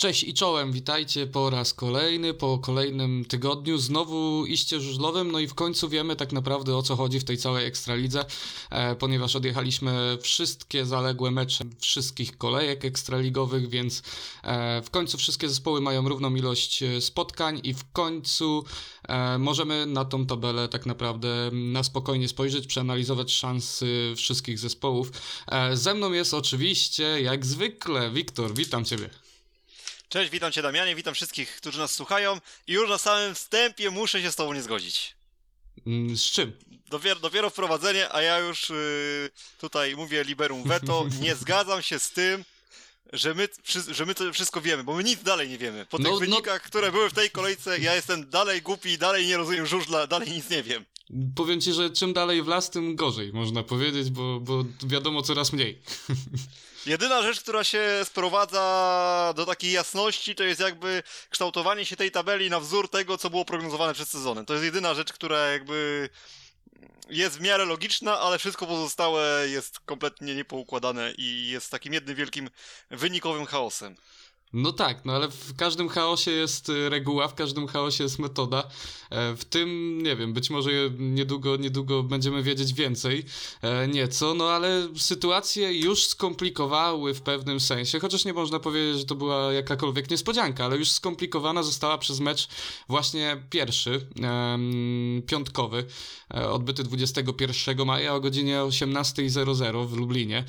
Cześć i czołem, witajcie po raz kolejny, po kolejnym tygodniu, znowu iście żużlowym, no i w końcu wiemy tak naprawdę o co chodzi w tej całej Ekstralidze, e, ponieważ odjechaliśmy wszystkie zaległe mecze wszystkich kolejek ekstraligowych, więc e, w końcu wszystkie zespoły mają równą ilość e, spotkań i w końcu e, możemy na tą tabelę tak naprawdę na spokojnie spojrzeć, przeanalizować szanse wszystkich zespołów. E, ze mną jest oczywiście, jak zwykle, Wiktor, witam Ciebie. Cześć, witam Cię Damianie, witam wszystkich, którzy nas słuchają i już na samym wstępie muszę się z Tobą nie zgodzić. Mm, Z czym? Dopiero, dopiero wprowadzenie, a ja już yy, tutaj mówię liberum veto, nie zgadzam się z tym, że my, że my to wszystko wiemy, bo my nic dalej nie wiemy. Po No, tych no- wynikach, które były w tej kolejce, ja jestem dalej głupi, dalej nie rozumiem żużla, dalej nic nie wiem. Powiem ci, że czym dalej w las, tym gorzej, można powiedzieć, bo, bo wiadomo coraz mniej. Jedyna rzecz, która się sprowadza do takiej jasności, to jest jakby kształtowanie się tej tabeli na wzór tego, co było prognozowane przed sezonem. To jest jedyna rzecz, która jakby jest w miarę logiczna, ale wszystko pozostałe jest kompletnie niepoukładane i jest takim jednym wielkim wynikowym chaosem. No tak, no ale w każdym chaosie jest y, reguła, w każdym chaosie jest metoda. E, W tym, nie wiem, być może niedługo, niedługo będziemy wiedzieć więcej, e, nieco, no ale sytuacje już skomplikowały w pewnym sensie, chociaż nie można powiedzieć, że to była jakakolwiek niespodzianka, ale już skomplikowana została przez mecz właśnie pierwszy, piątkowy, e, odbyty 21 maja o godzinie 18.00 w Lublinie.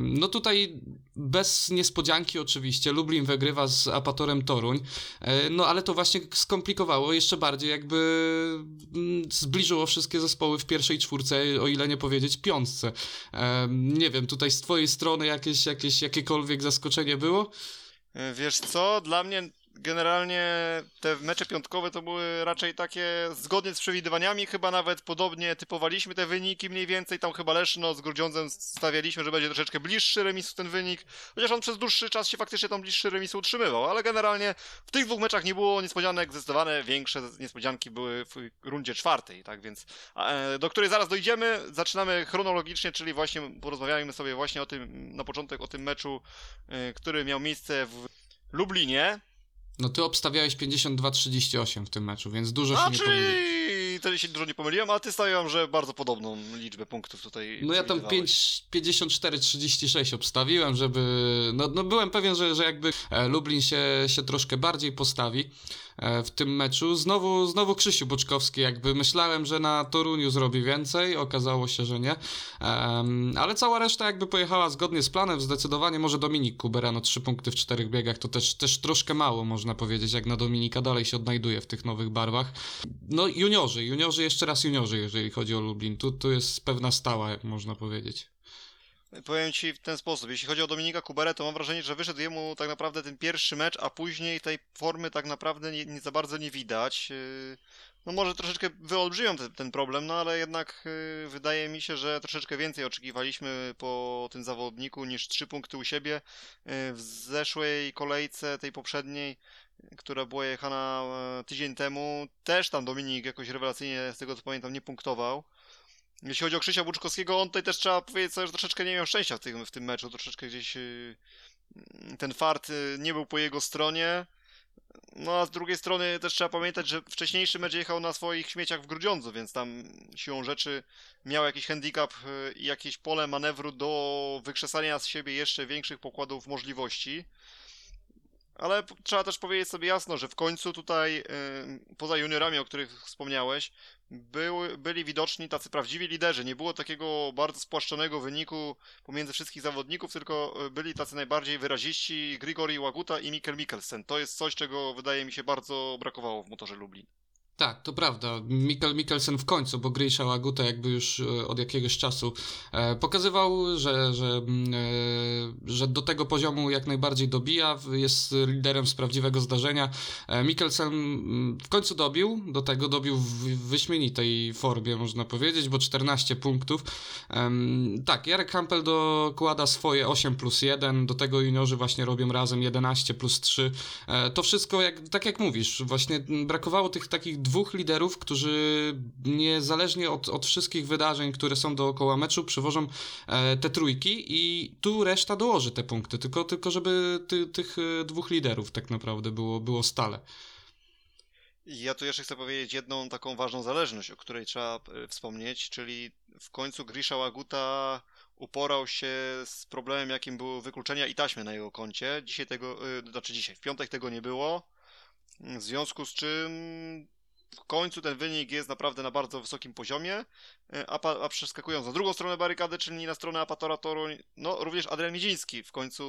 No tutaj bez niespodzianki oczywiście, Lublin wygrywa z Apatorem Toruń, e, no ale to właśnie skomplikowało jeszcze bardziej, jakby mm, zbliżyło wszystkie zespoły w pierwszej czwórce, o ile nie powiedzieć piątce. Em, Nie wiem, tutaj z twojej strony jakieś, jakieś jakiekolwiek zaskoczenie było? E, Wiesz co, dla mnie generalnie te mecze piątkowe to były raczej takie zgodnie z przewidywaniami, chyba nawet podobnie typowaliśmy te wyniki mniej więcej, tam chyba Leszno z Grudziądzem stawialiśmy, że będzie troszeczkę bliższy remisu ten wynik, chociaż on przez dłuższy czas się faktycznie tam bliższy remisu utrzymywał, ale generalnie w tych dwóch meczach nie było niespodzianek, zdecydowane większe niespodzianki były w rundzie czwartej, tak więc e, do której zaraz dojdziemy, zaczynamy chronologicznie, czyli właśnie porozmawiajmy sobie właśnie o tym, na początek o tym meczu, e, który miał miejsce w Lublinie, No ty obstawiałeś 52-38 w tym meczu, więc dużo się nie pomyliło. Czyli wtedy się dużo nie pomyliłem, a ty stawiam, że bardzo podobną liczbę punktów tutaj. No ja tam przewidywałeś. 5, 54-36 obstawiłem, żeby. No, no byłem pewien, że, że jakby e, Lublin się, się troszkę bardziej postawi e, w tym meczu. Znowu, znowu Krzysiu Boczkowski, jakby myślałem, że na Toruniu zrobi więcej, okazało się, że nie. Em, ale cała reszta jakby pojechała zgodnie z planem, zdecydowanie może Dominik Kubera, no 3 punkty w czterech biegach, to też, też troszkę mało można powiedzieć, jak na Dominika dalej się odnajduje w tych nowych barwach. No juniorzy, juniorzy, jeszcze raz juniorzy, jeżeli chodzi o Lublin, tu, tu jest pewna stała, jak można powiedzieć. Powiem ci w ten sposób. Jeśli chodzi o Dominika Kuberę, to mam wrażenie, że wyszedł jemu tak naprawdę ten pierwszy mecz, a później tej formy tak naprawdę nie, nie za bardzo nie widać. No może troszeczkę wyolbrzymiam ten, ten problem, no ale jednak yy, wydaje mi się, że troszeczkę więcej oczekiwaliśmy po tym zawodniku niż trzy punkty u siebie. Yy, W zeszłej kolejce, tej poprzedniej, która była jechana e, tydzień temu, też tam Dominik jakoś rewelacyjnie, z tego co pamiętam, nie punktował. Jeśli chodzi o Krzysia Buczkowskiego, on tutaj też trzeba powiedzieć że troszeczkę nie miał szczęścia w tym, w tym meczu, troszeczkę gdzieś yy, ten fart yy, nie był po jego stronie. No a z drugiej strony też trzeba pamiętać, że wcześniejszy mecz jechał na swoich śmieciach w Grudziądzu, więc tam siłą rzeczy miał jakiś handicap yy, i jakieś pole manewru do wykrzesania z siebie jeszcze większych pokładów możliwości. Ale trzeba też powiedzieć sobie jasno, że w końcu tutaj, yy, poza juniorami, o których wspomniałeś, były, byli widoczni tacy prawdziwi liderzy. Nie było takiego bardzo spłaszczonego wyniku pomiędzy wszystkich zawodników, tylko y, byli tacy najbardziej wyraziści Grigori Łaguta i Mikkel Mikkelsen. To jest coś, czego wydaje mi się bardzo brakowało w motorze Lublin. Tak, to prawda. Mikkel Mikkelsen w końcu, bo Grisha Łaguta jakby już e, od jakiegoś czasu e, pokazywał, że, że, mm, e, że do tego poziomu jak najbardziej dobija, jest liderem z prawdziwego zdarzenia. Mikkelsen mm, w końcu dobił, do tego dobił w wyśmienitej formie, można powiedzieć, bo 14 punktów. Tak, Jarek Hampel dokłada swoje 8 plus 1, do tego juniorzy właśnie robią razem 11 plus 3. E, to wszystko, jak, tak jak mówisz, właśnie brakowało tych takich dwóch liderów, którzy niezależnie od, od wszystkich wydarzeń, które są dookoła meczu, przywożą e, te trójki i tu reszta dołoży te punkty, tylko, tylko żeby ty, tych e, dwóch liderów tak naprawdę było, było stale. Ja tu jeszcze chcę powiedzieć jedną taką ważną zależność, o której trzeba e, wspomnieć, czyli w końcu Grisha Łaguta uporał się z problemem, jakim było wykluczenia i taśmy na jego koncie. Dzisiaj tego, znaczy dzisiaj, w piątek tego nie było, w związku z czym w końcu ten wynik jest naprawdę na bardzo wysokim poziomie, y, a, a przeskakując na drugą stronę barykady, czyli na stronę Apatora Toru, no również Adrian Midziński w końcu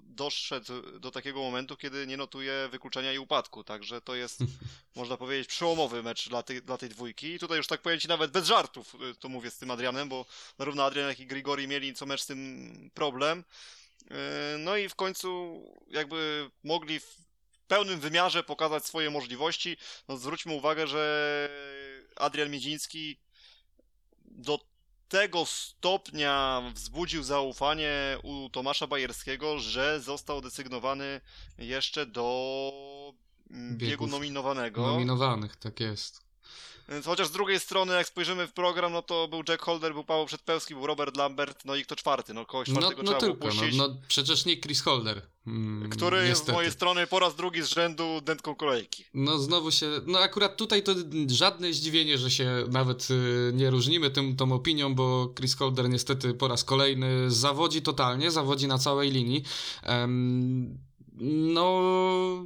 doszedł do takiego momentu, kiedy nie notuje wykluczenia i upadku, także to jest, można powiedzieć, przełomowy mecz dla, tej dla tej dwójki. I tutaj już tak powiem Ci nawet bez żartów y, to mówię z tym Adrianem, bo zarówno Adrian, jak i Grigori mieli co mecz z tym problem. Y, No i w końcu jakby mogli pełnym wymiarze pokazać swoje możliwości. No zwróćmy uwagę, że Adrian Miedziński do tego stopnia wzbudził zaufanie u Tomasza Bajerskiego, że został desygnowany jeszcze do mm, biegu Biegów nominowanego. Nominowanych, tak jest. Więc chociaż z drugiej strony, jak spojrzymy w program, no to był Jack Holder, był Paweł Przedpełski, był Robert Lambert, no i kto czwarty? No kogoś No, czwartego no trzeba było tylko, no, no przecież nie Chris Holder. Mm, który niestety. z mojej strony po raz drugi z rzędu dętką kolejki. No znowu się, no akurat tutaj to żadne zdziwienie, że się nawet y, nie różnimy tym, tą opinią, bo Chris Holder niestety po raz kolejny zawodzi totalnie, zawodzi na całej linii. Em, no,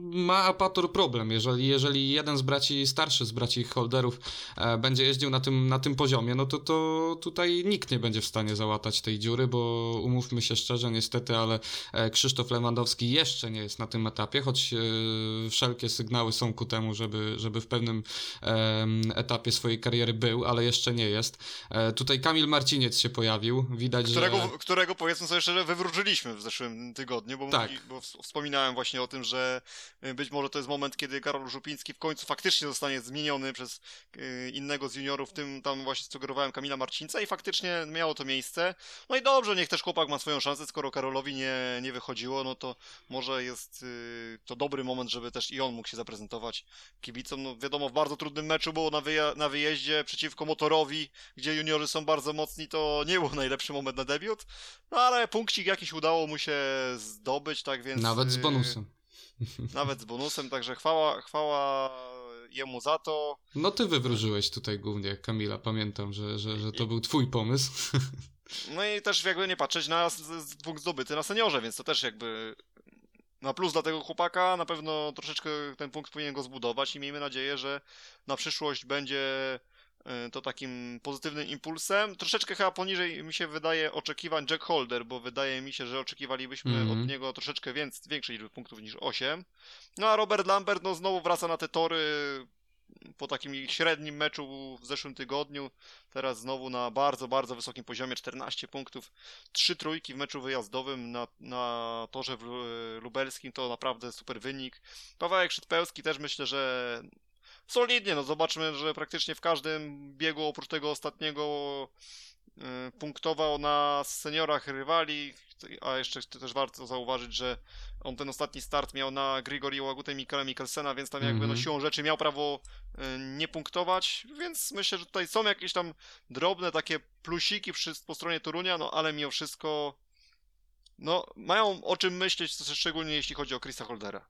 ma Apator problem. Jeżeli, jeżeli jeden z braci, starszy z braci Holderów e, będzie jeździł na tym, na tym poziomie, no to, to tutaj nikt nie będzie w stanie załatać tej dziury, bo umówmy się szczerze, niestety, ale e, Krzysztof Lewandowski jeszcze nie jest na tym etapie, choć e, wszelkie sygnały są ku temu, żeby, żeby w pewnym em, etapie swojej kariery był, ale jeszcze nie jest. E, tutaj Kamil Marciniec się pojawił, widać, Którego, że... którego powiedzmy sobie szczerze, wywróżyliśmy w zeszłym tygodniu, bo, Tak. mówi, bo w- właśnie o tym, że y, być może to jest moment, kiedy Karol Żupiński w końcu faktycznie zostanie zmieniony przez y, innego z juniorów, w tym tam właśnie sugerowałem Kamila Marcinca i faktycznie miało to miejsce. No i dobrze, niech też chłopak ma swoją szansę, skoro Karolowi nie, nie wychodziło, no to może jest y, to dobry moment, żeby też i on mógł się zaprezentować kibicom. No wiadomo, w bardzo trudnym meczu było na, wyja- na wyjeździe przeciwko Motorowi, gdzie juniorzy są bardzo mocni, to nie był najlepszy moment na debiut, no ale punkcik jakiś udało mu się zdobyć, tak więc... Nawet z y, bonusem. Nawet z bonusem, także chwała, chwała jemu za to. No ty wywróżyłeś tutaj głównie Kamila, pamiętam, że, że, że to był twój pomysł. No i też jakby nie patrzeć na punkt zdobyty na seniorze, więc to też jakby na plus dla tego chłopaka, na pewno troszeczkę ten punkt powinien go zbudować i miejmy nadzieję, że na przyszłość będzie to takim pozytywnym impulsem. Troszeczkę chyba poniżej mi się wydaje oczekiwań Jack Holder, bo wydaje mi się, że oczekiwalibyśmy Mhm. od niego troszeczkę więcej, większej liczby punktów niż 8. No a Robert Lambert no znowu wraca na te tory po takim średnim meczu w zeszłym tygodniu. Teraz znowu na bardzo, bardzo wysokim poziomie 14 punktów. Trzy trójki w meczu wyjazdowym na, na torze w Lu- lubelskim to naprawdę super wynik. Pawełek Szydpełski też myślę, że solidnie, no zobaczmy, że praktycznie w każdym biegu oprócz tego ostatniego y, punktował na seniorach rywali, a jeszcze też warto zauważyć, że on ten ostatni start miał na Grigori Łagutę i Mikela Mikkelsena, więc tam jakby no Mhm. siłą rzeczy miał prawo y, nie punktować, więc myślę, że tutaj są jakieś tam drobne takie plusiki przy, po stronie Torunia, no ale mimo wszystko no mają o czym myśleć, szczególnie jeśli chodzi o Chrisa Holdera.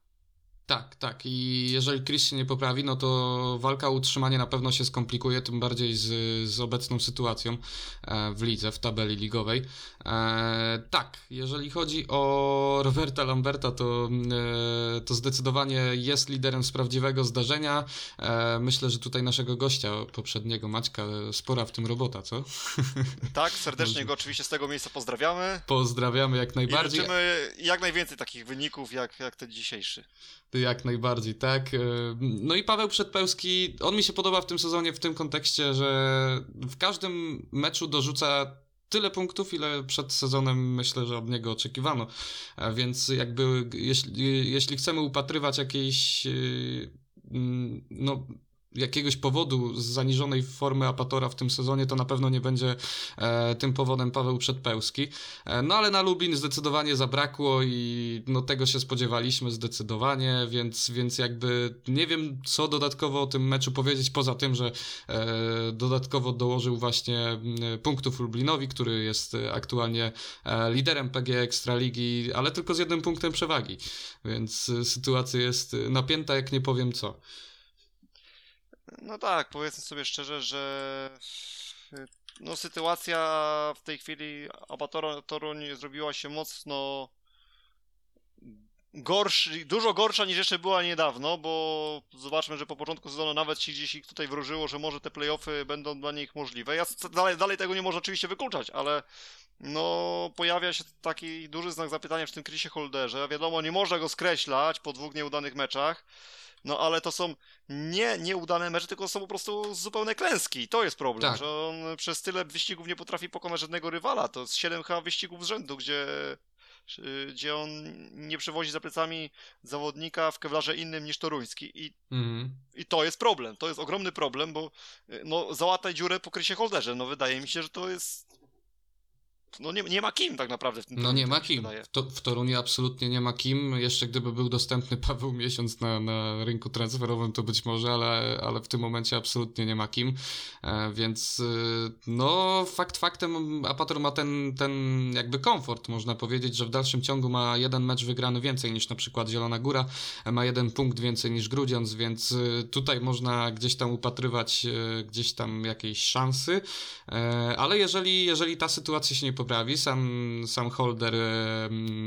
Tak, tak. I jeżeli Chris się nie poprawi, no to walka o utrzymanie na pewno się skomplikuje, tym bardziej z, z obecną sytuacją e, w lidze, w tabeli ligowej. E, tak, jeżeli chodzi o Roberta Lamberta, to, e, to zdecydowanie jest liderem z prawdziwego zdarzenia. E, myślę, że tutaj naszego gościa poprzedniego, Maćka, spora w tym robota, co? Tak, serdecznie go oczywiście z tego miejsca pozdrawiamy. Pozdrawiamy jak I najbardziej. życzymy jak najwięcej takich wyników, jak, jak ten dzisiejszy. Jak najbardziej, tak. E, No i Paweł Przedpełski, on mi się podoba w tym sezonie w tym kontekście, że w każdym meczu dorzuca tyle punktów, ile przed sezonem myślę, że od niego oczekiwano. Więc jakby jeśli, jeśli chcemy upatrywać jakiejś e, mm, no jakiegoś powodu z zaniżonej formy Apatora w tym sezonie, to na pewno nie będzie e, tym powodem Paweł Przedpełski. E, no ale na Lubin zdecydowanie zabrakło i no tego się spodziewaliśmy zdecydowanie, więc, więc jakby nie wiem co dodatkowo o tym meczu powiedzieć, poza tym, że e, dodatkowo dołożył właśnie m, punktów Lublinowi, który jest aktualnie e, liderem PG Ekstraligi, ale tylko z jednym punktem przewagi, więc e, sytuacja jest e, napięta jak nie powiem co. No tak, powiedzmy sobie szczerze, że no, sytuacja w tej chwili Abatora Toruń zrobiła się mocno gorszy, dużo gorsza niż jeszcze była niedawno, bo zobaczmy, że po początku sezonu nawet ci gdzieś ich tutaj wróżyło, że może te playoffy będą dla nich możliwe. Ja dalej, dalej tego nie można oczywiście wykluczać, ale no pojawia się taki duży znak zapytania w tym Chrisie Holderze. Wiadomo, nie można go skreślać po dwóch nieudanych meczach, no ale to są nie nieudane mecze, tylko są po prostu zupełne klęski. I to jest problem, Tak. że on przez tyle wyścigów nie potrafi pokonać żadnego rywala. To jest 7 chyba wyścigów z rzędu, gdzie, y, gdzie on nie przewozi za plecami zawodnika w kewlarze innym niż toruński. I, Mhm. I to jest problem. To jest ogromny problem, bo y, no, załatać dziurę po Krysie Holderze. No wydaje mi się, że to jest. No nie, nie ma kim tak naprawdę w tym No nie ma kim. W, to, w Toruniu absolutnie nie ma kim. Jeszcze gdyby był dostępny Paweł Miesiąc na, na rynku transferowym, to być może, ale, ale w tym momencie absolutnie nie ma kim. E, więc y, no fakt faktem Apator ma ten, ten jakby komfort, można powiedzieć, że w dalszym ciągu ma jeden mecz wygrany więcej niż na przykład Zielona Góra, ma jeden punkt więcej niż Grudziądz, więc y, tutaj można gdzieś tam upatrywać y, gdzieś tam jakiejś szansy. E, Ale jeżeli, jeżeli ta sytuacja się nie poprawi, sam, sam holder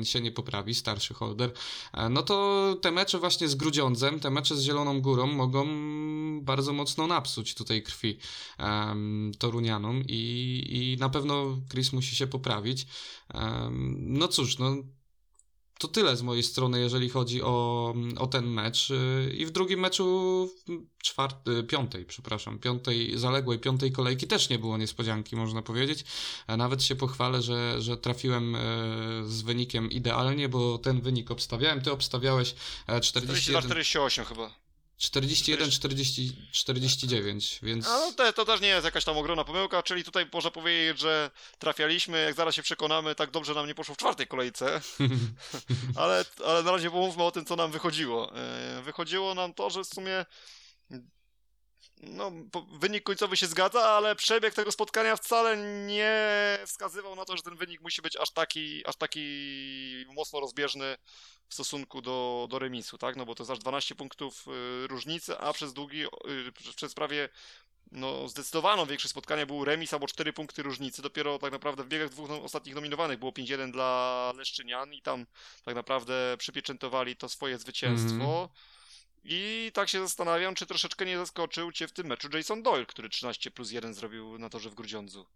się nie poprawi, starszy holder, e, no to te mecze właśnie z Grudziądzem, te mecze z Zieloną Górą mogą bardzo mocno napsuć tutaj krwi em, Torunianom i, i na pewno Chris musi się poprawić. Em, No cóż, no to tyle z mojej strony, jeżeli chodzi o, o ten mecz. I w drugim meczu, czwarty, piątej, przepraszam, piątej, zaległej piątej kolejki też nie było niespodzianki, można powiedzieć. A Nawet się pochwalę, że, że trafiłem e, z wynikiem idealnie, bo ten wynik obstawiałem. Ty obstawiałeś e, 41, 42-48 chyba. 41 40, 49, więc. A no te, to też nie jest jakaś tam ogromna pomyłka, czyli tutaj można powiedzieć, że trafialiśmy, jak zaraz się przekonamy, tak dobrze nam nie poszło w czwartej kolejce, ale, ale na razie pomówmy o tym, co nam wychodziło. E, Wychodziło nam to, że w sumie no, wynik końcowy się zgadza, ale przebieg tego spotkania wcale nie wskazywał na to, że ten wynik musi być aż taki, aż taki mocno rozbieżny w stosunku do, do remisu, tak? No bo to jest aż 12 punktów y, różnicy, a przez długi, y, przez- prawie no, zdecydowaną większość spotkania był remis albo 4 punkty różnicy. Dopiero tak naprawdę w biegach dwóch no, ostatnich nominowanych było 5-1 dla Leszczynian i tam tak naprawdę przypieczętowali to swoje zwycięstwo. I tak się zastanawiam, czy troszeczkę nie zaskoczył cię w tym meczu Jason Doyle, który 13 plus 1 zrobił na torze w Grudziądzu.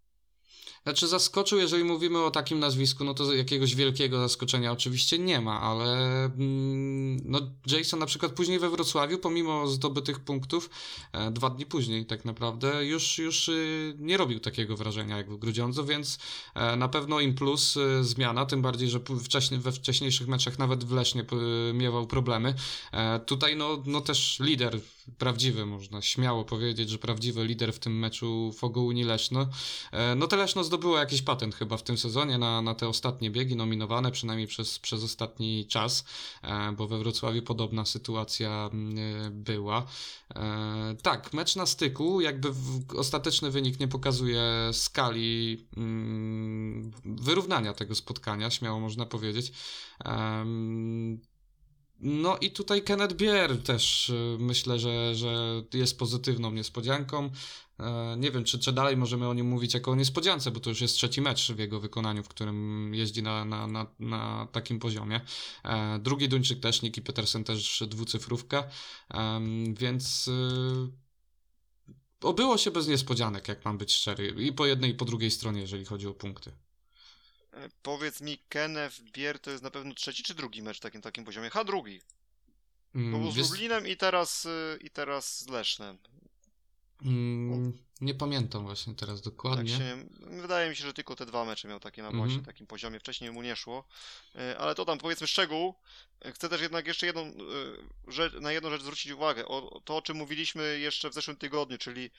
Znaczy zaskoczył, jeżeli mówimy o takim nazwisku, no to jakiegoś wielkiego zaskoczenia oczywiście nie ma, ale mm, no Jason na przykład później we Wrocławiu, pomimo zdobytych punktów, e, dwa dni później tak naprawdę, już, już y, nie robił takiego wrażenia jak w Grudziądzu, więc e, na pewno im plus y, zmiana, tym bardziej, że wcześniej, we wcześniejszych meczach nawet w Lesznie miewał problemy. E, tutaj no, no też lider prawdziwy, można śmiało powiedzieć, że prawdziwy lider w tym meczu w Ogołuni Leszno. E, No to Leszno zdobyło jakiś patent chyba w tym sezonie na, na te ostatnie biegi nominowane, przynajmniej przez, przez ostatni czas, e, bo we Wrocławiu podobna sytuacja mm, e, była. Tak, mecz na styku, jakby ostateczny wynik nie pokazuje skali mm, wyrównania tego spotkania, śmiało można powiedzieć. No i tutaj Kenneth Bier też y, myślę, że, że jest pozytywną niespodzianką. E, Nie wiem, czy, czy dalej możemy o nim mówić jako o niespodziance, bo to już jest trzeci mecz w jego wykonaniu, w którym jeździ na, na, na, na takim poziomie. E, Drugi Duńczyk też, Niki Petersen też dwucyfrówka, Em, więc y, obyło się bez niespodzianek, jak mam być szczery. I po jednej, i po drugiej stronie, jeżeli chodzi o punkty. E, Powiedz mi, Kenneth Bier to jest na pewno trzeci czy drugi mecz w takim, takim poziomie? Ha, drugi. Mm, był z Lublinem i teraz, y, i teraz z Lesznem. Mm, nie pamiętam właśnie teraz Tak dokładnie. się, wydaje mi się, że tylko te dwa mecze miał takie na Mhm. właśnie takim poziomie. Wcześniej mu nie szło. E, Ale to tam powiedzmy szczegół. E, Chcę też jednak jeszcze jedną e, rzecz, na jedną rzecz zwrócić uwagę. O, to, o czym mówiliśmy jeszcze w zeszłym tygodniu, czyli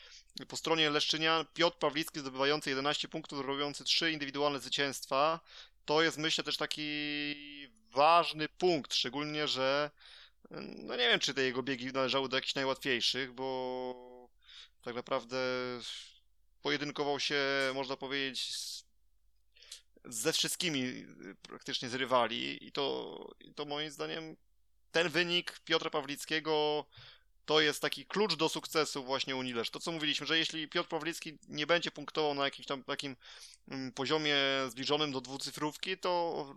po stronie Leszczynian Piotr Pawlicki zdobywający 11 punktów, robiący 3 indywidualne zwycięstwa. To jest myślę też taki ważny punkt, szczególnie, że no nie wiem, czy te jego biegi należały do jakichś najłatwiejszych, bo tak naprawdę pojedynkował się, można powiedzieć, z, ze wszystkimi y, praktycznie z rywali i to, i to moim zdaniem ten wynik Piotra Pawlickiego to jest taki klucz do sukcesu właśnie Unii Lesz. To co mówiliśmy, że jeśli Piotr Pawlicki nie będzie punktował na jakimś tam takim mm, poziomie zbliżonym do dwucyfrówki, to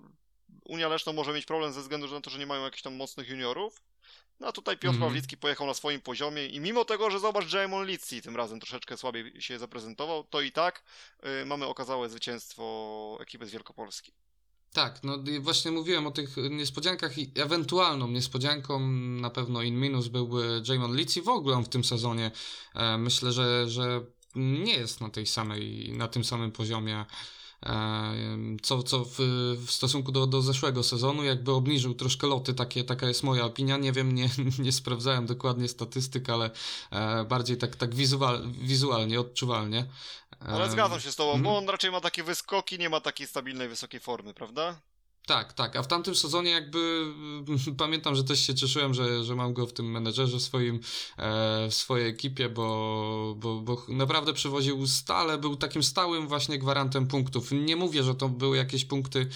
Unia Leszno może mieć problem ze względu na to, że nie mają jakichś tam mocnych juniorów. No a tutaj Piotr Mhm. Pawlicki pojechał na swoim poziomie i mimo tego, że zobacz, Jamon Litsi tym razem troszeczkę słabiej się zaprezentował, to i tak y, mamy okazałe zwycięstwo ekipy z Wielkopolski. Tak, no właśnie mówiłem o tych niespodziankach i ewentualną niespodzianką na pewno in minus byłby Jamon Leeds i w ogóle w tym sezonie e, myślę, że, że nie jest na tej samej, na tym samym poziomie co, co w, w stosunku do, do zeszłego sezonu, jakby obniżył troszkę loty, takie, taka jest moja opinia, nie wiem, nie, nie sprawdzałem dokładnie statystyk, ale e, bardziej tak, tak wizual, wizualnie, odczuwalnie. Ale zgadzam się z tobą, mhm. bo on raczej ma takie wyskoki, nie ma takiej stabilnej, wysokiej formy, prawda? Tak, tak, a w tamtym sezonie jakby mm, pamiętam, że też się cieszyłem, że, że mam go w tym menedżerze swoim, e, w swojej ekipie, bo, bo, bo naprawdę przywoził stale, był takim stałym właśnie gwarantem punktów. Nie mówię, że to były jakieś punkty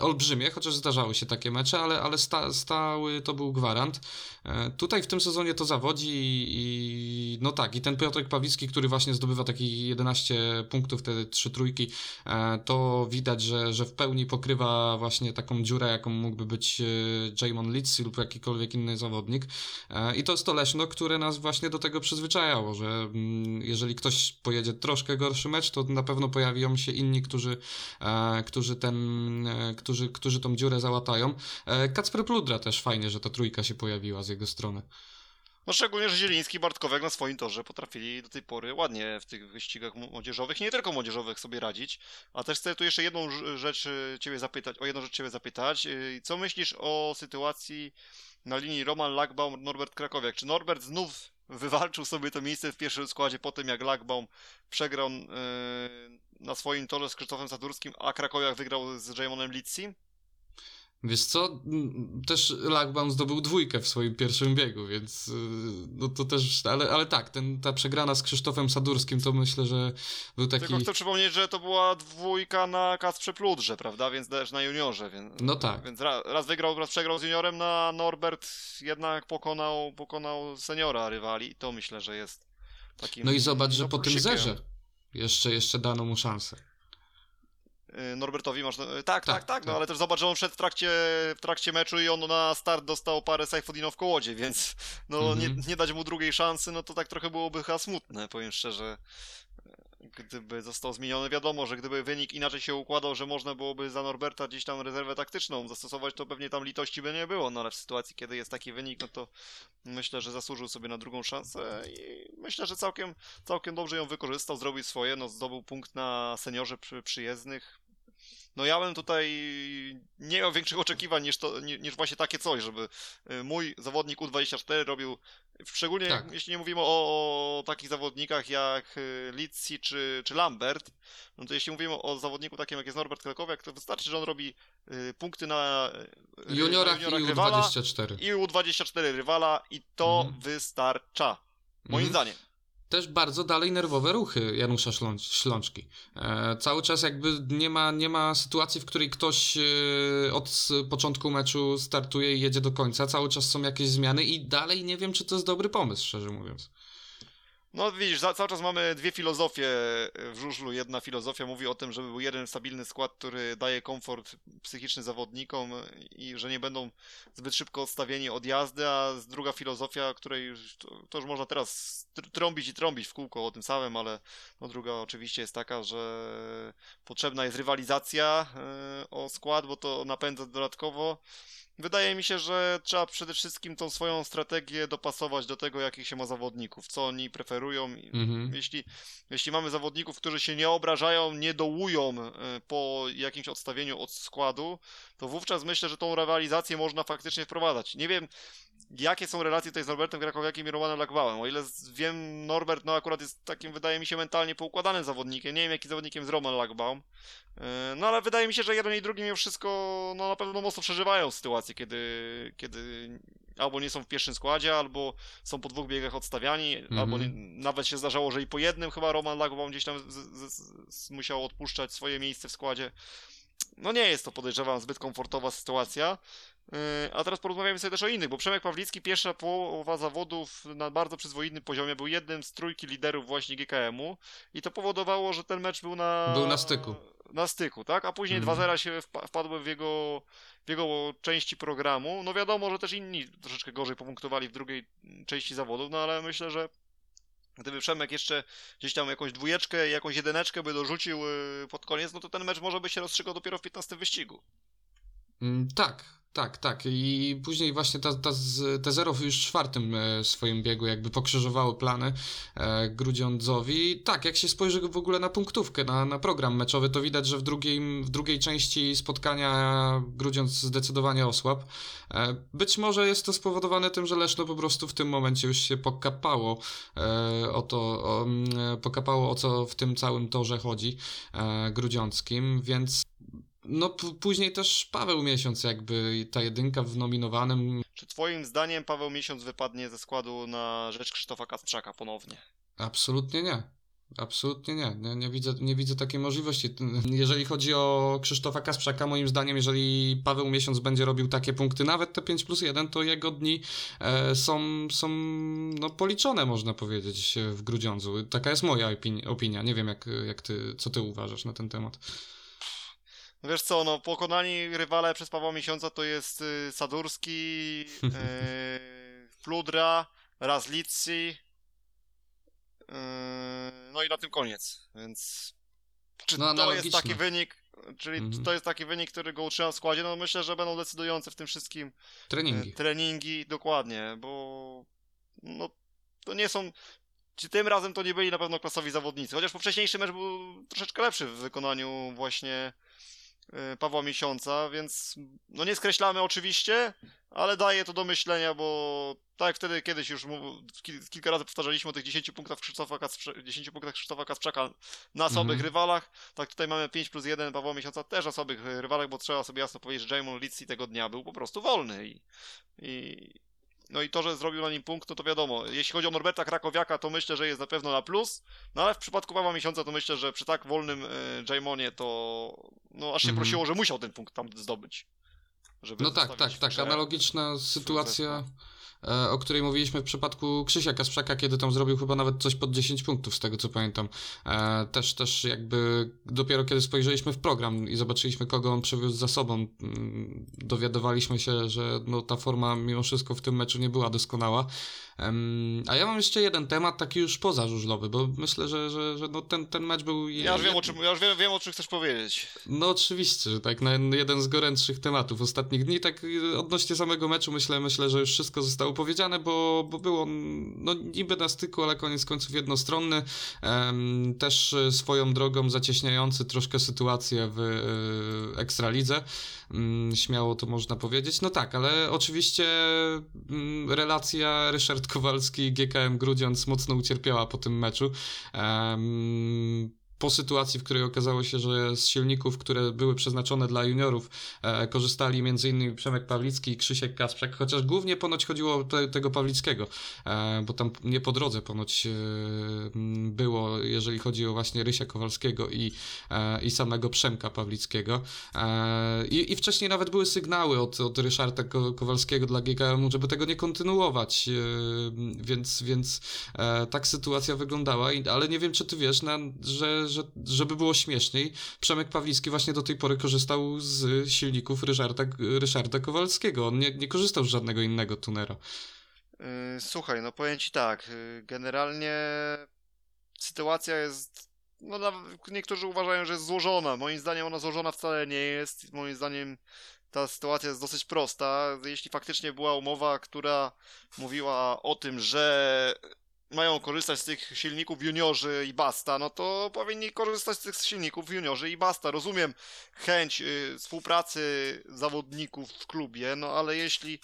olbrzymie, chociaż zdarzały się takie mecze, ale, ale sta, stały to był gwarant. E, tutaj w tym sezonie to zawodzi i, i no tak, i ten Piotrek Pawlicki, który właśnie zdobywa takich 11 punktów, te trzy trójki, e, to widać, że, że w pełni pokrywa właśnie taką dziurę, jaką mógłby być e, Jamon Litzy lub jakikolwiek inny zawodnik. E, I to jest to Leszno, które nas właśnie do tego przyzwyczajało, że mm, jeżeli ktoś pojedzie troszkę gorszy mecz, to na pewno pojawią się inni, którzy, e, którzy, ten, którzy, którzy tą dziurę załatają. Kacper Pludra też fajnie, że ta trójka się pojawiła z jego strony. No szczególnie, że Zieliński i Bartkowiak na swoim torze potrafili do tej pory ładnie w tych wyścigach młodzieżowych, nie tylko młodzieżowych sobie radzić. A też chcę tu jeszcze jedną rz- rzecz y, ciebie zapytać, o jedną rzecz ciebie zapytać. Y, Co myślisz o sytuacji na linii Roman Lagbaum, Norbert Krakowiak? Czy Norbert znów wywalczył sobie to miejsce w pierwszym składzie po tym, jak Lagbaum przegrał y, na swoim torze z Krzysztofem Sadurskim, a Krakowiak wygrał z Jamonem Litsi? Wiesz co, mm, też Lagbaum zdobył dwójkę w swoim pierwszym biegu, więc y, no to też, ale, ale tak, ten, ta przegrana z Krzysztofem Sadurskim to myślę, że był taki... Tylko chcę przypomnieć, że to była dwójka na Kasprze Pludrze, prawda? Więc też na juniorze. Więc, No tak. Więc raz, raz wygrał, raz przegrał z juniorem, na Norbert jednak pokonał, pokonał seniora rywali. To myślę, że jest takim. No i zobacz, że no, po tym zerze jeszcze, jeszcze dano mu szansę. Y, Norbertowi masz. Tak, tak, tak, Tak, no tak. ale też zobacz, że on wszedł w trakcie, w trakcie meczu i on na start dostał parę Saifuddinów w kołodzie, więc no Mhm. nie, nie dać mu drugiej szansy, no to tak trochę byłoby chyba smutne, powiem szczerze. Gdyby został zmieniony, wiadomo, że gdyby wynik inaczej się układał, że można byłoby za Norberta gdzieś tam rezerwę taktyczną zastosować, to pewnie tam litości by nie było, no ale w sytuacji, kiedy jest taki wynik, no to myślę, że zasłużył sobie na drugą szansę i myślę, że całkiem, całkiem dobrze ją wykorzystał, zrobił swoje, no zdobył punkt na seniorze przy, przyjezdnych, no ja bym tutaj nie miał większych oczekiwań niż, to, ni- niż właśnie takie coś, żeby y, mój zawodnik U24 robił, szczególnie Tak. jeśli nie mówimy o, o takich zawodnikach jak y, Litsi czy, czy Lambert, no to jeśli mówimy o zawodniku takim jak jest Norbert Krakowiak, to wystarczy, że on robi y, punkty na Juniorach na i rywala U24. i U24 rywala i to Mhm. wystarcza, moim Mhm. zdaniem. Też bardzo dalej nerwowe ruchy Janusza Ślącz, Ślączki. E, cały czas jakby nie ma, nie ma sytuacji, w której ktoś e, od początku meczu startuje i jedzie do końca. Cały czas są jakieś zmiany i dalej nie wiem, czy to jest dobry pomysł, szczerze mówiąc. No widzisz, cały czas mamy dwie filozofie w żużlu. Jedna filozofia mówi o tym, żeby był jeden stabilny skład, który daje komfort psychiczny zawodnikom i że nie będą zbyt szybko odstawieni od jazdy, a druga filozofia, której to, to już można teraz tr- trąbić i trąbić w kółko o tym samym, ale no druga oczywiście jest taka, że potrzebna jest rywalizacja e, o skład, bo to napędza dodatkowo. Wydaje mi się, że trzeba przede wszystkim tą swoją strategię dopasować do tego, jakich się ma zawodników, co oni preferują. Mhm. Jeśli, jeśli mamy zawodników, którzy się nie obrażają, nie dołują e, po jakimś odstawieniu od składu, to wówczas myślę, że tą rywalizację można faktycznie wprowadzać. Nie wiem, jakie są relacje tutaj z Norbertem Krakowiakiem i Romanem Lagbałem. O ile wiem, Norbert no akurat jest takim, wydaje mi się, mentalnie poukładanym zawodnikiem. Nie wiem, jaki zawodnikiem jest Roman Lagbaum. E, No ale wydaje mi się, że jeden i drugi mimo wszystko no, na pewno mocno przeżywają sytuację, kiedy, kiedy albo nie są w pierwszym składzie, albo są po dwóch biegach odstawiani, Mhm. albo nie, nawet się zdarzało, że i po jednym chyba Roman Lagbaum gdzieś tam z, z, z, musiał odpuszczać swoje miejsce w składzie. No nie jest to, podejrzewam, zbyt komfortowa sytuacja. Yy, A teraz porozmawiamy sobie też o innych, bo Przemek Pawlicki pierwsza połowa zawodów na bardzo przyzwoitym poziomie był jednym z trójki liderów właśnie GKM-u i to powodowało, że ten mecz był na... Był na styku. Na styku, tak? A później Mhm. 2-0 się wpa- wpadły w jego, w jego części programu. No wiadomo, że też inni troszeczkę gorzej popunktowali w drugiej części zawodów, no ale myślę, że Gdyby Przemek jeszcze gdzieś tam jakąś dwójeczkę, jakąś jedyneczkę by dorzucił yy, pod koniec, no to ten mecz może by się rozstrzygał dopiero w 15 wyścigu. Mm, Tak, tak, tak. I później właśnie ta, ta, te zero w już czwartym e, swoim biegu jakby pokrzyżowało plany e, Grudziądzowi. Tak, jak się spojrzy w ogóle na punktówkę, na, na program meczowy, to widać, że w drugiej, w drugiej części spotkania Grudziądz zdecydowanie osłabł. E, być może jest to spowodowane tym, że Leszno po prostu w tym momencie już się pokapało o to, o, pokapało o co w tym całym torze chodzi grudziąckim, więc no później też Paweł Miesiąc jakby ta jedynka w nominowanym Czy twoim zdaniem Paweł Miesiąc wypadnie ze składu na rzecz Krzysztofa Kasprzaka ponownie? absolutnie nie. Absolutnie nie. nie. Nie widzę, nie widzę takiej możliwości. Jeżeli chodzi o Krzysztofa Kasprzaka, moim zdaniem, jeżeli Paweł Miesiąc będzie robił takie punkty, nawet te 5 plus 1, to jego dni e, są, są no, policzone, można powiedzieć, w Grudziądzu. Taka jest moja opini- opinia. Nie wiem, jak, jak ty, co ty uważasz na ten temat. No Wiesz co, no pokonani rywale przez Pawła Miesiąca to jest y, Sadurski, y, Fludra, Razlici, y, no i na tym koniec, więc czy No, to jest taki wynik, czyli Mhm. to jest taki wynik, który go utrzyma w składzie, no myślę, że będą decydujące w tym wszystkim Treningi. E, Treningi, dokładnie, bo no, to nie są. Czy tym razem to nie byli na pewno klasowi zawodnicy. Chociaż poprzedniejszy mecz był troszeczkę lepszy w wykonaniu właśnie Pawła Miesiąca, więc no nie skreślamy oczywiście, ale daje to do myślenia, bo tak jak wtedy kiedyś już kilka razy powtarzaliśmy o tych 10 punktach Krzysztofa, Kasprze, 10 punktach Krzysztofa Kasprzaka na słabych Mhm. rywalach, tak tutaj mamy 5 plus 1 Pawła Miesiąca też na słabych rywalach, bo trzeba sobie jasno powiedzieć, że Jamon Litsi tego dnia był po prostu wolny i, i no i to, że zrobił na nim punkt, no to wiadomo. Jeśli chodzi o Norberta Krakowiaka, to myślę, że jest na pewno na plus. No ale w przypadku Pawła Miesiąca, to myślę, że przy tak wolnym e, Jamonie, to no aż się Mhm. prosiło, że musiał ten punkt tam zdobyć. Żeby No tak, tak, tak. Analogiczna sytuacja, zespół. E, o której mówiliśmy w przypadku Krzysia Kasprzaka, kiedy tam zrobił chyba nawet coś pod 10 punktów, z tego co pamiętam. E, Też, też jakby dopiero kiedy spojrzeliśmy w program i zobaczyliśmy, kogo on przywiózł za sobą, mm, dowiadywaliśmy się, że no, ta forma mimo wszystko w tym meczu nie była doskonała. A ja mam jeszcze jeden temat, taki już pozażużlowy, bo myślę, że, że, że no ten, ten mecz był... Ja już wiem, o czym, ja już wiem, wiem, o czym chcesz powiedzieć. no oczywiście, że tak, na jeden z gorętszych tematów ostatnich dni, tak y, odnośnie samego meczu myślę, myślę, że już wszystko zostało powiedziane, bo, bo był on no niby na styku, ale koniec końców jednostronny, też y, swoją drogą zacieśniający troszkę sytuację w y, Ekstralidze, śmiało to można powiedzieć, no tak, ale oczywiście mm, relacja Ryszard Kowalski GKM Grudziądz mocno ucierpiała po tym meczu, Em, po sytuacji, w której okazało się, że z silników, które były przeznaczone dla juniorów, e, korzystali m.in. Przemek Pawlicki i Krzysiek Kasprzak, chociaż głównie ponoć chodziło o te, tego Pawlickiego, e, bo tam nie po drodze ponoć e, było, jeżeli chodzi o właśnie Rysia Kowalskiego i, e, i samego Przemka Pawlickiego. E, i, I wcześniej nawet były sygnały od, od Ryszarda Ko- Kowalskiego dla GKM-u, żeby tego nie kontynuować, e, więc, więc tak sytuacja wyglądała, ale nie wiem, czy ty wiesz, na, że, że, żeby było śmieszniej, Przemek Pawlicki właśnie do tej pory korzystał z silników Ryszarda, Ryszarda Kowalskiego. On nie, nie korzystał z żadnego innego tunera. Yy, słuchaj, no powiem ci tak, yy, generalnie sytuacja jest no, niektórzy uważają, że jest złożona. Moim zdaniem ona złożona wcale nie jest. Moim zdaniem ta sytuacja jest dosyć prosta. Jeśli faktycznie była umowa, która mówiła o tym, że mają korzystać z tych silników juniorzy i basta, no to powinni korzystać z tych silników juniorzy i basta. Rozumiem chęć y, współpracy zawodników w klubie, no ale jeśli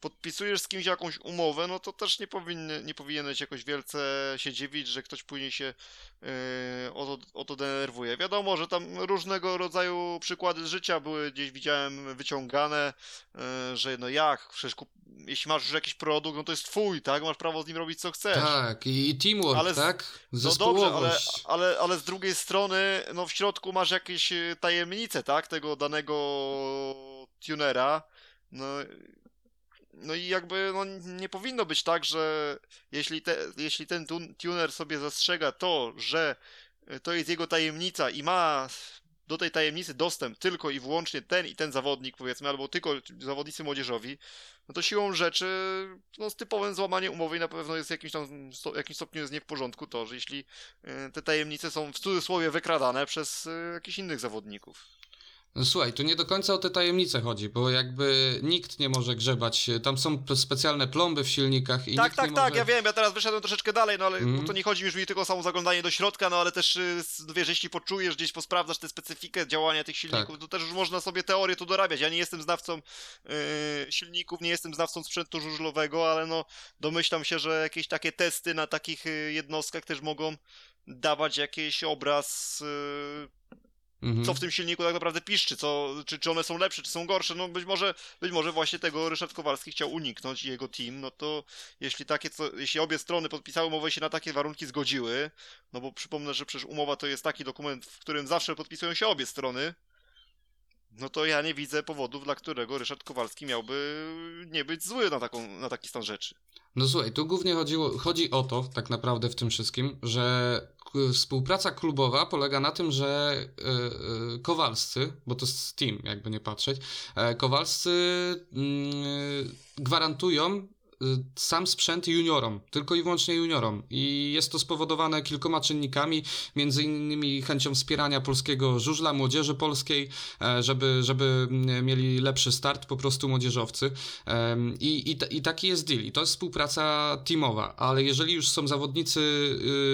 podpisujesz z kimś jakąś umowę, no to też nie, powinny, nie powinieneś jakoś wielce się dziwić, że ktoś później się yy, o, to, o to denerwuje. Wiadomo, że tam różnego rodzaju przykłady z życia były gdzieś widziałem wyciągane, yy, że no jak, przecież kup, jeśli masz już jakiś produkt, no to jest twój, tak? Masz prawo z nim robić co chcesz. Tak, i, teamwork, Ale z- tak? No dobrze, ale, ale, ale z drugiej strony, no w środku masz jakieś e, tajemnice, tak? Tego danego tunera. No, no i jakby no, nie powinno być tak, że jeśli, te, jeśli ten tun- tuner sobie zastrzega to, że e, to jest jego tajemnica i ma do tej tajemnicy dostęp tylko i wyłącznie ten i ten zawodnik, powiedzmy, albo tylko zawodnicy młodzieżowi, no to siłą rzeczy, no z typowym złamaniem umowy na pewno jest w jakimś tam sto, jakimś stopniu jest nie w porządku to, że jeśli e, te tajemnice są w cudzysłowie wykradane przez e, jakichś innych zawodników. No słuchaj, tu nie do końca o te tajemnice chodzi, bo jakby nikt nie może grzebać. Tam są specjalne plomby w silnikach i tak, tak, tak, może... ja wiem, ja teraz wyszedłem troszeczkę dalej, no ale bo to nie chodzi mi już mi tylko o samo zaglądanie do środka, no ale też, y, s- wiesz, jeśli poczujesz, gdzieś posprawdzasz tę specyfikę działania tych silników, Tak. to też już można sobie teorię tu dorabiać. Ja nie jestem znawcą y, silników, nie jestem znawcą sprzętu żużlowego, ale no domyślam się, że jakieś takie testy na takich y, jednostkach też mogą dawać jakiś obraz y, Mhm. co w tym silniku tak naprawdę piszczy, co, czy, czy one są lepsze, czy są gorsze. No być może, być może właśnie tego Ryszard Kowalski chciał uniknąć i jego team, no to jeśli takie, co, jeśli obie strony podpisały umowę i się na takie warunki zgodziły, no bo przypomnę, że przecież umowa to jest taki dokument, w którym zawsze podpisują się obie strony, no to ja nie widzę powodów, dla którego Ryszard Kowalski miałby nie być zły na, taką, na taki stan rzeczy. No słuchaj, tu głównie chodziło, chodzi o to, tak naprawdę w tym wszystkim, że współpraca klubowa polega na tym, że y, y, Kowalscy, bo to jest team, jakby nie patrzeć, e, Kowalscy mm, gwarantują sam sprzęt juniorom, tylko i wyłącznie juniorom. I jest to spowodowane kilkoma czynnikami, między innymi chęcią wspierania polskiego żużla, młodzieży polskiej, e, żeby, żeby mm, mieli lepszy start po prostu młodzieżowcy. I, i, I taki jest deal. I to jest współpraca teamowa, ale jeżeli już są zawodnicy,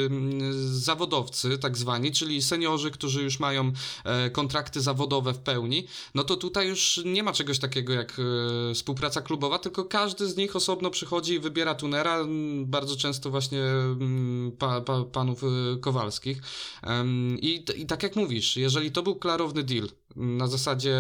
ym, zawodowcy, tak zwani, czyli seniorzy, którzy już mają e, kontrakty zawodowe w pełni, no to tutaj już nie ma czegoś takiego jak e, współpraca klubowa, tylko każdy z nich osobno przychodzi i wybiera tunera, m, bardzo często właśnie m, pa, pa, panów e, Kowalskich. I, I tak jak mówisz, jeżeli to był klarowny deal, na zasadzie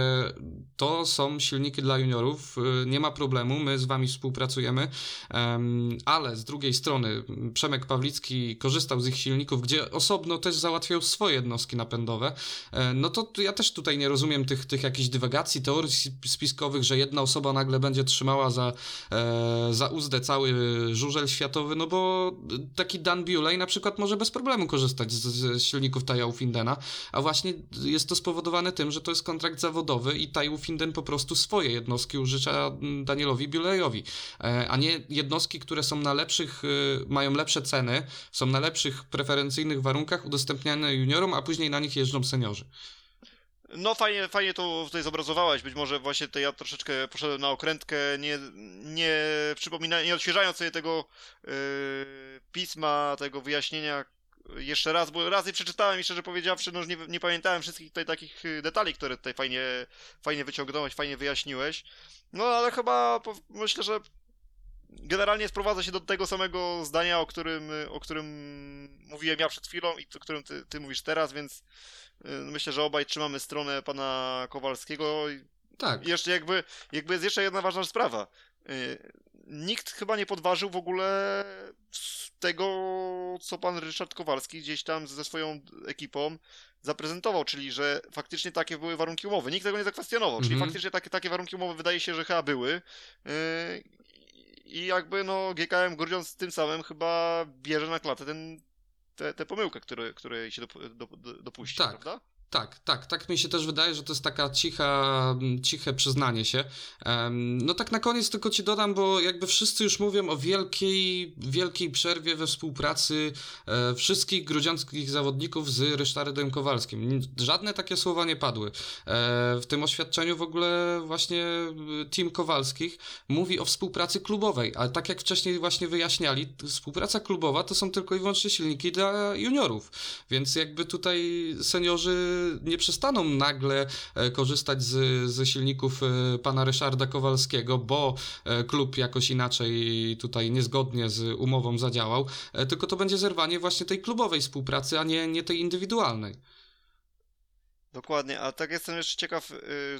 to są silniki dla juniorów, y, nie ma problemu, my z wami współpracujemy, em, ale z drugiej strony Przemek Pawlicki korzystał z ich silników, gdzie osobno też załatwiał swoje jednostki napędowe, e, no to ja też tutaj nie rozumiem tych, tych jakichś dywagacji, teorii sp- spiskowych, że jedna osoba nagle będzie trzymała za, e, za uzdę cały żużel światowy, no bo taki Dan Bewley na przykład może bez problemu korzystać z, z silników Taja Findena, a właśnie jest to spowodowane tym, że to jest kontrakt zawodowy i Taju Finden po prostu swoje jednostki użycza mm, Danielowi Biulejowi, e, a nie jednostki, które są na lepszych, y, mają lepsze ceny, są na lepszych preferencyjnych warunkach udostępniane juniorom, a później na nich jeżdżą seniorzy. No fajnie, fajnie to tutaj zobrazowałeś. Być może właśnie to ja troszeczkę poszedłem na okrętkę, nie, nie przypomina, nie odświeżając sobie tego yy, pisma, tego wyjaśnienia jeszcze raz, bo razy przeczytałem i szczerze powiedziawszy, no już nie, nie pamiętałem wszystkich tutaj takich y, detali, które tutaj fajnie, fajnie wyciągnąłeś, fajnie wyjaśniłeś. No ale chyba myślę, że generalnie sprowadza się do tego samego zdania, o którym, o którym mówiłem ja przed chwilą i o którym ty, ty mówisz teraz, więc y, myślę, że obaj trzymamy stronę pana Kowalskiego. I Tak. jeszcze jakby, jakby jest jeszcze jedna ważna sprawa. Nikt chyba nie podważył w ogóle tego, co pan Ryszard Kowalski gdzieś tam ze swoją ekipą zaprezentował, czyli że faktycznie takie były warunki umowy. Nikt tego nie zakwestionował, czyli Mhm. faktycznie takie, takie warunki umowy wydaje się, że chyba były. Y, I jakby no GKM Grudziądz tym samym chyba bierze na klatę ten, tę tę pomyłkę, które, której się do, dopuścił, Tak. prawda? Tak, tak, tak mi się też wydaje, że to jest taka cicha, ciche przyznanie się. No tak na koniec tylko ci dodam, bo jakby wszyscy już mówią o wielkiej, wielkiej przerwie we współpracy e, wszystkich grudziąckich zawodników z Ryszardem Kowalskim. Żadne takie słowa nie padły. E, w tym oświadczeniu w ogóle właśnie team Kowalskich mówi o współpracy klubowej, ale tak jak wcześniej właśnie wyjaśniali, współpraca klubowa to są tylko i wyłącznie silniki dla juniorów, więc jakby tutaj seniorzy nie przestaną nagle e, korzystać z, ze silników e, pana Ryszarda Kowalskiego, bo e, klub jakoś inaczej tutaj niezgodnie z umową zadziałał, tylko to będzie zerwanie właśnie tej klubowej współpracy, a nie, nie tej indywidualnej. Dokładnie, a tak jestem jeszcze ciekaw,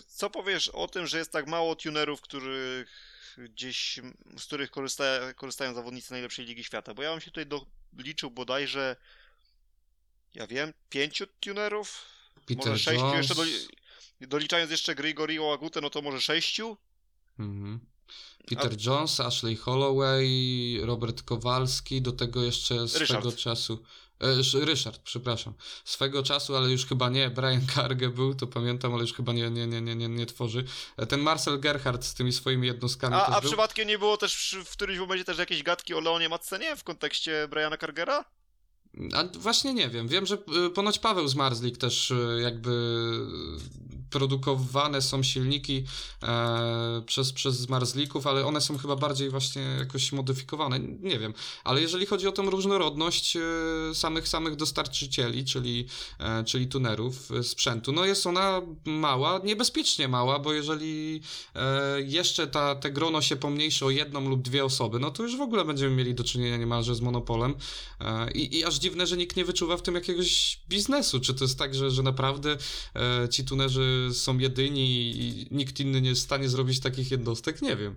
co powiesz o tym, że jest tak mało tunerów, których gdzieś, z których korzysta, korzystają zawodnicy najlepszej ligi świata, bo ja bym się tutaj doliczył bodajże, ja wiem, pięciu tunerów, Peter może sześciu, Jones. jeszcze doli doliczając jeszcze Grigorio Agutę, no to może sześciu? Mhm. Peter A... Jones, Ashley Holloway, Robert Kowalski, do tego jeszcze swego czasu. E, Ryszard, przepraszam. Swego czasu, ale już chyba nie. Brian Karge był, to pamiętam, ale już chyba nie, nie, nie, nie, nie, nie tworzy. E, ten Marcel Gerhardt z tymi swoimi jednostkami. A, a był. przypadkiem nie było też w którymś momencie też jakieś gadki o Leonie Matsenie w kontekście Briana Kargera? A właśnie nie wiem. Wiem, że y, ponoć Paweł Zmarzlik też y, jakby produkowane są silniki e, przez, przez zmarzlików, ale one są chyba bardziej właśnie jakoś modyfikowane, nie wiem. Ale jeżeli chodzi o tą różnorodność e, samych samych dostarczycieli, czyli, e, czyli tunerów, sprzętu, no jest ona mała, niebezpiecznie mała, bo jeżeli e, jeszcze ta, te grono się pomniejszy o jedną lub dwie osoby, no to już w ogóle będziemy mieli do czynienia niemalże z monopolem e, i, i aż dziwne, że nikt nie wyczuwa w tym jakiegoś biznesu. Czy to jest tak, że, że naprawdę ci tunerzy są jedyni i nikt inny nie jest w stanie zrobić takich jednostek? Nie wiem.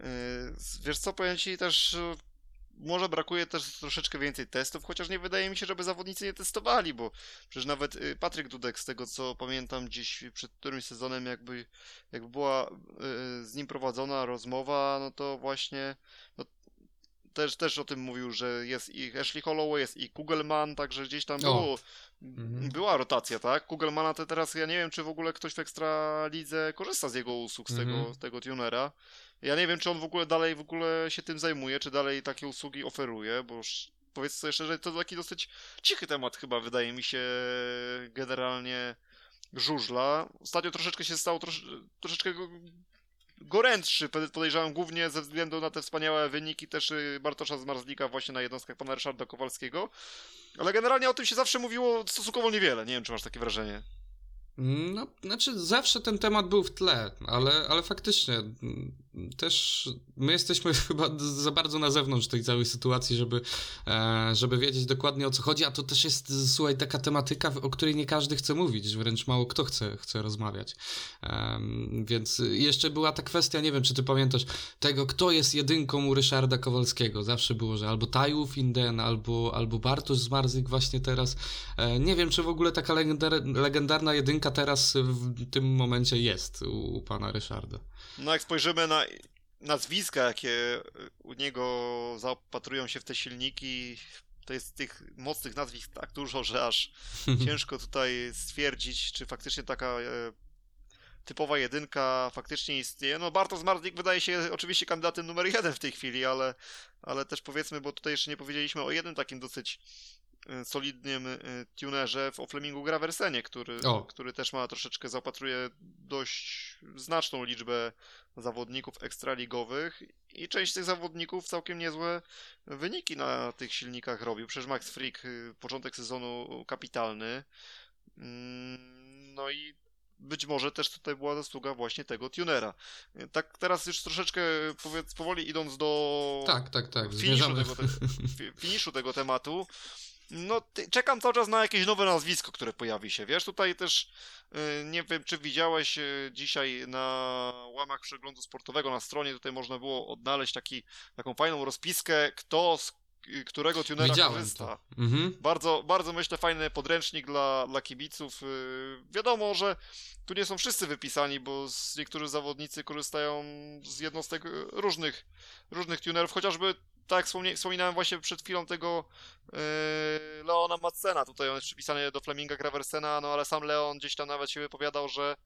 Yy, wiesz co, powiem ci też, może brakuje też troszeczkę więcej testów, chociaż nie wydaje mi się, żeby zawodnicy nie testowali, bo przecież nawet y, Patryk Dudek, z tego co pamiętam gdzieś przed którymś sezonem, jakby, jakby była y, z nim prowadzona rozmowa, no to właśnie no, też, też o tym mówił, że jest i Ashley Holloway, jest i Kugelman, także gdzieś tam było, mhm. była rotacja, tak? Kugelmana to teraz ja nie wiem, czy w ogóle ktoś w Ekstralidze korzysta z jego usług, z tego, mhm. z tego tunera. Ja nie wiem, czy on w ogóle dalej w ogóle się tym zajmuje, czy dalej takie usługi oferuje, bo powiedz sobie szczerze, to taki dosyć cichy temat chyba, wydaje mi się, generalnie żużla. Ostatnio troszeczkę się stało, trosz, troszeczkę gorętszy, podejrzewam głównie ze względu na te wspaniałe wyniki też y, Bartosza Zmarzlika właśnie na jednostkach pana Ryszarda Kowalskiego. Ale generalnie o tym się zawsze mówiło stosunkowo niewiele. Nie wiem, czy masz takie wrażenie. No, znaczy zawsze ten temat był w tle, ale, ale faktycznie mm, też my jesteśmy chyba za bardzo na zewnątrz tej całej sytuacji, żeby, e, żeby wiedzieć dokładnie o co chodzi, a to też jest, słuchaj, taka tematyka, o której nie każdy chce mówić, wręcz mało kto chce, chce rozmawiać. Więc jeszcze była ta kwestia, nie wiem, czy ty pamiętasz, tego, kto jest jedynką u Ryszarda Kowalskiego. Zawsze było, że albo Tajów Inden, albo, albo Bartosz Zmarzyk właśnie teraz. E, nie wiem, czy w ogóle taka legendarna jedynka teraz w tym momencie jest u, u pana Ryszarda. No jak spojrzymy na nazwiska, jakie u niego zaopatrują się w te silniki, to jest tych mocnych nazwisk tak dużo, że aż ciężko tutaj stwierdzić, czy faktycznie taka e, typowa jedynka faktycznie istnieje. No Bartosz Mardik wydaje się oczywiście kandydatem numer jeden w tej chwili, ale, ale też powiedzmy, bo tutaj jeszcze nie powiedzieliśmy o jednym takim dosyć solidnym y, tunerze w Flemingu Graversenie, który, który też ma troszeczkę zaopatruje dość znaczną liczbę zawodników ekstraligowych i część tych zawodników całkiem niezłe wyniki na tych silnikach robił. Przecież Max Frick y, początek sezonu kapitalny. Mm, no i być może też tutaj była zasługa właśnie tego tunera. Tak teraz już troszeczkę powiedz, powoli idąc do tak, tak, tak. Finiszu, tego, te, finiszu tego tematu. No, czekam cały czas na jakieś nowe nazwisko, które pojawi się, wiesz, tutaj też y, nie wiem, czy widziałeś y, dzisiaj na łamach przeglądu sportowego na stronie, tutaj można było odnaleźć taki, taką fajną rozpiskę, kto z y, którego tunera Widziałem korzysta. Mhm. Bardzo, bardzo myślę fajny podręcznik dla, dla kibiców. Wiadomo, że tu nie są wszyscy wypisani, bo niektórzy zawodnicy korzystają z jednostek różnych, różnych tunerów, chociażby tak wspomnie- wspominałem właśnie przed chwilą tego yy, Leona Madsena, tutaj on jest przypisany do Fleminga Graversena, no ale sam Leon gdzieś tam nawet się wypowiadał, że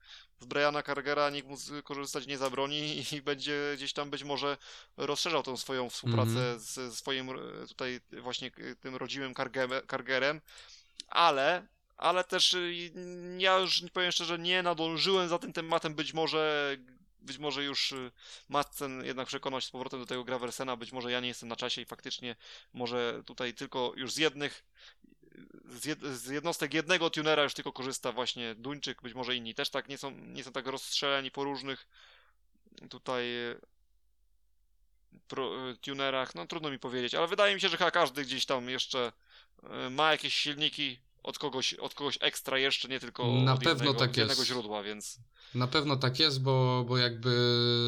z Briana Cargera nikt mu z- korzystać nie zabroni i będzie gdzieś tam być może rozszerzał tą swoją współpracę Mhm. z ze swoim tutaj właśnie tym rodzimym Cargerem, ale ale też y, ja już powiem szczerze, nie nadążyłem za tym tematem, być może być może już y, Madsen jednak przekonał się z powrotem do tego Graversena, być może ja nie jestem na czasie i faktycznie może tutaj tylko już z jednych z, jed, z jednostek jednego tunera już tylko korzysta właśnie Duńczyk, być może inni też tak nie są, nie są tak rozstrzeleni po różnych tutaj pro, tunerach, no trudno mi powiedzieć, ale wydaje mi się, że chyba każdy gdzieś tam jeszcze y, ma jakieś silniki od kogoś, od kogoś ekstra jeszcze, nie tylko Na od pewno jednego, tak jednego źródła, więc Na pewno tak jest, bo, bo jakby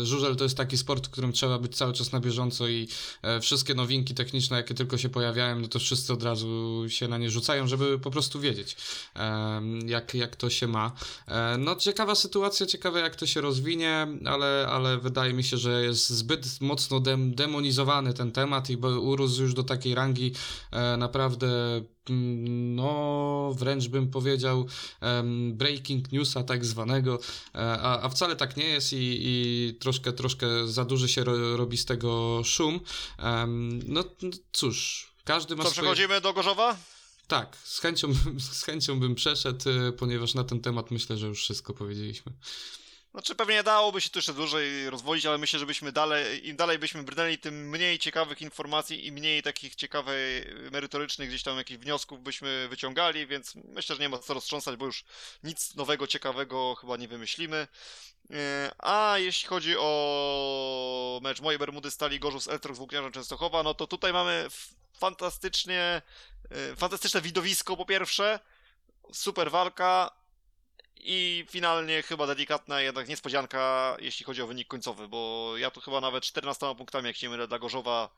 żużel to jest taki sport, w którym trzeba być cały czas na bieżąco i e, wszystkie nowinki techniczne, jakie tylko się pojawiają, no to wszyscy od razu się na nie rzucają, żeby po prostu wiedzieć, em, jak, jak to się ma. E, no ciekawa sytuacja, ciekawe jak to się rozwinie, ale, ale wydaje mi się, że jest zbyt mocno dem, demonizowany ten temat i bo urósł już do takiej rangi e, naprawdę no wręcz bym powiedział breaking newsa tak zwanego, E, a, a wcale tak nie jest i, i troszkę, troszkę za duży się ro, robi z tego szum. No, no cóż, każdy ma co, swoje... przechodzimy do Gorzowa? Tak, z chęcią, z chęcią bym przeszedł, e, ponieważ na ten temat myślę, że już wszystko powiedzieliśmy. Znaczy pewnie dałoby się tu jeszcze dłużej rozwodzić, ale myślę, że byśmy dalej, im dalej byśmy brnęli, tym mniej ciekawych informacji i mniej takich ciekawych, merytorycznych gdzieś tam jakichś wniosków byśmy wyciągali, więc myślę, że nie ma co roztrząsać, bo już nic nowego, ciekawego chyba nie wymyślimy. E, A jeśli chodzi o mecz mojej Bermudy Stali Gorzów z Eltrok z Włókniarzem Częstochowa, no to tutaj mamy fantastycznie, e, fantastyczne widowisko po pierwsze, super walka, i finalnie chyba delikatna jednak niespodzianka, jeśli chodzi o wynik końcowy, bo ja tu chyba nawet 14 punktami, jak się mylę, dla Gorzowa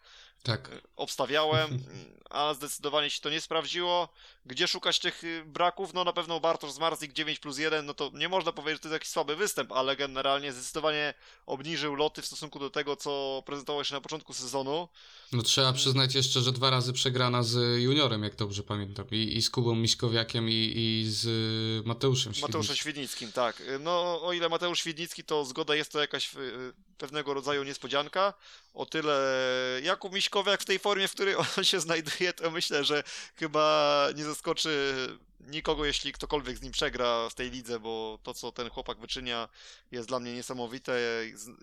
Tak. e, obstawiałem, a zdecydowanie się to nie sprawdziło. Gdzie szukać tych y, braków? No na pewno Bartosz Zmarzlik 9 plus 1, no to nie można powiedzieć, że to jest jakiś słaby występ, ale generalnie zdecydowanie obniżył loty w stosunku do tego, co prezentował się na początku sezonu. No trzeba przyznać jeszcze, że dwa razy przegrana z juniorem, jak dobrze pamiętam. I, i z Kubą Miśkowiakiem, i, i z Mateuszem Mateuszem Świdnickim. Świdnickim, tak. No, o ile Mateusz Świdnicki, to zgoda jest to jakaś y, pewnego rodzaju niespodzianka. O tyle Jakub Miśkowiak w tej formie, w której on się znajduje, to myślę, że chyba nie zaskoczy nikogo, jeśli ktokolwiek z nim przegra w tej lidze, bo to, co ten chłopak wyczynia, jest dla mnie niesamowite.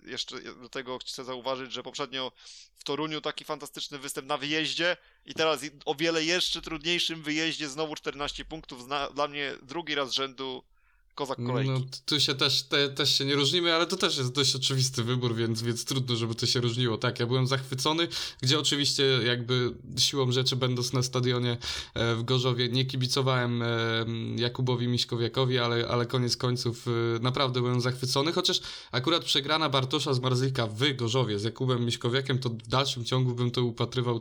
Jeszcze do tego chcę zauważyć, że poprzednio w Toruniu taki fantastyczny występ na wyjeździe i teraz o wiele jeszcze trudniejszym wyjeździe znowu 14 punktów. Dla mnie drugi raz rzędu kozak kolejki. No, tu się też, te, też się nie różnimy, ale to też jest dość oczywisty wybór, więc, więc trudno, żeby to się różniło. Tak, ja byłem zachwycony, gdzie oczywiście jakby siłą rzeczy będąc na stadionie e, w Gorzowie nie kibicowałem e, Jakubowi Miśkowiakowi, ale, ale koniec końców e, naprawdę byłem zachwycony, chociaż akurat przegrana Bartosza z Marzlika w Gorzowie z Jakubem Miśkowiakiem, to w dalszym ciągu bym to upatrywał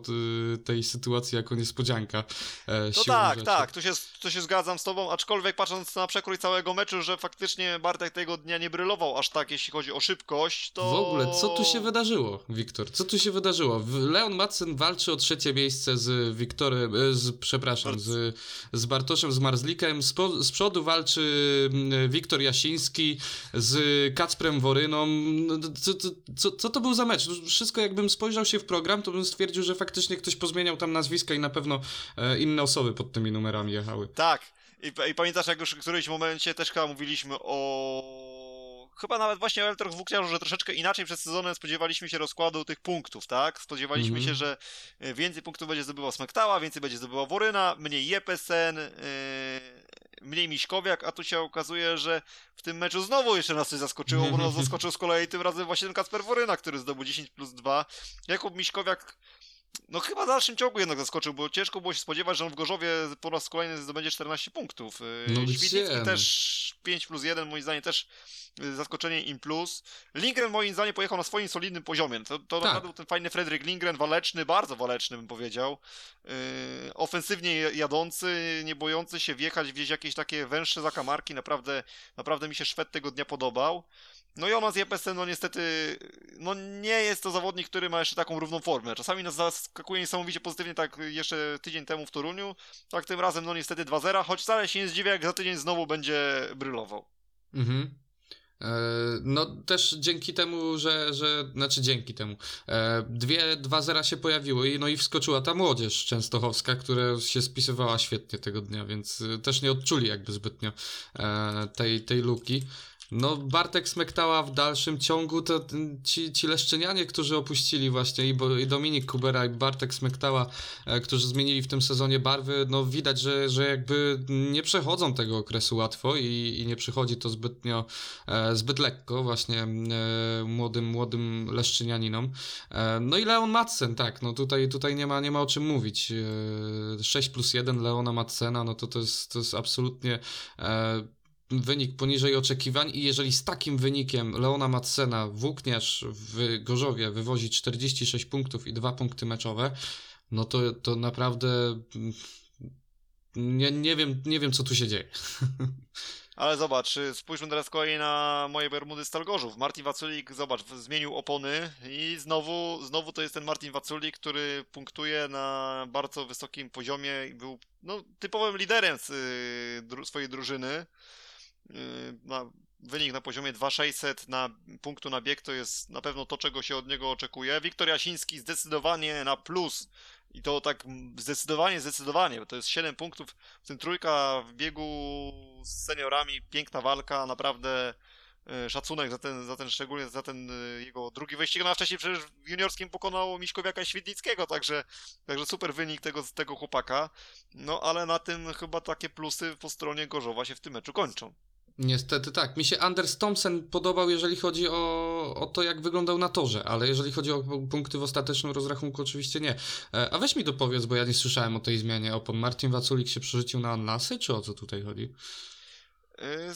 tej sytuacji jako niespodzianka. No tak, rzeczy. tak, tu się, tu się zgadzam z tobą, aczkolwiek patrząc na przekrój całego meczu, że faktycznie Bartek tego dnia nie brylował aż tak, jeśli chodzi o szybkość, to... W ogóle, co tu się wydarzyło, Wiktor? Co tu się wydarzyło? Leon Madsen walczy o trzecie miejsce z Wiktorem, e, z, przepraszam, z, z Bartoszem z Marzlikiem. Z, po, z przodu walczy mm, Wiktor Jasiński z Kacprem Woryną. No, Co, co, co, co to był za mecz? No, Wszystko jakbym spojrzał się w program, to bym stwierdził, że faktycznie ktoś pozmieniał tam nazwiska i na pewno e, inne osoby pod tymi numerami jechały. Tak, i, i pamiętasz, jak już w którymś momencie też chyba mówiliśmy o... Chyba nawet właśnie o Eltrach Włókniarzu, że troszeczkę inaczej przed sezonem spodziewaliśmy się rozkładu tych punktów, tak? Spodziewaliśmy Mhm. się, że e, więcej punktów będzie zdobywał Smektała, więcej będzie zdobywał Woryna, mniej Jepesen, yy, mniej Miśkowiak, a tu się okazuje, że w tym meczu znowu jeszcze nas coś zaskoczyło, bo nas zaskoczył z kolei tym razem właśnie ten Kacper Woryna, który zdobył 10 plus 2. Jakub Miśkowiak no chyba w dalszym ciągu jednak zaskoczył, bo ciężko było się spodziewać, że on w Gorzowie po raz kolejny zdobędzie 14 punktów. Yy, No Świdnicki też 5 plus 1, moim zdaniem też yy, zaskoczenie im plus. Lindgren moim zdaniem pojechał na swoim solidnym poziomie. To, to Tak. naprawdę był ten fajny Fredrik Lindgren, waleczny, bardzo waleczny bym powiedział. Yy, ofensywnie jadący, nie bojący się wjechać, wieźć jakieś takie węższe zakamarki. Naprawdę, naprawdę mi się Szwed tego dnia podobał. No i Jonas Jepesen, no niestety, no nie jest to zawodnik, który ma jeszcze taką równą formę. Czasami nas zas- zaskakuje niesamowicie pozytywnie, tak jeszcze tydzień temu w Toruniu, tak tym razem no niestety 2-0, choć wcale się nie zdziwię, jak za tydzień znowu będzie brylował. Mhm. E, No też dzięki temu, że, że znaczy dzięki temu, e, dwie 2-0 się pojawiły i no i wskoczyła ta młodzież częstochowska, która się spisywała świetnie tego dnia, więc e, też nie odczuli jakby zbytnio tej, tej luki. No Bartek Smektała w dalszym ciągu to ci, ci leszczynianie, którzy opuścili właśnie i, Bo, i Dominik Kubera i Bartek Smektała, e, którzy zmienili w tym sezonie barwy, no widać, że, że jakby nie przechodzą tego okresu łatwo i, i nie przychodzi to zbytnio e, zbyt lekko właśnie e, młodym, młodym leszczynianinom. E, no i Leon Madsen, tak, no tutaj, tutaj nie, ma, nie ma o czym mówić. E, 6 plus 1 Leona Madsena, no to to jest, to jest absolutnie e, wynik poniżej oczekiwań i jeżeli z takim wynikiem Leona Madsena włókniarz w Gorzowie wywozi 46 punktów i dwa punkty meczowe, no to, to naprawdę mm, nie, nie, wiem, nie wiem, co tu się dzieje. Ale zobacz, spójrzmy teraz kolej na moje Bermudy Stalgorzów. Martin Waculik, zobacz, zmienił opony i znowu, znowu to jest ten Martin Waculik, który punktuje na bardzo wysokim poziomie i był no, typowym liderem y, swojej drużyny. Y, na, wynik na poziomie 2600 na punktu na bieg to jest na pewno to, czego się od niego oczekuje. Wiktor Jasiński zdecydowanie na plus i to tak zdecydowanie, zdecydowanie, bo to jest 7 punktów, w tym trójka w biegu z seniorami, piękna walka, naprawdę e, szacunek za ten, za ten szczególnie za ten e, jego drugi wyścig, no a wcześniej przecież w juniorskim pokonał Miśkowiaka Świdnickiego, także, także super wynik tego, tego chłopaka, no ale na tym chyba takie plusy po stronie Gorzowa się w tym meczu kończą. Niestety tak. Mi się Anders Thompson podobał, jeżeli chodzi o, o to, jak wyglądał na torze, ale jeżeli chodzi o punkty w ostatecznym rozrachunku, oczywiście nie. E, A weź mi dopowiedz, bo ja nie słyszałem o tej zmianie opon. Martin Waculik się przerzucił na Anlasy, czy o co tutaj chodzi? E,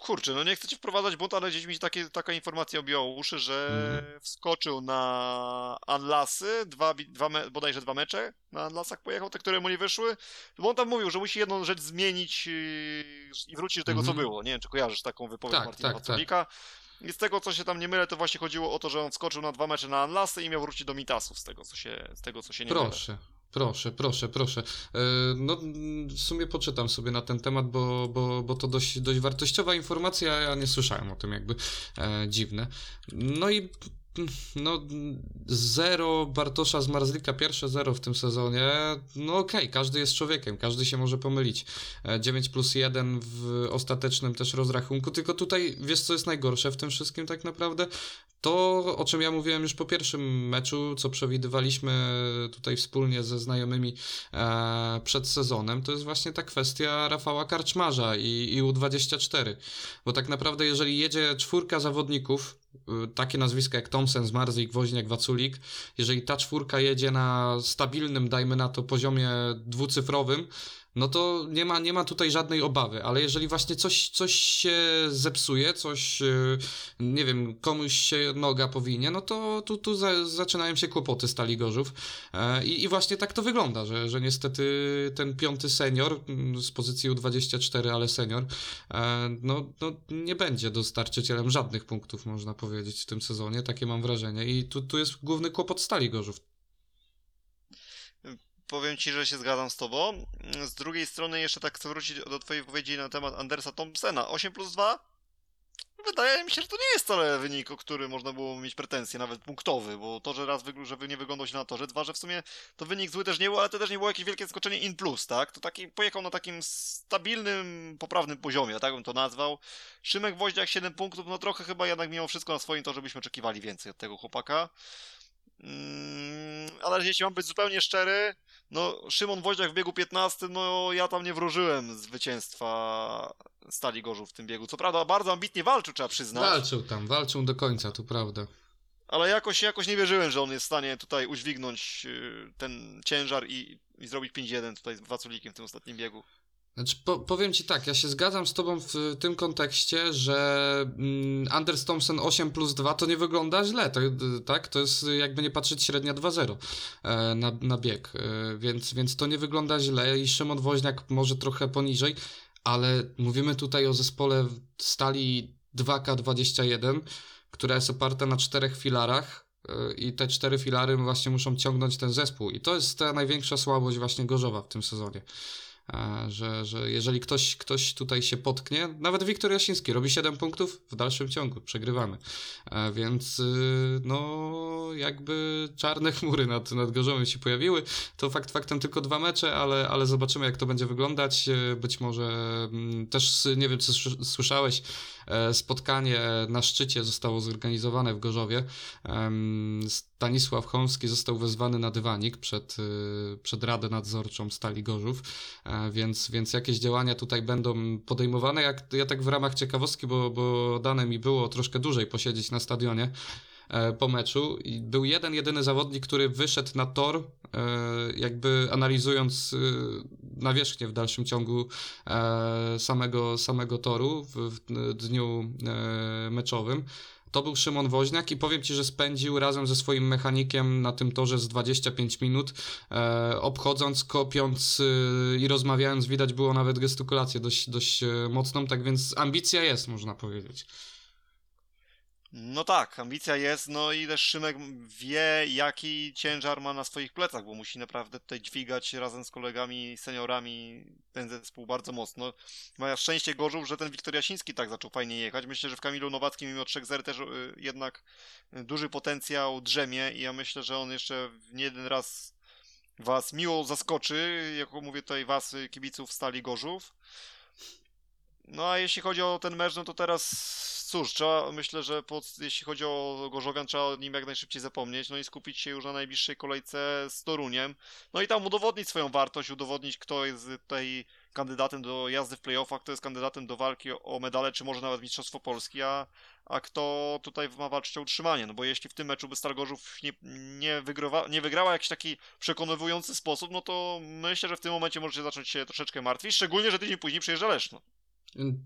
Kurczę, no nie chcę cię wprowadzać w błąd, ale gdzieś mi takie, taka informacja obiła uszy, że Mhm. wskoczył na Anlasy, dwa, dwa me, bodajże dwa mecze na Anlasach pojechał, te, które mu nie wyszły, bo on tam mówił, że musi jedną rzecz zmienić yy, i wrócić do tego, co Mhm. było. Nie wiem, czy kojarzysz taką wypowiedź Tak, Martina tak, Waculika. I z tego, co się tam nie mylę, to właśnie chodziło o to, że on wskoczył na dwa mecze na Anlasy i miał wrócić do Mitasów, z tego, co się, z tego, co się nie mylę. Proszę. Proszę, proszę. E, No, w sumie poczytam sobie na ten temat, bo, bo, bo to dość, dość wartościowa informacja, ja nie słyszałem o tym, jakby e, dziwne. No i no, zero Bartosza z Marzlika, pierwsze zero w tym sezonie. No okej, każdy jest człowiekiem, każdy się może pomylić. E, 9 plus 1 w ostatecznym też rozrachunku, tylko tutaj wiesz, co jest najgorsze w tym wszystkim tak naprawdę? To, o czym ja mówiłem już po pierwszym meczu, co przewidywaliśmy tutaj wspólnie ze znajomymi e, przed sezonem, to jest właśnie ta kwestia Rafała Karczmarza i, i U24. Bo tak naprawdę, jeżeli jedzie czwórka zawodników, takie nazwiska jak Thompson, Zmarzik, Woźniak, Waculik, jeżeli ta czwórka jedzie na stabilnym, dajmy na to, poziomie dwucyfrowym, no to nie ma, nie ma tutaj żadnej obawy, ale jeżeli właśnie coś, coś się zepsuje, coś, y, nie wiem, komuś się noga powinie, no to tu, tu za, zaczynają się kłopoty Stali Gorzów E, i, i właśnie tak to wygląda, że, że niestety ten piąty senior mm, z pozycji U24, ale senior, e, no, no nie będzie dostarczycielem żadnych punktów, można powiedzieć, w tym sezonie, takie mam wrażenie. I tu, tu jest główny kłopot Stali Gorzów. Powiem ci, że się zgadzam z tobą. Z drugiej strony jeszcze tak chcę wrócić do twojej wypowiedzi na temat Andersa Thompsona. 8 plus 2? Wydaje mi się, że to nie jest wcale wynik, o który można było mieć pretensje, nawet punktowy, bo to, że raz wygl- że nie wyglądał się na torze, dwa, że w sumie to wynik zły też nie był, ale to też nie było jakieś wielkie skoczenie in plus, tak? To taki pojechał na takim stabilnym, poprawnym poziomie, tak bym to nazwał. Szymek Woździak 7 punktów, no trochę chyba jednak mimo wszystko na swoim torze byśmy oczekiwali więcej od tego chłopaka. Mm, ale jeśli mam być zupełnie szczery, no, Szymon Woździak w biegu 15, no ja tam nie wróżyłem zwycięstwa Stali Gorzów w tym biegu. Co prawda bardzo ambitnie walczył, trzeba przyznać, Walczył tam, walczył do końca, to prawda. ale jakoś, jakoś nie wierzyłem, że on jest w stanie tutaj udźwignąć y, ten ciężar i, i zrobić 5-1 tutaj z Waculikiem w tym ostatnim biegu. Znaczy, po, powiem ci tak, ja się zgadzam z tobą w tym kontekście, że mm, Anders Thompson 8 plus 2 to nie wygląda źle, to, tak? To jest jakby nie patrzeć średnia 2-0 e, na, na bieg, e, więc, więc to nie wygląda źle i Szymon Woźniak może trochę poniżej, ale mówimy tutaj o zespole stali 2K21, która jest oparta na czterech filarach y, i te cztery filary właśnie muszą ciągnąć ten zespół. I to jest ta największa słabość właśnie Gorzowa w tym sezonie. E, Że, że jeżeli ktoś, ktoś tutaj się potknie, nawet Wiktor Jasiński robi 7 punktów, w dalszym ciągu przegrywamy. E, Więc y, no jakby czarne chmury nad, nad Gorzowem się pojawiły. To fakt faktem tylko dwa mecze, ale, ale zobaczymy jak to będzie wyglądać. E, Być może mm, też, nie wiem czy słys- słyszałeś, spotkanie na szczycie zostało zorganizowane w Gorzowie. Stanisław Chomski został wezwany na dywanik przed, y, przed Radę Nadzorczą Stali Gorzów, e, więc, więc jakieś działania tutaj będą podejmowane. Jak, ja tak w ramach ciekawostki, bo, bo dane mi było troszkę dłużej posiedzieć na stadionie e, po meczu i był jeden, jedyny zawodnik, który wyszedł na tor, e, jakby analizując y, nawierzchnię w dalszym ciągu samego, samego toru w, dniu meczowym. To był Szymon Woźniak i powiem Ci, że spędził razem ze swoim mechanikiem na tym torze z 25 minut, e, obchodząc, kopiąc e, i rozmawiając, widać było nawet gestykulację dość, dość e, mocną, tak więc ambicja jest, można powiedzieć. No tak, ambicja jest, no i też Szymek wie, jaki ciężar ma na swoich plecach, bo musi naprawdę tutaj dźwigać razem z kolegami, seniorami ten zespół bardzo mocno. Ma szczęście Gorzów, że ten Wiktor Jasiński tak zaczął fajnie jechać. Myślę, że w Kamilu Nowackim mimo 3-0 też y, jednak duży potencjał drzemie i ja myślę, że on jeszcze nie jeden raz was miło zaskoczy, jak mówię tutaj was, y, kibiców Stali Gorzów. No a jeśli chodzi o ten mecz, no to teraz cóż, trzeba, myślę, że pod, jeśli chodzi o Gorzowian, trzeba o nim jak najszybciej zapomnieć, no i skupić się już na najbliższej kolejce z Toruniem. No i tam udowodnić swoją wartość, udowodnić, kto jest tutaj kandydatem do jazdy w playoffach, kto jest kandydatem do walki o medale, czy może nawet Mistrzostwo Polski, a, a kto tutaj ma walczyć o utrzymanie. No bo jeśli w tym meczu by Star Gorzów nie, nie, wygrywa, nie wygrała w jakiś taki przekonujący sposób, no to myślę, że w tym momencie możecie zacząć się troszeczkę martwić, szczególnie, że tydzień później przyjeżdża Leszno.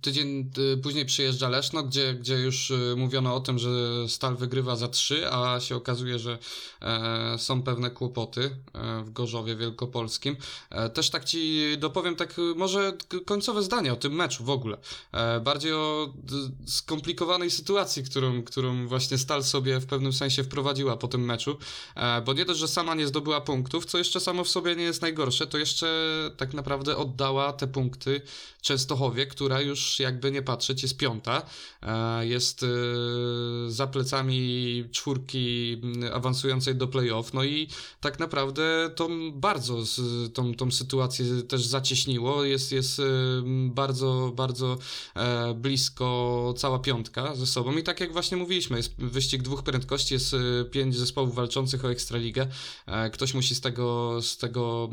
Tydzień y, później przyjeżdża Leszno, gdzie, gdzie już y, mówiono o tym, że Stal wygrywa za 3, a się okazuje, że e, są pewne kłopoty e, w Gorzowie Wielkopolskim. E, też tak ci dopowiem tak y, może końcowe zdanie o tym meczu w ogóle. E, bardziej o skomplikowanej sytuacji, którą, którą właśnie Stal sobie w pewnym sensie wprowadziła po tym meczu, e, bo nie dość, że sama nie zdobyła punktów, co jeszcze samo w sobie nie jest najgorsze, to jeszcze tak naprawdę oddała te punkty Częstochowie, która już jakby nie patrzeć jest piąta. E, Jest e, za plecami czwórki awansującej do playoff. No i tak naprawdę to bardzo tą, tą sytuację też zacieśniło. Jest, jest e, bardzo, bardzo blisko cała piątka ze sobą. I tak jak właśnie mówiliśmy, jest wyścig dwóch prędkości, jest pięć zespołów walczących o Ekstraligę. Ktoś musi z tego, z tego,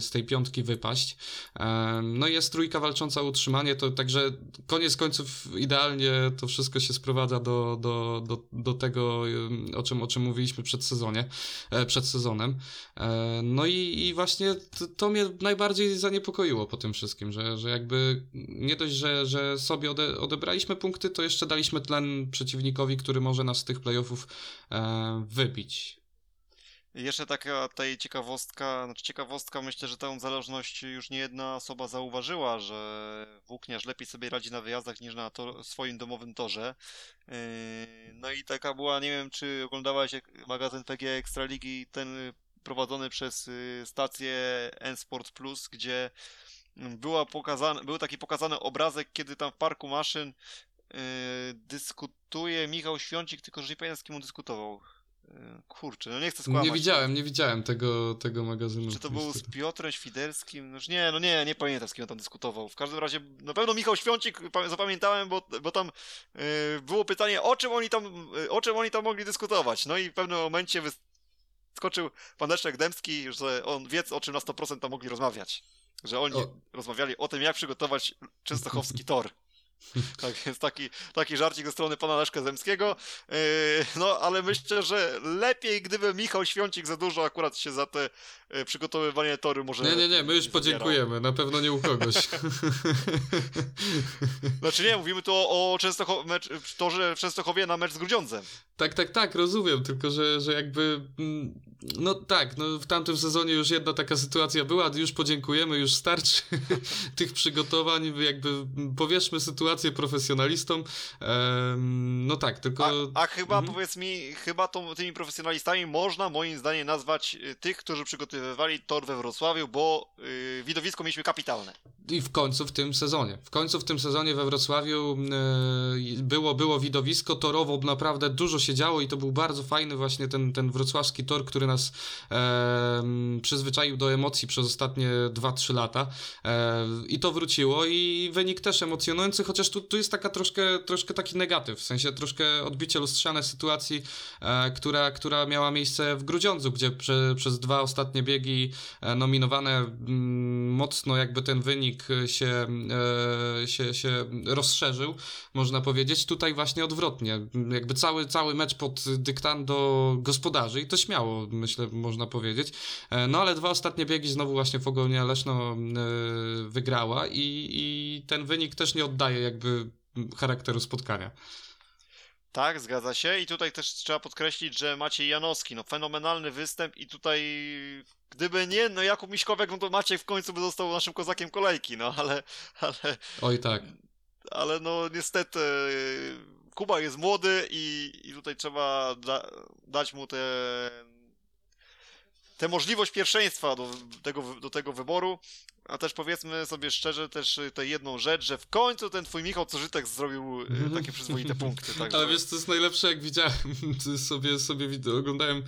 z tej piątki wypaść. No jest trójka walcząca o utrzymanie, to także koniec końców idealnie to wszystko się sprowadza do, do, do, do tego, o czym, o czym mówiliśmy przed sezonie, e, przed sezonem. E, No i, i właśnie to, to mnie najbardziej zaniepokoiło po tym wszystkim, że, że jakby nie dość, że, że sobie ode, odebraliśmy punkty, to jeszcze daliśmy tlen przeciwnikowi, który może nas z tych playoffów e, wybić. Jeszcze taka tutaj ciekawostka, znaczy ciekawostka, myślę, że tę zależność już nie jedna osoba zauważyła, że włókniarz lepiej sobie radzi na wyjazdach niż na tor, swoim domowym torze. Yy, No i taka była, nie wiem czy oglądałaś magazyn PG Ekstraligi, ten y, prowadzony przez y, stację N-Sport Plus, gdzie mm, była pokazane, był taki pokazany obrazek, kiedy tam w parku maszyn yy, dyskutuje Michał Świącik, tylko że nie pamiętam z kim on dyskutował. Kurczę, no nie chcę skłamać. Nie widziałem, nie widziałem tego, tego magazynu. Czy to był z. Piotrem Świderskim? No nie, no nie, nie pamiętam z kim on tam dyskutował. W każdym razie, na pewno Michał Świącik pa- zapamiętałem, bo, bo tam yy, było pytanie, o czym oni tam, yy, o czym oni tam mogli dyskutować. No i w pewnym momencie wyskoczył pan Leszek Dębski, że on wie, o czym na 100% tam mogli rozmawiać. Że oni O. rozmawiali o tym, jak przygotować częstochowski tor. Tak, jest taki, taki żarcik ze strony pana Leszka Zemskiego. Yy, no, ale myślę, że lepiej, gdyby Michał Świącik za dużo akurat się za te yy, przygotowywanie toru może. Nie, nie, nie, my już podziękujemy, na pewno nie u kogoś. Znaczy nie, mówimy tu o, o Częstochow- mecz, torze w Częstochowie na mecz z Grudziądzem. Tak, tak, tak, rozumiem, tylko że, że jakby. mm, No tak, no w tamtym sezonie już jedna taka sytuacja była, już podziękujemy, już starczy tych przygotowań, jakby mm, powierzmy sytuację sytuację profesjonalistom. Em, no tak, tylko... A, a chyba, Mhm. powiedz mi, chyba tymi profesjonalistami można moim zdaniem nazwać y, tych, którzy przygotowywali tor we Wrocławiu, bo y, widowisko mieliśmy kapitalne. I w końcu w tym sezonie. W końcu w tym sezonie we Wrocławiu e, było, było widowisko torowo, naprawdę dużo się działo i to był bardzo fajny właśnie ten, ten wrocławski tor, który nas e, przyzwyczaił do emocji przez ostatnie 2-3 lata. E, I to wróciło i wynik też emocjonujący, chociaż tu, tu jest taka troszkę, troszkę taki negatyw, w sensie troszkę odbicie lustrzane sytuacji, e, która, która miała miejsce w Grudziądzu, gdzie prze, przez dwa ostatnie biegi e, nominowane mm, mocno jakby ten wynik się, e, się, się rozszerzył, można powiedzieć. Tutaj właśnie odwrotnie. Jakby cały, cały mecz pod dyktando gospodarzy i to śmiało, myślę, można powiedzieć. E, No ale dwa ostatnie biegi znowu właśnie Fogonia Leszno e, wygrała i, i ten wynik też nie oddaje jakby charakteru spotkania. Tak, zgadza się. I tutaj też trzeba podkreślić, że Maciej Janowski, no fenomenalny występ i tutaj gdyby nie, no Jakub Miśkowiak, no to Maciej w końcu by został naszym kozakiem kolejki, no ale, ale, Oj tak. ale no niestety Kuba jest młody i, i tutaj trzeba da, dać mu te tę możliwość pierwszeństwa do tego, do tego wyboru, a też powiedzmy sobie szczerze też tę jedną rzecz, że w końcu ten twój Michał Cożytek zrobił y, takie przyzwoite punkty. Także... Ale wiesz, co jest najlepsze, jak widziałem, to sobie, sobie oglądałem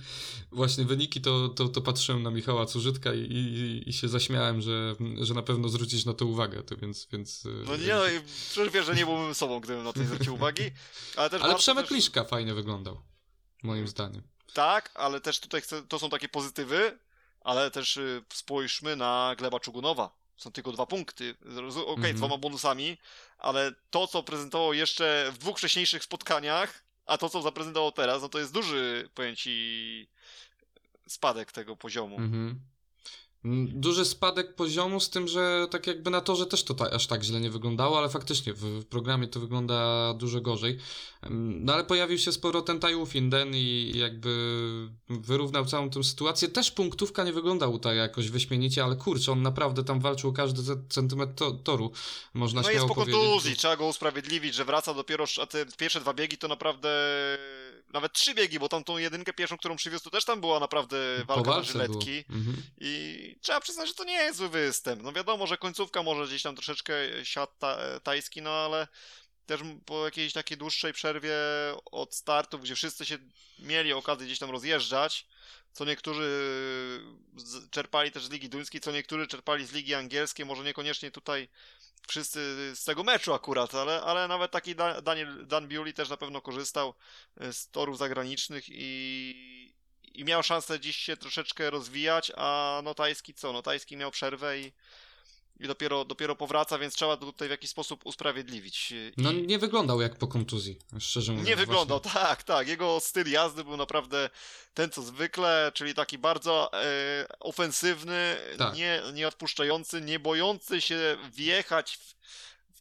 właśnie wyniki, to, to, to patrzyłem na Michała Cużytka i, i, i się zaśmiałem, że, że na pewno zwrócić na to uwagę, to więc... więc y, No nie, no, przecież wiesz, że nie byłbym sobą, gdybym na to nie zwrócił uwagi. Ale, też Ale Przemek też... Liszka fajnie wyglądał, moim zdaniem. Tak, ale też tutaj chcę, to są takie pozytywy, ale też y, spójrzmy na Gleba Czugunowa. Są tylko dwa punkty. Okej, Mhm. dwoma bonusami, ale to, co prezentował jeszcze w dwóch wcześniejszych spotkaniach, a to, co zaprezentował teraz, no to jest duży, powiem ci, spadek tego poziomu. Mm, Duży spadek poziomu, z tym, że tak jakby na torze też to ta, aż tak źle nie wyglądało, ale faktycznie w, w programie to wygląda dużo gorzej. Em, No ale pojawił się z powrotem Tai Finden i jakby wyrównał całą tę sytuację. Też punktówka nie wyglądała tutaj jakoś wyśmienicie, ale kurczę, on naprawdę tam walczył o każdy ce- centymetr to, toru, można No jest śmiało po powiedzieć. kontuzji, trzeba go usprawiedliwić, że wraca dopiero, a te pierwsze dwa biegi to naprawdę, nawet trzy biegi, bo tam tą jedynkę pierwszą, którą przywiózł, to też tam była naprawdę walka na żyletki. Mhm. I trzeba przyznać, że to nie jest zły występ. No wiadomo, że końcówka może gdzieś tam troszeczkę siadł ta, tajski, no ale też po jakiejś takiej dłuższej przerwie od startów, gdzie wszyscy się mieli okazję gdzieś tam rozjeżdżać, co niektórzy czerpali też z Ligi Duńskiej, co niektórzy czerpali z Ligi Angielskiej, może niekoniecznie tutaj wszyscy z tego meczu akurat, ale, ale nawet taki Da- Daniel, Dan Bewley też na pewno korzystał e, z torów zagranicznych i, i miał szansę dziś się troszeczkę rozwijać, a no Tajski co? No Tajski miał przerwę i, i dopiero, dopiero powraca, więc trzeba to tutaj w jakiś sposób usprawiedliwić. I No nie wyglądał jak po kontuzji, szczerze mówiąc. nie wyglądał, właśnie. tak, tak. Jego styl jazdy był naprawdę ten co zwykle, czyli taki bardzo e, ofensywny, Tak. nie, nie odpuszczający, nie bojący się wjechać w,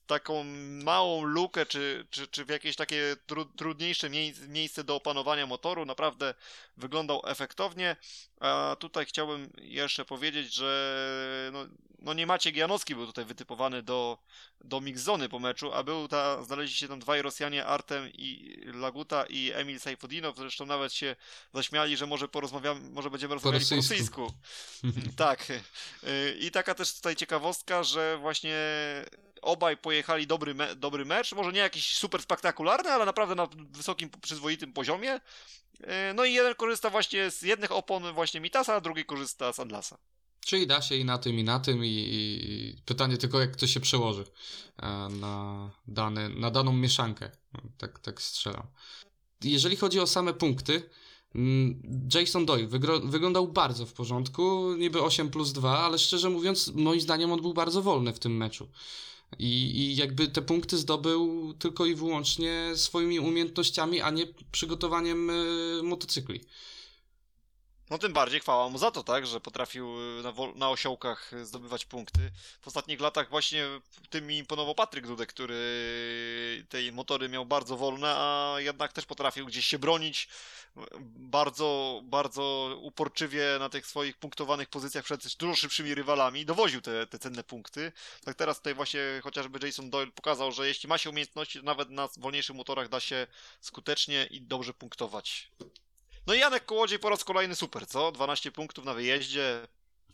taką małą lukę, czy, czy, czy w jakieś takie tru, trudniejsze mie miejsce do opanowania motoru. Naprawdę wyglądał efektownie. A tutaj chciałbym jeszcze powiedzieć, że no, no nie Maciek Janowski był tutaj wytypowany do, do mixzony po meczu, a był ta, znaleźli się tam dwaj Rosjanie, Artem i Laguta i Emil Sajfudinow, zresztą nawet się zaśmiali, że może porozmawiamy, może będziemy rozmawiali po rosyjsku. rosyjsku. tak. Y, I taka też tutaj ciekawostka, że właśnie obaj pojechali dobry, me dobry mecz, może nie jakiś super spektakularny, ale naprawdę na wysokim, przyzwoitym poziomie. Y, No i jeden korzysta właśnie z jednych opon właśnie Mitasa, a drugi korzysta z Atlasa. Czyli da się i na tym, i na tym, i, i pytanie tylko, jak to się przełoży e, na, dany, na daną mieszankę. Tak, tak strzelam. Jeżeli chodzi o same punkty, mm, Jason Doyle wyglądał bardzo w porządku, niby 8 plus 2, ale szczerze mówiąc, moim zdaniem on był bardzo wolny w tym meczu. I, I jakby te punkty zdobył tylko i wyłącznie swoimi umiejętnościami, a nie przygotowaniem e, motocykli. No tym bardziej chwała mu za to, tak, że potrafił y, na, na osiołkach y, zdobywać punkty. W ostatnich latach właśnie tym mi imponował Patryk Dudek, który tej motory miał bardzo wolne, a jednak też potrafił gdzieś się bronić y, bardzo, bardzo uporczywie na tych swoich punktowanych pozycjach przed dużo szybszymi rywalami. Dowoził te, te cenne punkty. Tak teraz tutaj właśnie chociażby Jason Doyle pokazał, że jeśli ma się umiejętności, to nawet na wolniejszych motorach da się skutecznie i dobrze punktować. No i Janek Kołodziej po raz kolejny super, co? 12 punktów na wyjeździe.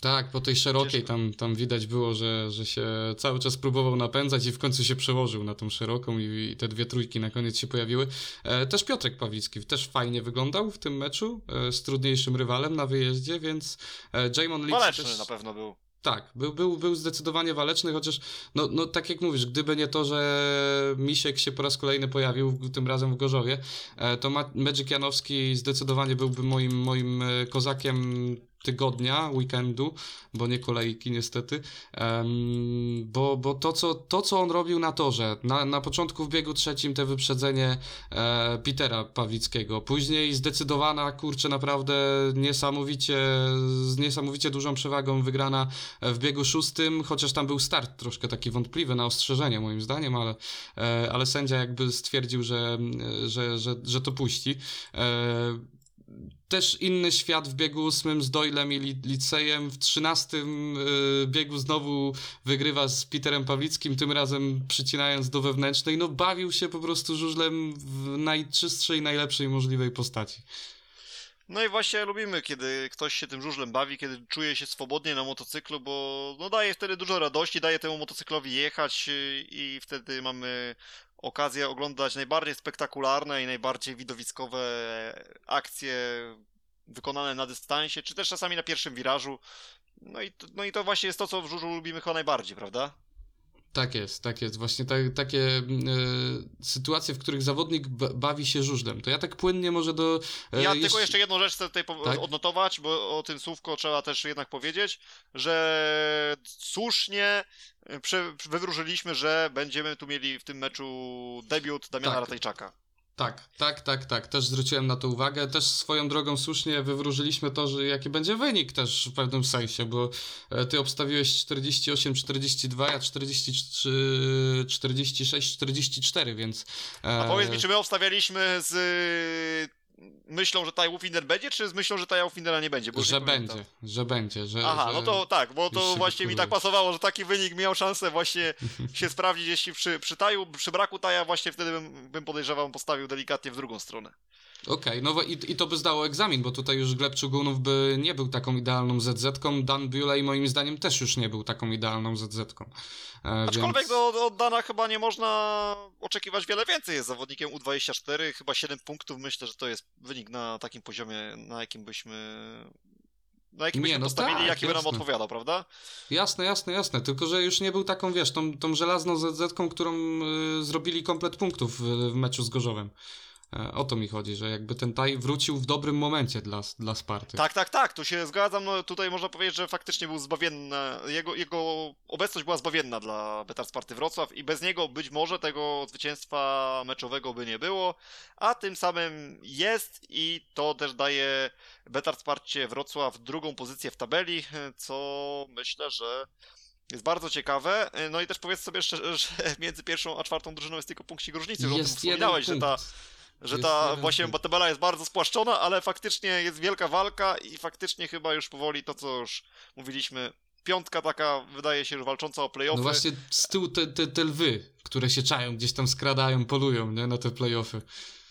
Tak, po tej szerokiej tam, tam widać było, że, że się cały czas próbował napędzać i w końcu się przełożył na tą szeroką i, i te dwie trójki na koniec się pojawiły. E, też Piotrek Pawlicki też fajnie wyglądał w tym meczu e, z trudniejszym rywalem na wyjeździe, więc e, Jamon Lee Waleczny też... na pewno był. Tak, był, był, był zdecydowanie waleczny, chociaż, no, no tak jak mówisz, gdyby nie to, że Misiek się po raz kolejny pojawił, tym razem w Gorzowie, e, to Ma- Magic Janowski zdecydowanie byłby moim, moim e, kozakiem tygodnia, weekendu, bo nie kolejki niestety, bo, bo to, co, to, co on robił na torze, na, na początku w biegu trzecim te wyprzedzenie e, Petera Pawlickiego, później zdecydowana, kurczę, naprawdę niesamowicie, z niesamowicie dużą przewagą wygrana w biegu szóstym, chociaż tam był start troszkę taki wątpliwy na ostrzeżenie moim zdaniem, ale, e, ale sędzia jakby stwierdził, że, że, że, że to puści. Też inny świat w biegu ósmym z Doylem i Li- Licejem. W trzynastym e, biegu znowu wygrywa z Peterem Pawlickim, tym razem przycinając do wewnętrznej. No bawił się po prostu żużlem w najczystszej, najlepszej możliwej postaci. No i właśnie lubimy, kiedy ktoś się tym żużlem bawi, kiedy czuje się swobodnie na motocyklu, bo no daje wtedy dużo radości, daje temu motocyklowi jechać yy, i wtedy mamy okazję oglądać najbardziej spektakularne i najbardziej widowiskowe akcje wykonane na dystansie, czy też czasami na pierwszym wirażu. No i, to- no i to właśnie jest to, co w żużlu lubimy chyba najbardziej, prawda? Tak jest, tak jest. Właśnie ta, takie e, sytuacje, w których zawodnik ba- bawi się żużlem. To ja tak płynnie może do... e, Ja jeszcze- tylko jeszcze jedną rzecz chcę tutaj Tak? odnotować, bo o tym słówko trzeba też jednak powiedzieć, że słusznie wywróżyliśmy, że będziemy tu mieli w tym meczu debiut Damiana Tak. Ratajczaka. Tak, tak, tak, tak. Też zwróciłem na to uwagę. Też swoją drogą słusznie wywróżyliśmy to, że jaki będzie wynik też w pewnym sensie, bo e, ty obstawiłeś 48-42, ja 43, 46-44, więc... e, A powiedz mi, czy my obstawialiśmy z myślą, że Taj Finder będzie, czy z myślą, że Taj Findera nie będzie? Bo Że nie pamiętam. będzie, że będzie, że... Aha, że... no to tak, bo to właśnie mi tak pasowało, że taki wynik miał szansę właśnie się sprawdzić, jeśli przy, przy Taju, przy braku Taja właśnie wtedy bym, bym podejrzewał, postawił delikatnie w drugą stronę. Okej, no bo i, i to by zdało egzamin, bo tutaj już Gleb Czugunów by nie był taką idealną ZZ-ką, Dan Buley moim zdaniem też już nie był taką idealną ZZ-ką. E, Aczkolwiek więc... do, od Dana chyba nie można oczekiwać wiele więcej. Jest zawodnikiem U24, chyba 7 punktów. Myślę, że to jest wynik na takim poziomie, na jakim byśmy. Na jakim Nie, byśmy no postawili, tak, jaki by nam odpowiadał, prawda? Jasne, jasne, jasne, tylko że już nie był taką, wiesz, tą, tą żelazną ZZ-ką, którą y, zrobili komplet punktów w, w meczu z Gorzowem. E, o to mi chodzi, że jakby ten Taj wrócił w dobrym momencie dla, dla Sparty. Tak, tak, tak, tu się zgadzam. No, tutaj można powiedzieć, że faktycznie był zbawienna. Jego, jego obecność była zbawienna dla Betar Sparty Wrocław i bez niego być może tego zwycięstwa meczowego by nie było, a tym samym jest i to też daje Betar Sparcie Wrocław drugą pozycję w tabeli, co myślę, że jest bardzo ciekawe. No i też powiedz sobie szczerze, że między pierwszą a czwartą drużyną jest tylko punkcik różnicy. że o tym Jest wspominałeś, że ta że Jest ta jeden właśnie punkt. tabela jest bardzo spłaszczona, ale faktycznie jest wielka walka i faktycznie chyba już powoli to, co już mówiliśmy, piątka taka wydaje się już walcząca o playoffy. No właśnie z tyłu te, te, te lwy, które się czają, gdzieś tam skradają, polują, nie, na te playoffy.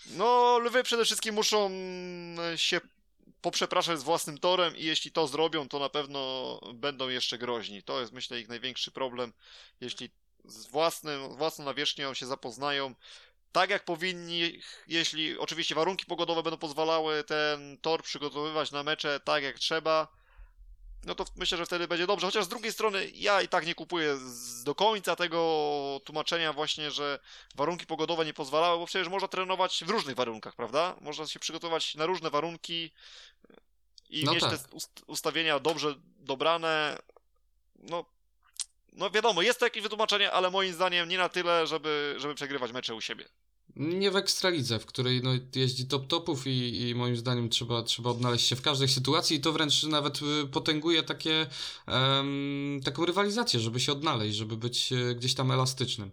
No, lwy przede wszystkim muszą się poprzepraszać z własnym torem i jeśli to zrobią, to na pewno będą jeszcze groźni. To jest myślę ich największy problem. Jeśli z własnym, własną nawierzchnią się zapoznają, tak jak powinni, jeśli oczywiście warunki pogodowe będą pozwalały ten tor przygotowywać na mecze tak jak trzeba, no to myślę, że wtedy będzie dobrze. Chociaż z drugiej strony ja i tak nie kupuję z, do końca tego tłumaczenia właśnie, że warunki pogodowe nie pozwalały, bo przecież można trenować w różnych warunkach, prawda? Można się przygotować na różne warunki i No mieć tak. te ust- ustawienia dobrze dobrane. No, no wiadomo, jest to jakieś wytłumaczenie, ale moim zdaniem nie na tyle, żeby, żeby przegrywać mecze u siebie. Nie w Ekstralidze, w której no, jeździ top topów i, i moim zdaniem trzeba, trzeba odnaleźć się w każdej sytuacji i to wręcz nawet y, potęguje takie, um, taką rywalizację, żeby się odnaleźć, żeby być y, gdzieś tam elastycznym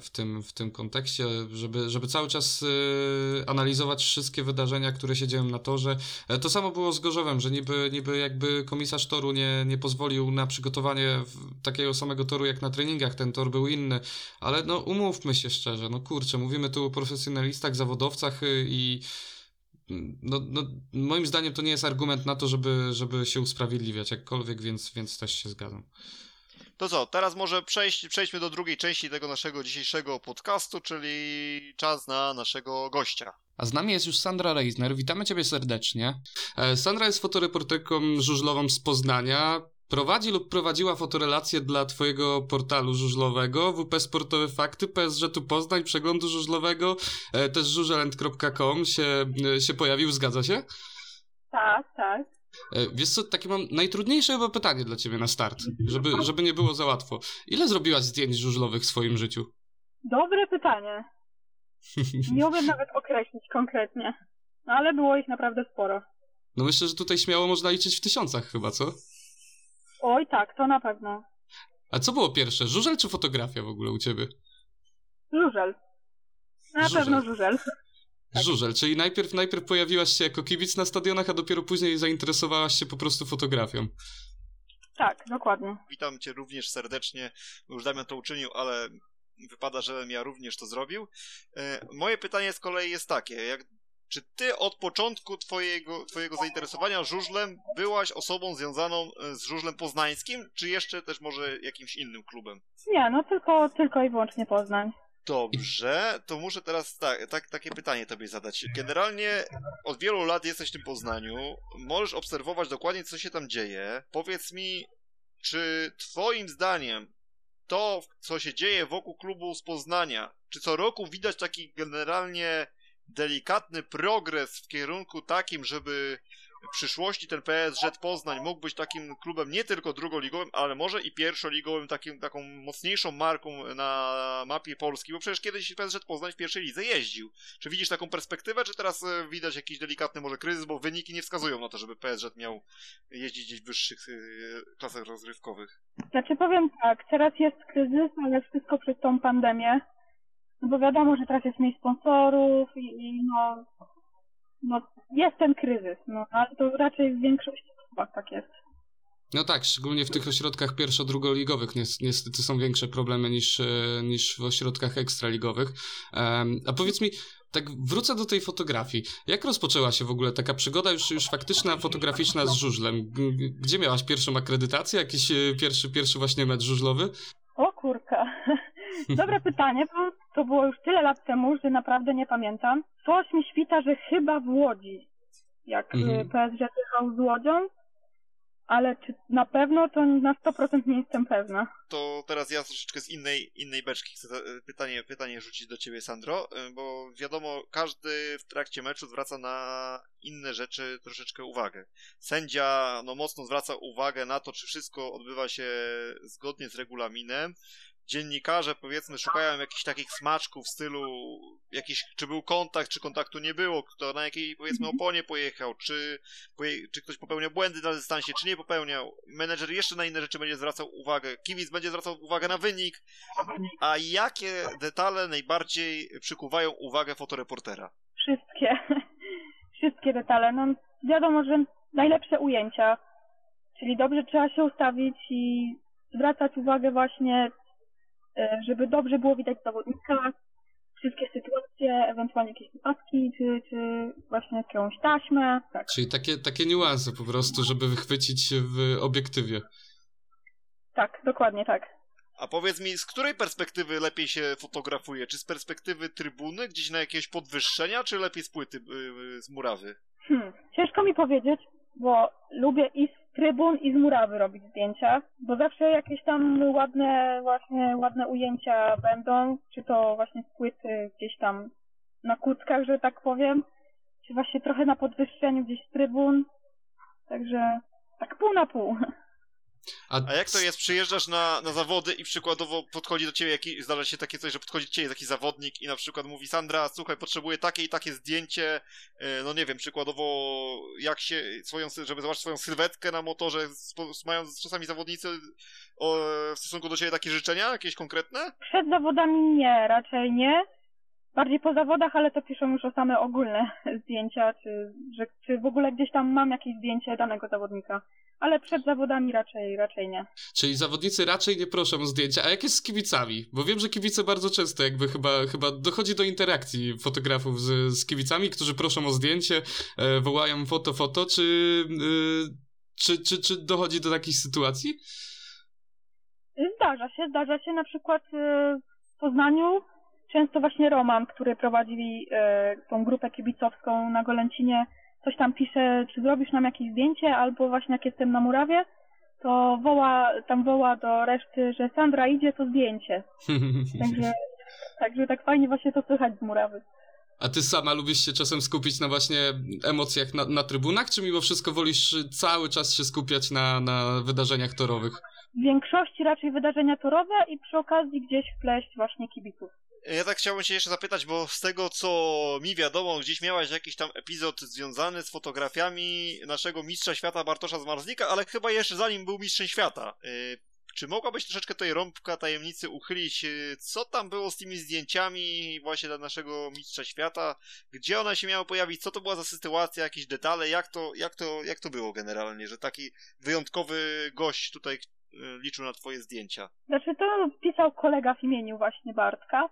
w tym, w tym kontekście, żeby, żeby cały czas y, analizować wszystkie wydarzenia, które się dzieją na torze. E, to samo było z Gorzowem, że niby, niby jakby komisarz toru nie, nie pozwolił na przygotowanie takiego samego toru jak na treningach, ten tor był inny, ale no umówmy się szczerze, no kurczę, mówimy tu o profesjonalistach, zawodowcach y, i no, no, moim zdaniem to nie jest argument na to, żeby, żeby się usprawiedliwiać jakkolwiek, więc, więc też się zgadzam. To co, teraz może przejść, przejdźmy do drugiej części tego naszego dzisiejszego podcastu, czyli czas na naszego gościa. A z nami jest już Sandra Reisner. Witamy Ciebie serdecznie. E, Sandra jest fotoreporterką żużlową z Poznania. Prowadzi lub prowadziła fotorelacje dla Twojego portalu żużlowego, WP Sportowe Fakty, PSG Tu Poznań, Przeglądu Żużlowego, e, też żużelend.com się, e, się pojawił, zgadza się? Tak, tak. E, wiesz co, takie mam najtrudniejsze chyba pytanie dla Ciebie na start, żeby, żeby nie było za łatwo. Ile zrobiłaś zdjęć żużlowych w swoim życiu? Dobre pytanie. Nie umiem nawet określić konkretnie. No ale było ich naprawdę sporo. No myślę, że tutaj śmiało można liczyć w tysiącach chyba, co? Oj tak, to na pewno. A co było pierwsze, żużel czy fotografia w ogóle u ciebie? Żużel. Na Żużel. pewno żużel. Tak. Żużel, czyli najpierw, najpierw pojawiłaś się jako kibic na stadionach, a dopiero później zainteresowałaś się po prostu fotografią. Tak, dokładnie. Witam Cię również serdecznie. Już Damian to uczynił, ale wypada, żebym ja również to zrobił. E, moje pytanie z kolei jest takie, jak, czy Ty od początku twojego, twojego zainteresowania żużlem byłaś osobą związaną e, z żużlem poznańskim, czy jeszcze też może jakimś innym klubem? Nie, no tylko, tylko i wyłącznie Poznań. Dobrze, to muszę teraz tak, tak, takie pytanie tobie zadać. Generalnie od wielu lat jesteś w tym Poznaniu, możesz obserwować dokładnie, co się tam dzieje. Powiedz mi, czy twoim zdaniem to, co się dzieje wokół klubu z Poznania, czy co roku widać taki generalnie delikatny progres w kierunku takim, żeby w przyszłości ten PSG Poznań mógł być takim klubem nie tylko drugoligowym, ale może i pierwszoligowym, takim, taką mocniejszą marką na mapie Polski, bo przecież kiedyś PSG Poznań w pierwszej lidze jeździł. Czy widzisz taką perspektywę, czy teraz e, widać jakiś delikatny może kryzys, bo wyniki nie wskazują na to, żeby PSG miał jeździć gdzieś w wyższych e, klasach rozrywkowych? Znaczy powiem tak, teraz jest kryzys, ale wszystko przez tą pandemię. No bo wiadomo, że teraz jest mniej sponsorów i, i no, no jest ten kryzys, no ale to raczej w większości klubach tak jest. No tak, szczególnie w tych ośrodkach pierwszo-drugoligowych niestety są większe problemy niż, e, niż w ośrodkach ekstraligowych. A powiedz mi, tak wrócę do tej fotografii. Jak rozpoczęła się w ogóle taka przygoda już, już faktyczna, fotograficzna z żużlem? Gdzie miałaś pierwszą akredytację? Jakiś e, pierwszy, pierwszy właśnie mecz żużlowy? O kurka. Dobre pytanie, bo to było już tyle lat temu, że naprawdę nie pamiętam. Coś mi świta, że chyba w Łodzi, jak Mhm. mhm. PSG jechał z Łodzią, ale czy na pewno, to na 100% nie jestem pewna. to teraz ja troszeczkę z innej, innej beczki chcę za- pytanie, pytanie rzucić do ciebie, Sandro, y, bo wiadomo, każdy w trakcie meczu zwraca na inne rzeczy troszeczkę uwagę. Sędzia no, mocno zwraca uwagę na to, czy wszystko odbywa się zgodnie z regulaminem. Dziennikarze, powiedzmy, szukają jakichś takich smaczków w stylu jakiś, czy był kontakt, czy kontaktu nie było, kto na jakiej, powiedzmy, oponie pojechał, czy, poje, czy ktoś popełniał błędy na dystansie, czy nie popełniał. Menedżer jeszcze na inne rzeczy będzie zwracał uwagę. Kibic będzie zwracał uwagę na wynik. A jakie detale najbardziej przykuwają uwagę fotoreportera? Wszystkie, wszystkie detale. No wiadomo, że najlepsze ujęcia, czyli dobrze trzeba się ustawić i zwracać uwagę właśnie, żeby dobrze było widać zawodnika, wszystkie sytuacje, ewentualnie jakieś wypadki, czy, czy właśnie jakąś taśmę. Tak. Czyli takie, takie niuanse po prostu, żeby wychwycić w obiektywie. Tak, dokładnie tak. A powiedz mi, z której perspektywy lepiej się fotografuje? Czy z perspektywy trybuny, gdzieś na jakieś podwyższenia, czy lepiej z płyty, yy, z murawy? Hmm, ciężko mi powiedzieć, bo lubię i z trybun, i z murawy robić zdjęcia, bo zawsze jakieś tam ładne, właśnie ładne ujęcia będą, czy to właśnie z płyty gdzieś tam na kuckach, że tak powiem, czy właśnie trochę na podwyższeniu gdzieś z trybun, także tak pół na pół. A jak to jest, przyjeżdżasz na, na zawody i przykładowo podchodzi do ciebie, jakiś, zdarza się takie coś, że podchodzi do ciebie jakiś zawodnik i na przykład mówi Sandra, słuchaj, potrzebuję takie i takie zdjęcie, e, no nie wiem, przykładowo jak się, swoją, żeby zobaczyć swoją sylwetkę na motorze, mają czasami zawodnicy o, w stosunku do ciebie takie życzenia, jakieś konkretne? Przed zawodami nie, raczej nie. Bardziej po zawodach, ale to piszą już o same ogólne zdjęcia, czy, że, czy w ogóle gdzieś tam mam jakieś zdjęcie danego zawodnika. Ale przed zawodami raczej, raczej nie. Czyli zawodnicy raczej nie proszą o zdjęcia, a jak jest z kibicami? Bo wiem, że kibice bardzo często jakby chyba, chyba dochodzi do interakcji fotografów z, z kibicami, którzy proszą o zdjęcie, e, wołają foto, foto, czy, e, czy, czy, czy dochodzi do takich sytuacji? Zdarza się, zdarza się na przykład y, w Poznaniu często właśnie Roman, który prowadzi y, tą grupę kibicowską na Golęcinie, coś tam pisze, czy zrobisz nam jakieś zdjęcie, albo właśnie jak jestem na murawie, to woła, tam woła do reszty, że Sandra idzie, to zdjęcie. Także, także tak fajnie właśnie to słychać z murawy. A ty sama lubisz się czasem skupić na właśnie emocjach na, na trybunach, czy mimo wszystko wolisz cały czas się skupiać na, na wydarzeniach torowych? W większości raczej wydarzenia torowe i przy okazji gdzieś wpleść właśnie kibiców. Ja tak chciałbym cię jeszcze zapytać, bo z tego co mi wiadomo, gdzieś miałaś jakiś tam epizod związany z fotografiami naszego mistrza świata Bartosza Zmarzlika, ale chyba jeszcze zanim był mistrzem świata. Yy, czy mogłabyś troszeczkę tej rąbka tajemnicy uchylić? Yy, Co tam było z tymi zdjęciami właśnie dla naszego mistrza świata? Gdzie one się miały pojawić? Co to była za sytuacja? Jakieś detale? Jak to, jak to, jak to było generalnie, że taki wyjątkowy gość tutaj yy, liczył na twoje zdjęcia? Znaczy to pisał kolega w imieniu właśnie Bartka.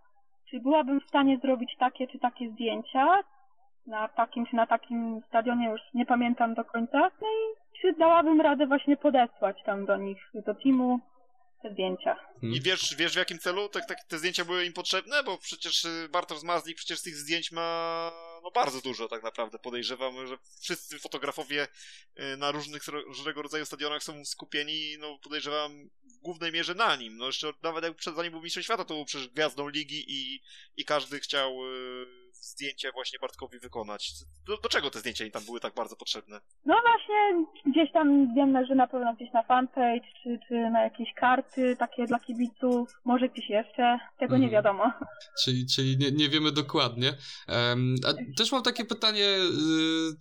Czy byłabym w stanie zrobić takie czy takie zdjęcia na takim czy na takim stadionie, już nie pamiętam do końca. No i czy dałabym radę właśnie podesłać tam do nich, do teamu te zdjęcia. Hmm. I wiesz, wiesz w jakim celu tak, tak, te zdjęcia były im potrzebne? Bo przecież y, Bartosz Zmarzlik przecież tych zdjęć ma no bardzo dużo tak naprawdę. Podejrzewam, że wszyscy fotografowie y, na różnych różnego rodzaju stadionach są skupieni, no podejrzewam głównej mierze na nim. No jeszcze nawet jak przed zanim był mistrzem świata, to był przecież gwiazdą ligi i, i każdy chciał y, zdjęcie właśnie Bartkowi wykonać. Do, do czego te zdjęcia im tam były tak bardzo potrzebne? No właśnie, gdzieś tam wiem, że na pewno gdzieś na fanpage, czy, czy na jakieś karty takie dla kibiców, może gdzieś jeszcze, tego nie Mhm. wiadomo. Czyli, czyli nie, nie wiemy dokładnie. A też mam takie pytanie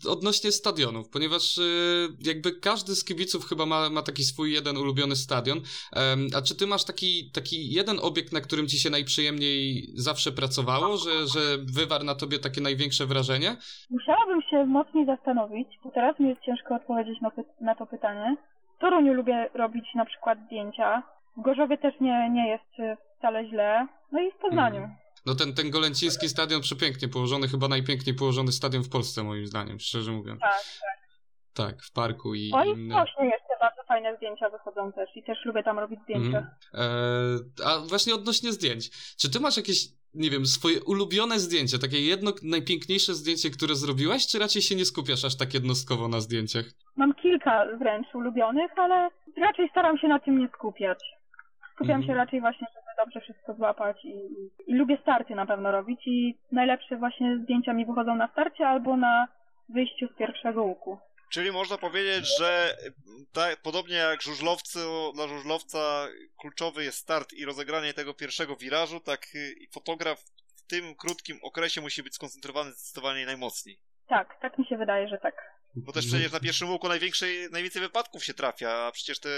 y, odnośnie stadionów, ponieważ y, jakby każdy z kibiców chyba ma, ma taki swój jeden ulubiony stadion. Em, a czy ty masz taki, taki jeden obiekt, na którym ci się najprzyjemniej zawsze pracowało, że, że wywarł na tobie takie największe wrażenie? Musiałabym się mocniej zastanowić, bo teraz mi jest ciężko odpowiedzieć na, py- na to pytanie. W Toruniu lubię robić na przykład zdjęcia. W Gorzowie też nie, nie jest y, wcale źle. No i w Poznaniu. Mhm. No ten, ten Golęciński stadion przepięknie położony, chyba najpiękniej położony stadion w Polsce moim zdaniem, szczerze mówiąc. Tak, Tak, w parku i O i w inne. Krośnie jeszcze bardzo fajne zdjęcia wychodzą też i też lubię tam robić zdjęcia. Mhm. E, a właśnie odnośnie zdjęć. Czy ty masz jakieś, nie wiem, swoje ulubione zdjęcie, takie jedno najpiękniejsze zdjęcie, które zrobiłaś, czy raczej się nie skupiasz aż tak jednostkowo na zdjęciach? Mam kilka wręcz ulubionych, ale raczej staram się na tym nie skupiać. Skupiam Mhm. się raczej właśnie, żeby dobrze wszystko złapać i, i, lubię starty na pewno robić i najlepsze właśnie zdjęcia mi wychodzą na starcie albo na wyjściu z pierwszego łuku. Czyli można powiedzieć, że tak, podobnie jak żużlowcy, dla żużlowca kluczowy jest start i rozegranie tego pierwszego wirażu, tak y, fotograf w tym krótkim okresie musi być skoncentrowany zdecydowanie najmocniej. Tak, tak mi się wydaje, że tak. Bo też przecież na pierwszym łuku największej, najwięcej wypadków się trafia, a przecież te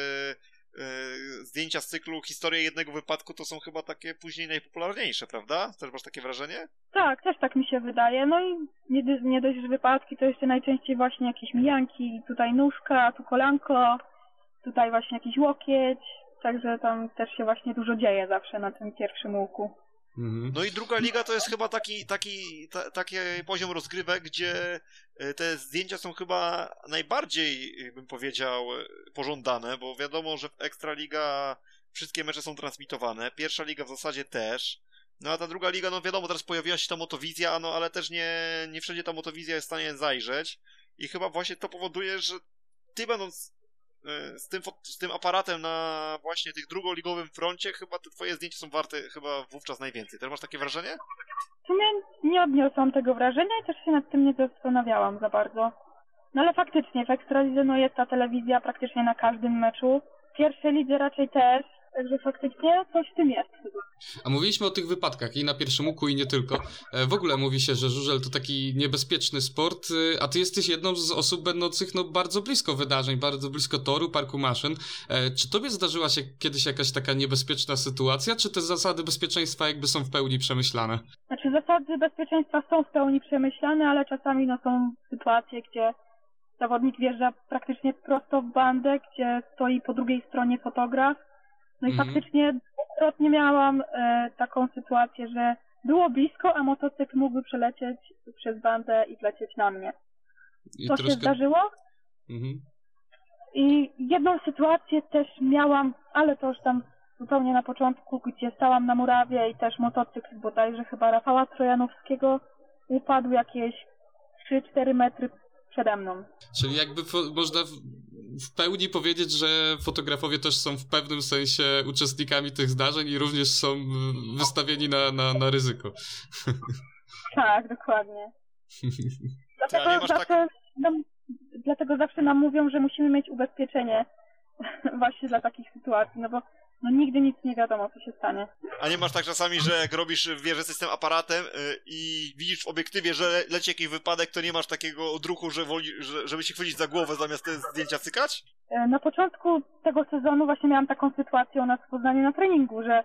zdjęcia z cyklu Historia jednego wypadku to są chyba takie później najpopularniejsze, prawda? Też masz takie wrażenie? Tak, też tak mi się wydaje. No i nie, nie dość, że wypadki, to jeszcze najczęściej właśnie jakieś mijanki, tutaj nóżka, tu kolanko, tutaj właśnie jakiś łokieć, także tam też się właśnie dużo dzieje zawsze na tym pierwszym łuku. Mhm. No i druga liga to jest chyba taki, taki, ta, taki poziom rozgrywek, gdzie e, te zdjęcia są chyba najbardziej, e, bym powiedział, e, pożądane, bo wiadomo, że w Ekstraliga wszystkie mecze są transmitowane, pierwsza liga w zasadzie też, no a ta druga liga, no wiadomo, teraz pojawiła się ta motowizja, no ale też nie, nie wszędzie ta motowizja jest w stanie zajrzeć i chyba właśnie to powoduje, że ty będąc z tym, z tym aparatem na właśnie tych drugoligowym froncie, chyba te twoje zdjęcia są warte chyba wówczas najwięcej. Też masz takie wrażenie? W sumie nie odniosłam tego wrażenia i też się nad tym nie zastanawiałam za bardzo. No ale faktycznie w Ekstralidze no jest ta telewizja praktycznie na każdym meczu, w pierwszej lidze raczej też, także faktycznie coś w tym jest. A mówiliśmy o tych wypadkach i na pierwszym łuku i nie tylko. E, W ogóle mówi się, że żużel to taki niebezpieczny sport, y, a ty jesteś jedną z osób będących no, bardzo blisko wydarzeń, bardzo blisko toru, parku maszyn. E, Czy tobie zdarzyła się kiedyś jakaś taka niebezpieczna sytuacja, czy te zasady bezpieczeństwa jakby są w pełni przemyślane? Znaczy zasady bezpieczeństwa są w pełni przemyślane, ale czasami no, są sytuacje, gdzie zawodnik wjeżdża praktycznie prosto w bandę, gdzie stoi po drugiej stronie fotograf. No i Mhm. faktycznie dwukrotnie miałam e, taką sytuację, że było blisko, a motocykl mógłby przelecieć przez bandę i wlecieć na mnie. I To się zdarzyło. Mhm. I jedną sytuację też miałam, ale to już tam zupełnie na początku, gdzie stałam na murawie i też motocykl bodajże chyba Rafała Trojanowskiego upadł jakieś 3-4 metry przede mną. Czyli jakby fo- można w, pełni powiedzieć, że fotografowie też są w pewnym sensie uczestnikami tych zdarzeń i również są wystawieni na, na, na ryzyko. Tak, dokładnie. Dlatego, nie masz tak- zawsze nam, dlatego zawsze nam mówią, że musimy mieć ubezpieczenie właśnie dla takich sytuacji, no bo no nigdy nic nie wiadomo, co się stanie. A nie masz tak czasami, że jak robisz, wiesz, że jesteś tym aparatem y, i widzisz w obiektywie, że le- leci jakiś wypadek, to nie masz takiego odruchu, że woli, że, żeby się chwycić za głowę zamiast te zdjęcia cykać? E, Na początku tego sezonu właśnie miałam taką sytuację u nas w Poznaniu na treningu, że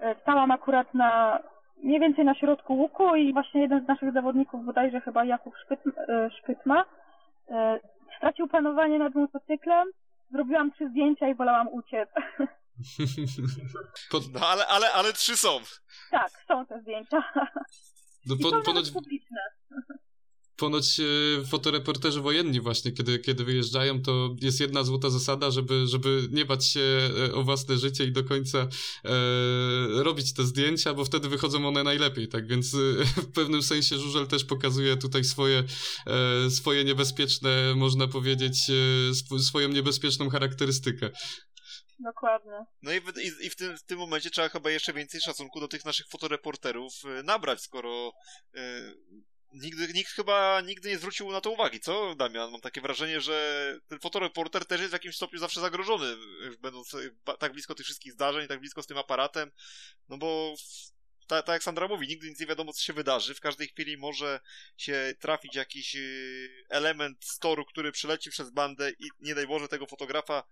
e, stałam akurat na mniej więcej na środku łuku i właśnie jeden z naszych zawodników, bodajże chyba Jakub e, Szpytma, stracił panowanie nad motocyklem, zrobiłam trzy zdjęcia i wolałam uciec. No ale, ale, ale trzy są. tak, są te zdjęcia. no, I po, są ponoć, publiczne. ponoć e, fotoreporterzy wojenni właśnie, kiedy, kiedy wyjeżdżają, to jest jedna złota zasada, żeby, żeby nie bać się e, o własne życie i do końca e, robić te zdjęcia, bo wtedy wychodzą one najlepiej, tak więc e, w pewnym sensie żużel też pokazuje tutaj swoje, e, swoje niebezpieczne, można powiedzieć, sw- swoją niebezpieczną charakterystykę. Dokładnie. No i, w, i, i w, tym, w tym momencie trzeba chyba jeszcze więcej szacunku do tych naszych fotoreporterów y, nabrać, skoro y, nigdy, nikt chyba nigdy nie zwrócił na to uwagi, co Damian? Mam takie wrażenie, że ten fotoreporter też jest w jakimś stopniu zawsze zagrożony, będąc y, tak blisko tych wszystkich zdarzeń, tak blisko z tym aparatem, no bo tak, tak jak Sandra mówi, nigdy nic nie wiadomo, co się wydarzy. W każdej chwili może się trafić jakiś y, element z toru, który przyleci przez bandę i nie daj Boże tego fotografa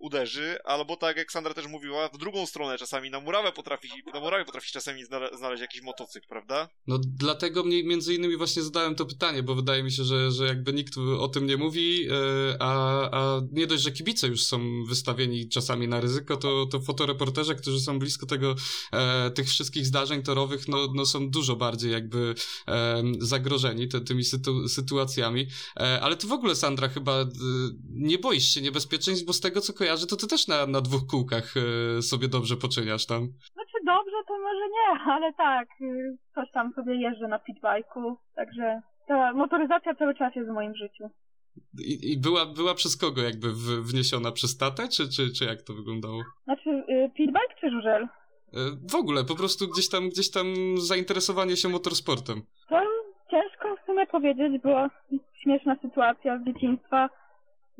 uderzy, albo tak jak Sandra też mówiła, w drugą stronę czasami na murawę potrafi, na murawie potrafi czasami znale- znaleźć jakiś motocykl, prawda? No dlatego mnie między innymi właśnie zadałem to pytanie, bo wydaje mi się, że, że jakby nikt o tym nie mówi, e, a, a nie dość, że kibice już są wystawieni czasami na ryzyko, to, to fotoreporterzy, którzy są blisko tego, e, tych wszystkich zdarzeń torowych, no, no są dużo bardziej jakby e, zagrożeni te, tymi sytu, sytuacjami. Ale ty w ogóle, Sandra, chyba nie boisz się niebezpieczeństw, bo z tego co kojarzę, to ty też na, na dwóch kółkach e, sobie dobrze poczyniasz tam. Znaczy dobrze to może nie, ale tak, y, coś tam sobie jeżdżę na pitbajku, także ta motoryzacja cały czas jest w moim życiu. I, i była, była przez kogo jakby wniesiona? Przez tatę, czy, czy, czy jak to wyglądało? Znaczy y, pitbike czy żużel? E, W ogóle, po prostu gdzieś tam, gdzieś tam zainteresowanie się motorsportem. To ciężko w sumie powiedzieć, była śmieszna sytuacja z dzieciństwa.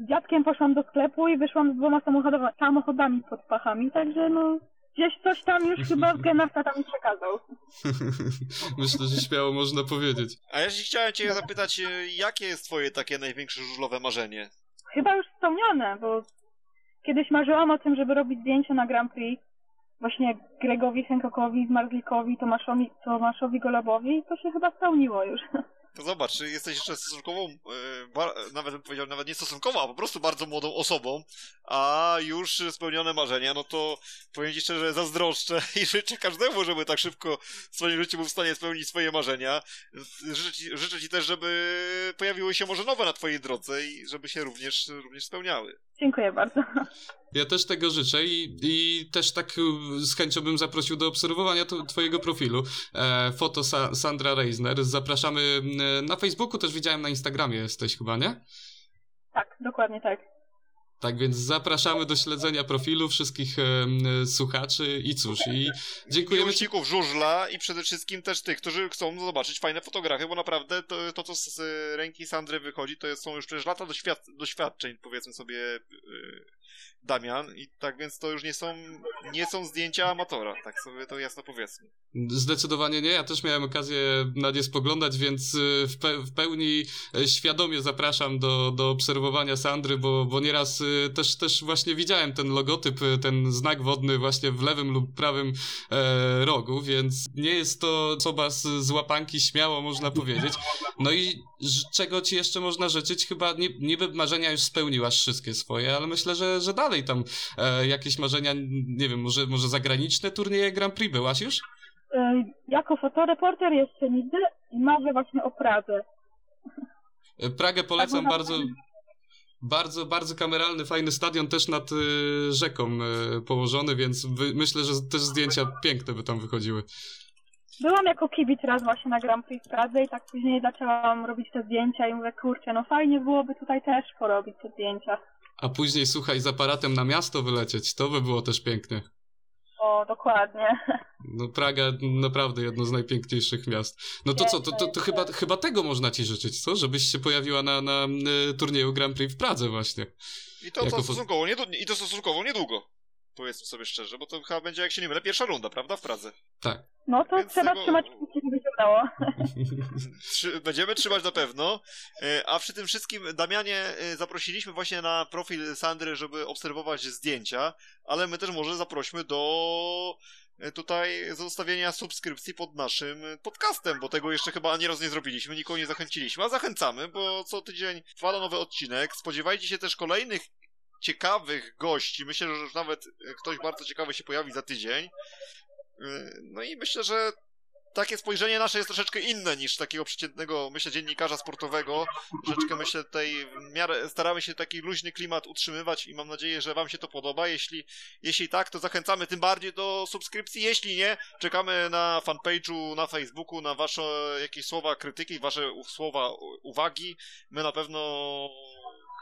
Z dziadkiem poszłam do sklepu i wyszłam z dwoma samochodami pod pachami, także no gdzieś coś tam już chyba w genach tata mi przekazał. Myślę, że śmiało można powiedzieć. A ja się chciałem cię zapytać, y, jakie jest twoje takie największe żużlowe marzenie? Chyba już spełnione, bo kiedyś marzyłam o tym, żeby robić zdjęcia na Grand Prix. Właśnie Gregowi Hancockowi, Marzlikowi, Tomaszowi, Tomaszowi Golobowi i to się chyba spełniło już. Zobacz, jesteś jeszcze stosunkową, y, ba- nawet bym powiedział, nawet nie stosunkową, a po prostu bardzo młodą osobą, a już spełnione marzenia, no to powiem ci szczerze, zazdroszczę i życzę każdemu, żeby tak szybko w swoim życiu był w stanie spełnić swoje marzenia. Życzę ci, życzę ci też, żeby pojawiły się może nowe na twojej drodze i żeby się również, również spełniały. Dziękuję bardzo. Ja też tego życzę i, i też tak y, z chęcią bym zaprosił do obserwowania to, twojego profilu. E, foto Sa Sandra Reisner. Zapraszamy y, na Facebooku, też widziałem na Instagramie jesteś chyba, nie? Tak, dokładnie tak. Tak więc zapraszamy do śledzenia profilu wszystkich e, słuchaczy i cóż, i dziękujemy. Miłośników żużla i przede wszystkim też tych, którzy chcą zobaczyć fajne fotografie, bo naprawdę to, to co z ręki Sandry wychodzi, to jest, są już przecież lata doświad doświadczeń, powiedzmy sobie, yy, Damian, i tak więc to już nie są, nie są zdjęcia amatora, tak sobie to jasno powiedzmy. Zdecydowanie nie, ja też miałem okazję na nie spoglądać, więc y, w, pe w pełni e, świadomie zapraszam do, do obserwowania Sandry, bo, bo nieraz y, też, też właśnie widziałem ten logotyp, y, ten znak wodny właśnie w lewym lub prawym e, rogu, więc nie jest to osoba z, z łapanki, śmiało można powiedzieć. No i czego ci jeszcze można życzyć? Chyba nie, niby marzenia już spełniłaś wszystkie swoje, ale myślę, że, że dalej tam e, jakieś marzenia, nie wiem, może, może zagraniczne turnieje Grand Prix byłaś już? E, Jako fotoreporter jeszcze nigdy i marzę właśnie o Pradze. E, Pragę polecam Tak, no, bardzo. Bardzo, bardzo kameralny, fajny stadion, też nad y, rzeką y, położony, więc wy, myślę, że też zdjęcia piękne by tam wychodziły. Byłam jako kibic raz właśnie na Grand Prix w Pradze i tak później zaczęłam robić te zdjęcia i mówię, kurczę, no fajnie byłoby tutaj też porobić te zdjęcia. A później, słuchaj, z aparatem na miasto wylecieć, to by było też pięknie. O, dokładnie. No Praga naprawdę jedno z najpiękniejszych miast. No to co, to, to, to chyba, chyba tego można ci życzyć, co? Żebyś się pojawiła na, na y, turnieju Grand Prix w Pradze właśnie. I to, Jako to stosunkowo niedługo, i to stosunkowo niedługo, powiedzmy sobie szczerze, bo to chyba będzie, jak się nie mylę, pierwsza runda, prawda, w Pradze? Tak. No to Więc trzeba tego- trzymać kciuki, żeby się udało. Będziemy trzymać na pewno. E, A przy tym wszystkim, Damianie, e, zaprosiliśmy właśnie na profil Sandry, żeby obserwować zdjęcia, ale my też może zaprośmy do e, tutaj zostawienia subskrypcji pod naszym podcastem, bo tego jeszcze chyba ani razu nie zrobiliśmy, nikogo nie zachęciliśmy, a zachęcamy, bo co tydzień wpada nowy odcinek. Spodziewajcie się też kolejnych ciekawych gości. Myślę, że już nawet e, ktoś bardzo ciekawy się pojawi za tydzień. E, No i myślę, że takie spojrzenie nasze jest troszeczkę inne niż takiego przeciętnego, myślę, dziennikarza sportowego. Troszeczkę, myślę, tutaj w miarę staramy się taki luźny klimat utrzymywać i mam nadzieję, że wam się to podoba. Jeśli, jeśli tak, to zachęcamy tym bardziej do subskrypcji. Jeśli nie, czekamy na fanpage'u na Facebooku, na wasze jakieś słowa krytyki, wasze słowa uwagi. My na pewno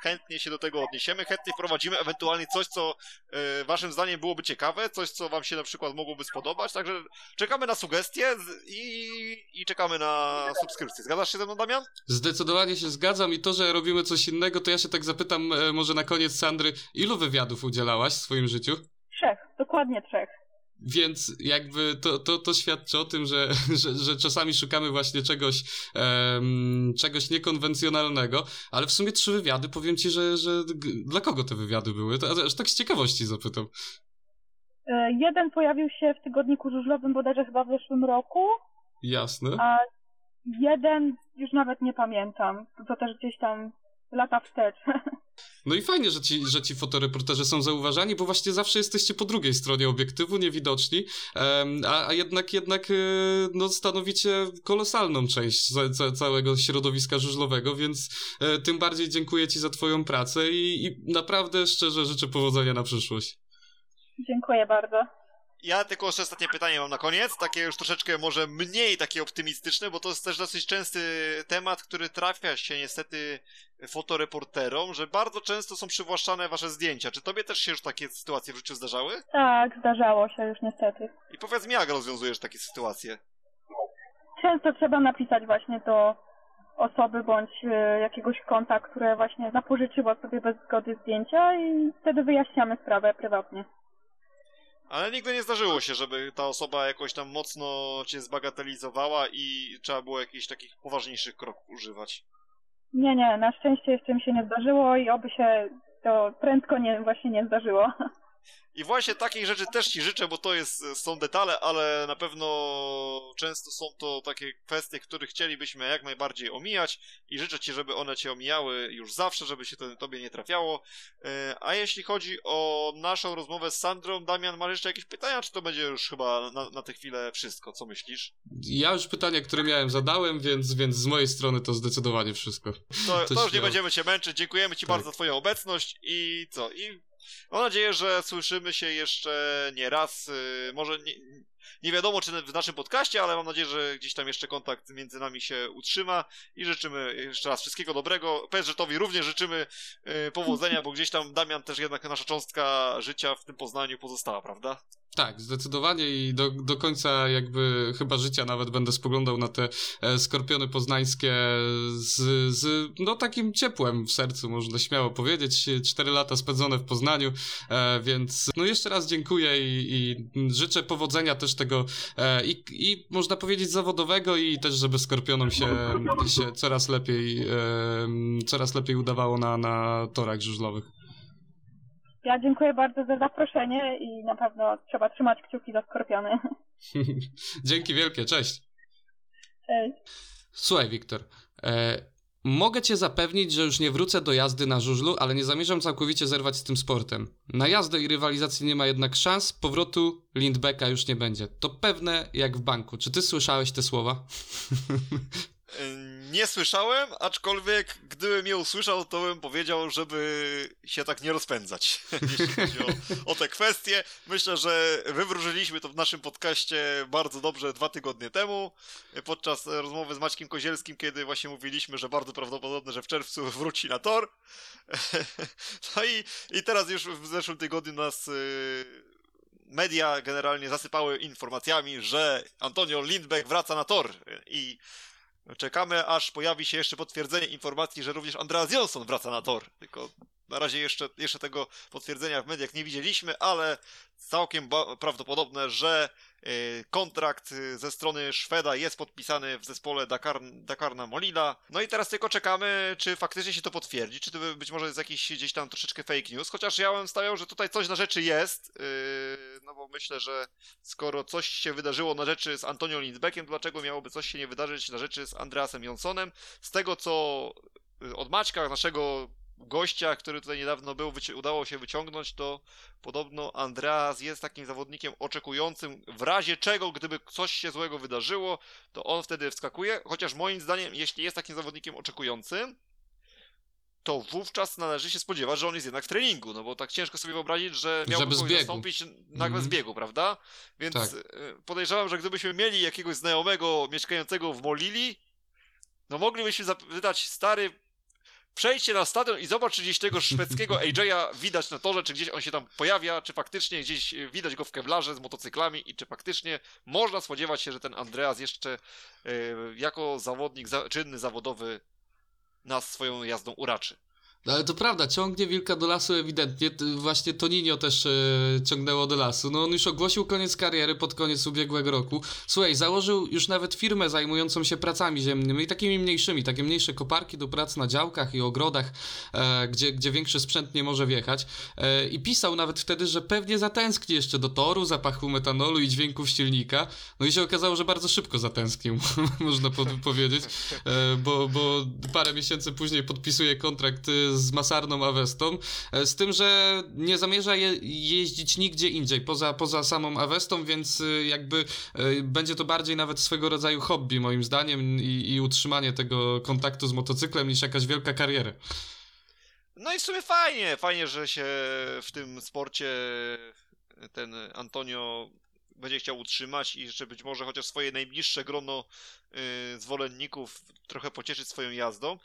chętnie się do tego odniesiemy, chętnie wprowadzimy ewentualnie coś, co e, waszym zdaniem byłoby ciekawe, coś, co wam się na przykład mogłoby spodobać, także czekamy na sugestie i, i czekamy na subskrypcję. Zgadzasz się ze mną, Damian? Zdecydowanie się zgadzam i to, że robimy coś innego, to ja się tak zapytam e, może na koniec Sandry, ilu wywiadów udzielałaś w swoim życiu? Trzech, dokładnie trzech. Więc jakby to, to, to świadczy o tym, że, że, że czasami szukamy właśnie czegoś, em, czegoś niekonwencjonalnego, ale w sumie trzy wywiady, powiem ci, że, że dla kogo te wywiady były? To, aż tak z ciekawości zapytam. E, Jeden pojawił się w tygodniku żużlowym bodajże chyba w zeszłym roku, Jasne. a jeden już nawet nie pamiętam. To też gdzieś tam lata wstecz. No i fajnie, że ci, że ci fotoreporterzy są zauważani, bo właśnie zawsze jesteście po drugiej stronie obiektywu, niewidoczni, a, a jednak, jednak e, no, stanowicie kolosalną część ca, ca, całego środowiska żużlowego, więc e, tym bardziej dziękuję ci za twoją pracę i, i naprawdę szczerze życzę powodzenia na przyszłość. Dziękuję bardzo. Ja tylko jeszcze ostatnie pytanie mam na koniec, takie już troszeczkę może mniej takie optymistyczne, bo to jest też dosyć częsty temat, który trafia się niestety fotoreporterom, że bardzo często są przywłaszczane wasze zdjęcia. Czy tobie też się już takie sytuacje w życiu zdarzały? Tak, zdarzało się już niestety. I powiedz mi, jak rozwiązujesz takie sytuacje? Często trzeba napisać właśnie do osoby bądź e, jakiegoś konta, które właśnie zapożyczyło sobie bez zgody zdjęcia i wtedy wyjaśniamy sprawę prywatnie. Ale nigdy nie zdarzyło się, żeby ta osoba jakoś tam mocno cię zbagatelizowała i trzeba było jakichś takich poważniejszych kroków używać. Nie, nie, na szczęście jeszcze mi się nie zdarzyło i oby się to prędko nie, właśnie nie zdarzyło. I właśnie takich rzeczy też ci życzę, bo to jest, są detale, ale na pewno często są to takie kwestie, które chcielibyśmy jak najbardziej omijać i życzę ci, żeby one cię omijały już zawsze, żeby się to tobie nie trafiało. E, A jeśli chodzi o naszą rozmowę z Sandrą, Damian, masz jeszcze jakieś pytania, czy to będzie już chyba na, na tę chwilę wszystko? Co myślisz? Ja już pytania, które miałem zadałem, więc, więc z mojej strony to zdecydowanie wszystko. To, To już nie będziemy cię męczyć. Dziękujemy ci Tak. bardzo za twoją obecność i co? I mam nadzieję, że słyszymy się jeszcze nie raz. y, Może nie, nie wiadomo, czy w naszym podcaście, ale mam nadzieję, że gdzieś tam jeszcze kontakt między nami się utrzyma i życzymy jeszcze raz wszystkiego dobrego. PSŻ-towi również życzymy y, powodzenia, bo gdzieś tam Damian też jednak nasza cząstka życia w tym Poznaniu pozostała, prawda? Tak, zdecydowanie i do, do końca jakby chyba życia nawet będę spoglądał na te e, skorpiony poznańskie z, z no takim ciepłem w sercu, można śmiało powiedzieć. Cztery lata spędzone w Poznaniu, e, więc no jeszcze raz dziękuję i, i życzę powodzenia też tego e, i, i można powiedzieć zawodowego i też, żeby skorpionom się, się coraz lepiej coraz lepiej udawało na, na torach żużlowych. Ja dziękuję bardzo za zaproszenie i na pewno trzeba trzymać kciuki za skorpiony. Dzięki wielkie, cześć. Cześć. Słuchaj, Wiktor. E, mogę cię zapewnić, że już nie wrócę do jazdy na żużlu, ale nie zamierzam całkowicie zerwać z tym sportem. Na jazdę i rywalizację nie ma jednak szans, powrotu Lindbecka już nie będzie. To pewne jak w banku. Czy ty słyszałeś te słowa? Nie słyszałem, aczkolwiek gdybym je usłyszał, to bym powiedział, żeby się tak nie rozpędzać, jeśli chodzi o, o te kwestie. Myślę, że wywróżyliśmy to w naszym podcaście bardzo dobrze dwa tygodnie temu, podczas rozmowy z Maćkiem Kozielskim, kiedy właśnie mówiliśmy, że bardzo prawdopodobne, że w czerwcu wróci na tor. No i, i teraz już w zeszłym tygodniu nas y, media generalnie zasypały informacjami, że Antonio Lindbeck wraca na tor i Czekamy, aż pojawi się jeszcze potwierdzenie informacji, że również Andreas Johnson wraca na tor. Tylko na razie jeszcze, jeszcze tego potwierdzenia w mediach nie widzieliśmy, ale całkiem prawdopodobne, że y, kontrakt y, ze strony Szweda jest podpisany w zespole Dakar, Dakarna Molina. No i teraz tylko czekamy, czy faktycznie się to potwierdzi, czy to by- być może jest jakiś gdzieś tam troszeczkę fake news, chociaż ja bym stawiał, że tutaj coś na rzeczy jest, yy, no bo myślę, że skoro coś się wydarzyło na rzeczy z Antonio Lindbeckiem, dlaczego miałoby coś się nie wydarzyć na rzeczy z Andreasem Jonsonem? Z tego, co y, od Maćka, naszego gościa, który tutaj niedawno był, udało się wyciągnąć, to podobno Andreas jest takim zawodnikiem oczekującym, w razie czego, gdyby coś się złego wydarzyło, to on wtedy wskakuje, chociaż moim zdaniem, jeśli jest takim zawodnikiem oczekującym, to wówczas należy się spodziewać, że on jest jednak w treningu, no bo tak ciężko sobie wyobrazić, że miałby zastąpić nagle Mhm. z biegu, prawda? Więc Tak. e, podejrzewam, że gdybyśmy mieli jakiegoś znajomego mieszkającego w Molili, no moglibyśmy zapytać, stary, przejdźcie na stadion i zobacz, czy gdzieś tego szwedzkiego AJ-a widać na torze, czy gdzieś on się tam pojawia, czy faktycznie gdzieś e, widać go w kewlarze z motocyklami i czy faktycznie można spodziewać się, że ten Andreas jeszcze e, jako zawodnik, za, czynny zawodowy nas swoją jazdą uraczy. No ale to prawda, ciągnie wilka do lasu ewidentnie. Właśnie Toninio też e, ciągnęło do lasu. No on już ogłosił koniec kariery pod koniec ubiegłego roku. Słuchaj, założył już nawet firmę zajmującą się pracami ziemnymi, takimi mniejszymi, takie mniejsze koparki do prac na działkach i ogrodach, e, gdzie, gdzie większy sprzęt nie może wjechać. E, I pisał nawet wtedy, że pewnie zatęskni jeszcze do toru, zapachu metanolu i dźwięków silnika. No i się okazało, że bardzo szybko zatęsknił, można po- powiedzieć, e, bo, bo parę miesięcy później podpisuje kontrakt e, z Masarną Avestą, e, z tym, że nie zamierza je, jeździć nigdzie indziej, poza, poza samą Avestą, więc e, jakby e, będzie to bardziej nawet swego rodzaju hobby moim zdaniem i, i utrzymanie tego kontaktu z motocyklem niż jakaś wielka kariera. No i w sumie fajnie, fajnie, że się w tym sporcie ten Antonio będzie chciał utrzymać i że być może chociaż swoje najbliższe grono y, zwolenników trochę pocieszyć swoją jazdą.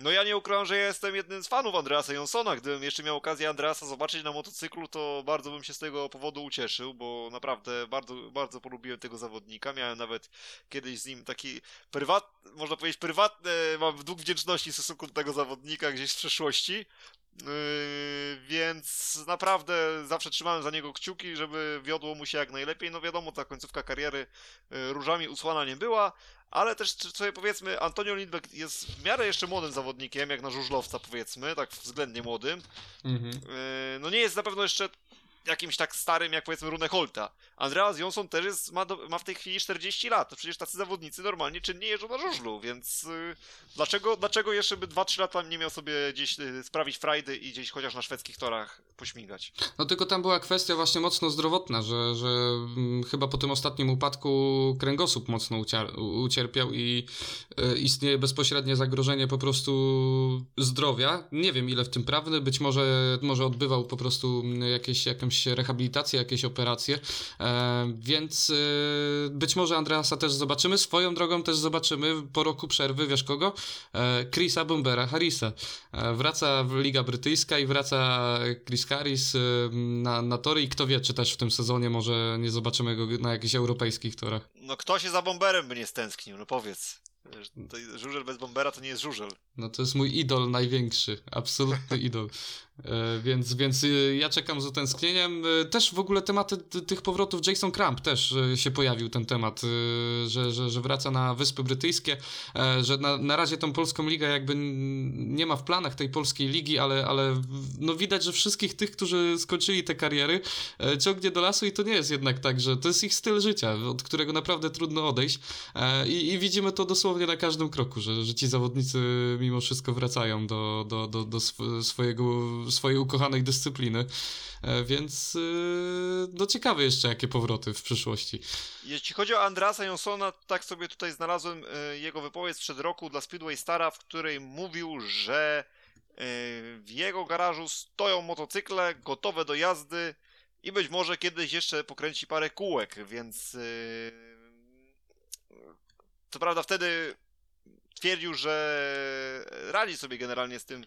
No ja nie ukrywam, że ja jestem jednym z fanów Andreasa Jonsona. Gdybym jeszcze miał okazję Andreasa zobaczyć na motocyklu, to bardzo bym się z tego powodu ucieszył, bo naprawdę bardzo, bardzo polubiłem tego zawodnika. Miałem nawet kiedyś z nim taki prywat, można powiedzieć prywatny, mam dług wdzięczności w stosunku do tego zawodnika gdzieś w przeszłości. Yy, więc naprawdę zawsze trzymałem za niego kciuki, żeby wiodło mu się jak najlepiej. No wiadomo, ta końcówka kariery yy, różami usłana nie była, ale też sobie powiedzmy, Antonio Lindbeck jest w miarę jeszcze młodym zawodnikiem, jak na żużlowca powiedzmy, tak względnie młodym. Mhm. Yy, no nie jest na pewno jeszcze jakimś tak starym jak powiedzmy Rune Holta. Andreas Jonsson też jest, ma, do, ma w tej chwili 40 lat. Przecież tacy zawodnicy normalnie czynnie jeżdżą na żużlu, więc yy, dlaczego, dlaczego jeszcze by 2-3 lata nie miał sobie gdzieś yy, sprawić frajdy i gdzieś chociaż na szwedzkich torach pośmigać? No tylko tam była kwestia właśnie mocno zdrowotna, że, że mm, chyba po tym ostatnim upadku kręgosłup mocno ucierpiał i e, istnieje bezpośrednie zagrożenie po prostu zdrowia. Nie wiem ile w tym prawdy, być może, może odbywał po prostu mm, jakieś, jakąś rehabilitację, jakieś operacje, e, więc e, być może Andreasa też zobaczymy. Swoją drogą też zobaczymy po roku przerwy, wiesz kogo? E, Chrisa Bombera Harrisa. Wraca Liga Brytyjska i wraca Chris Harris na, na tory i kto wie, czy też w tym sezonie może nie zobaczymy go na jakichś europejskich torach. No kto się za bomberem by nie stęsknił, no powiedz. Żużel bez bombera to nie jest żużel. No to jest mój idol największy, absolutny idol. E, więc, więc y, ja czekam z utęsknieniem. E, Też w ogóle tematy tych powrotów Jason Crump też e, się pojawił ten temat, że, że, że wraca na Wyspy Brytyjskie, że na, na razie tą polską ligę jakby nie ma w planach tej polskiej ligi, ale, ale no widać, że wszystkich tych, którzy skończyli te kariery, ciągnie do lasu i to nie jest jednak tak, że to jest ich styl życia, od którego naprawdę trudno odejść. I, i widzimy to dosłownie na każdym kroku, że, że ci zawodnicy mimo wszystko wracają do, do, do, do sw- swojego, swojej ukochanej dyscypliny. E, Więc yy, no ciekawe jeszcze jakie powroty w przyszłości. Jeśli chodzi o Andrasa Jonsona, tak sobie tutaj znalazłem e, jego wypowiedź sprzed roku dla Speedway Stara, w której mówił, że e, w jego garażu stoją motocykle gotowe do jazdy i być może kiedyś jeszcze pokręci parę kółek, więc co prawda wtedy twierdził, że radzi sobie generalnie z tym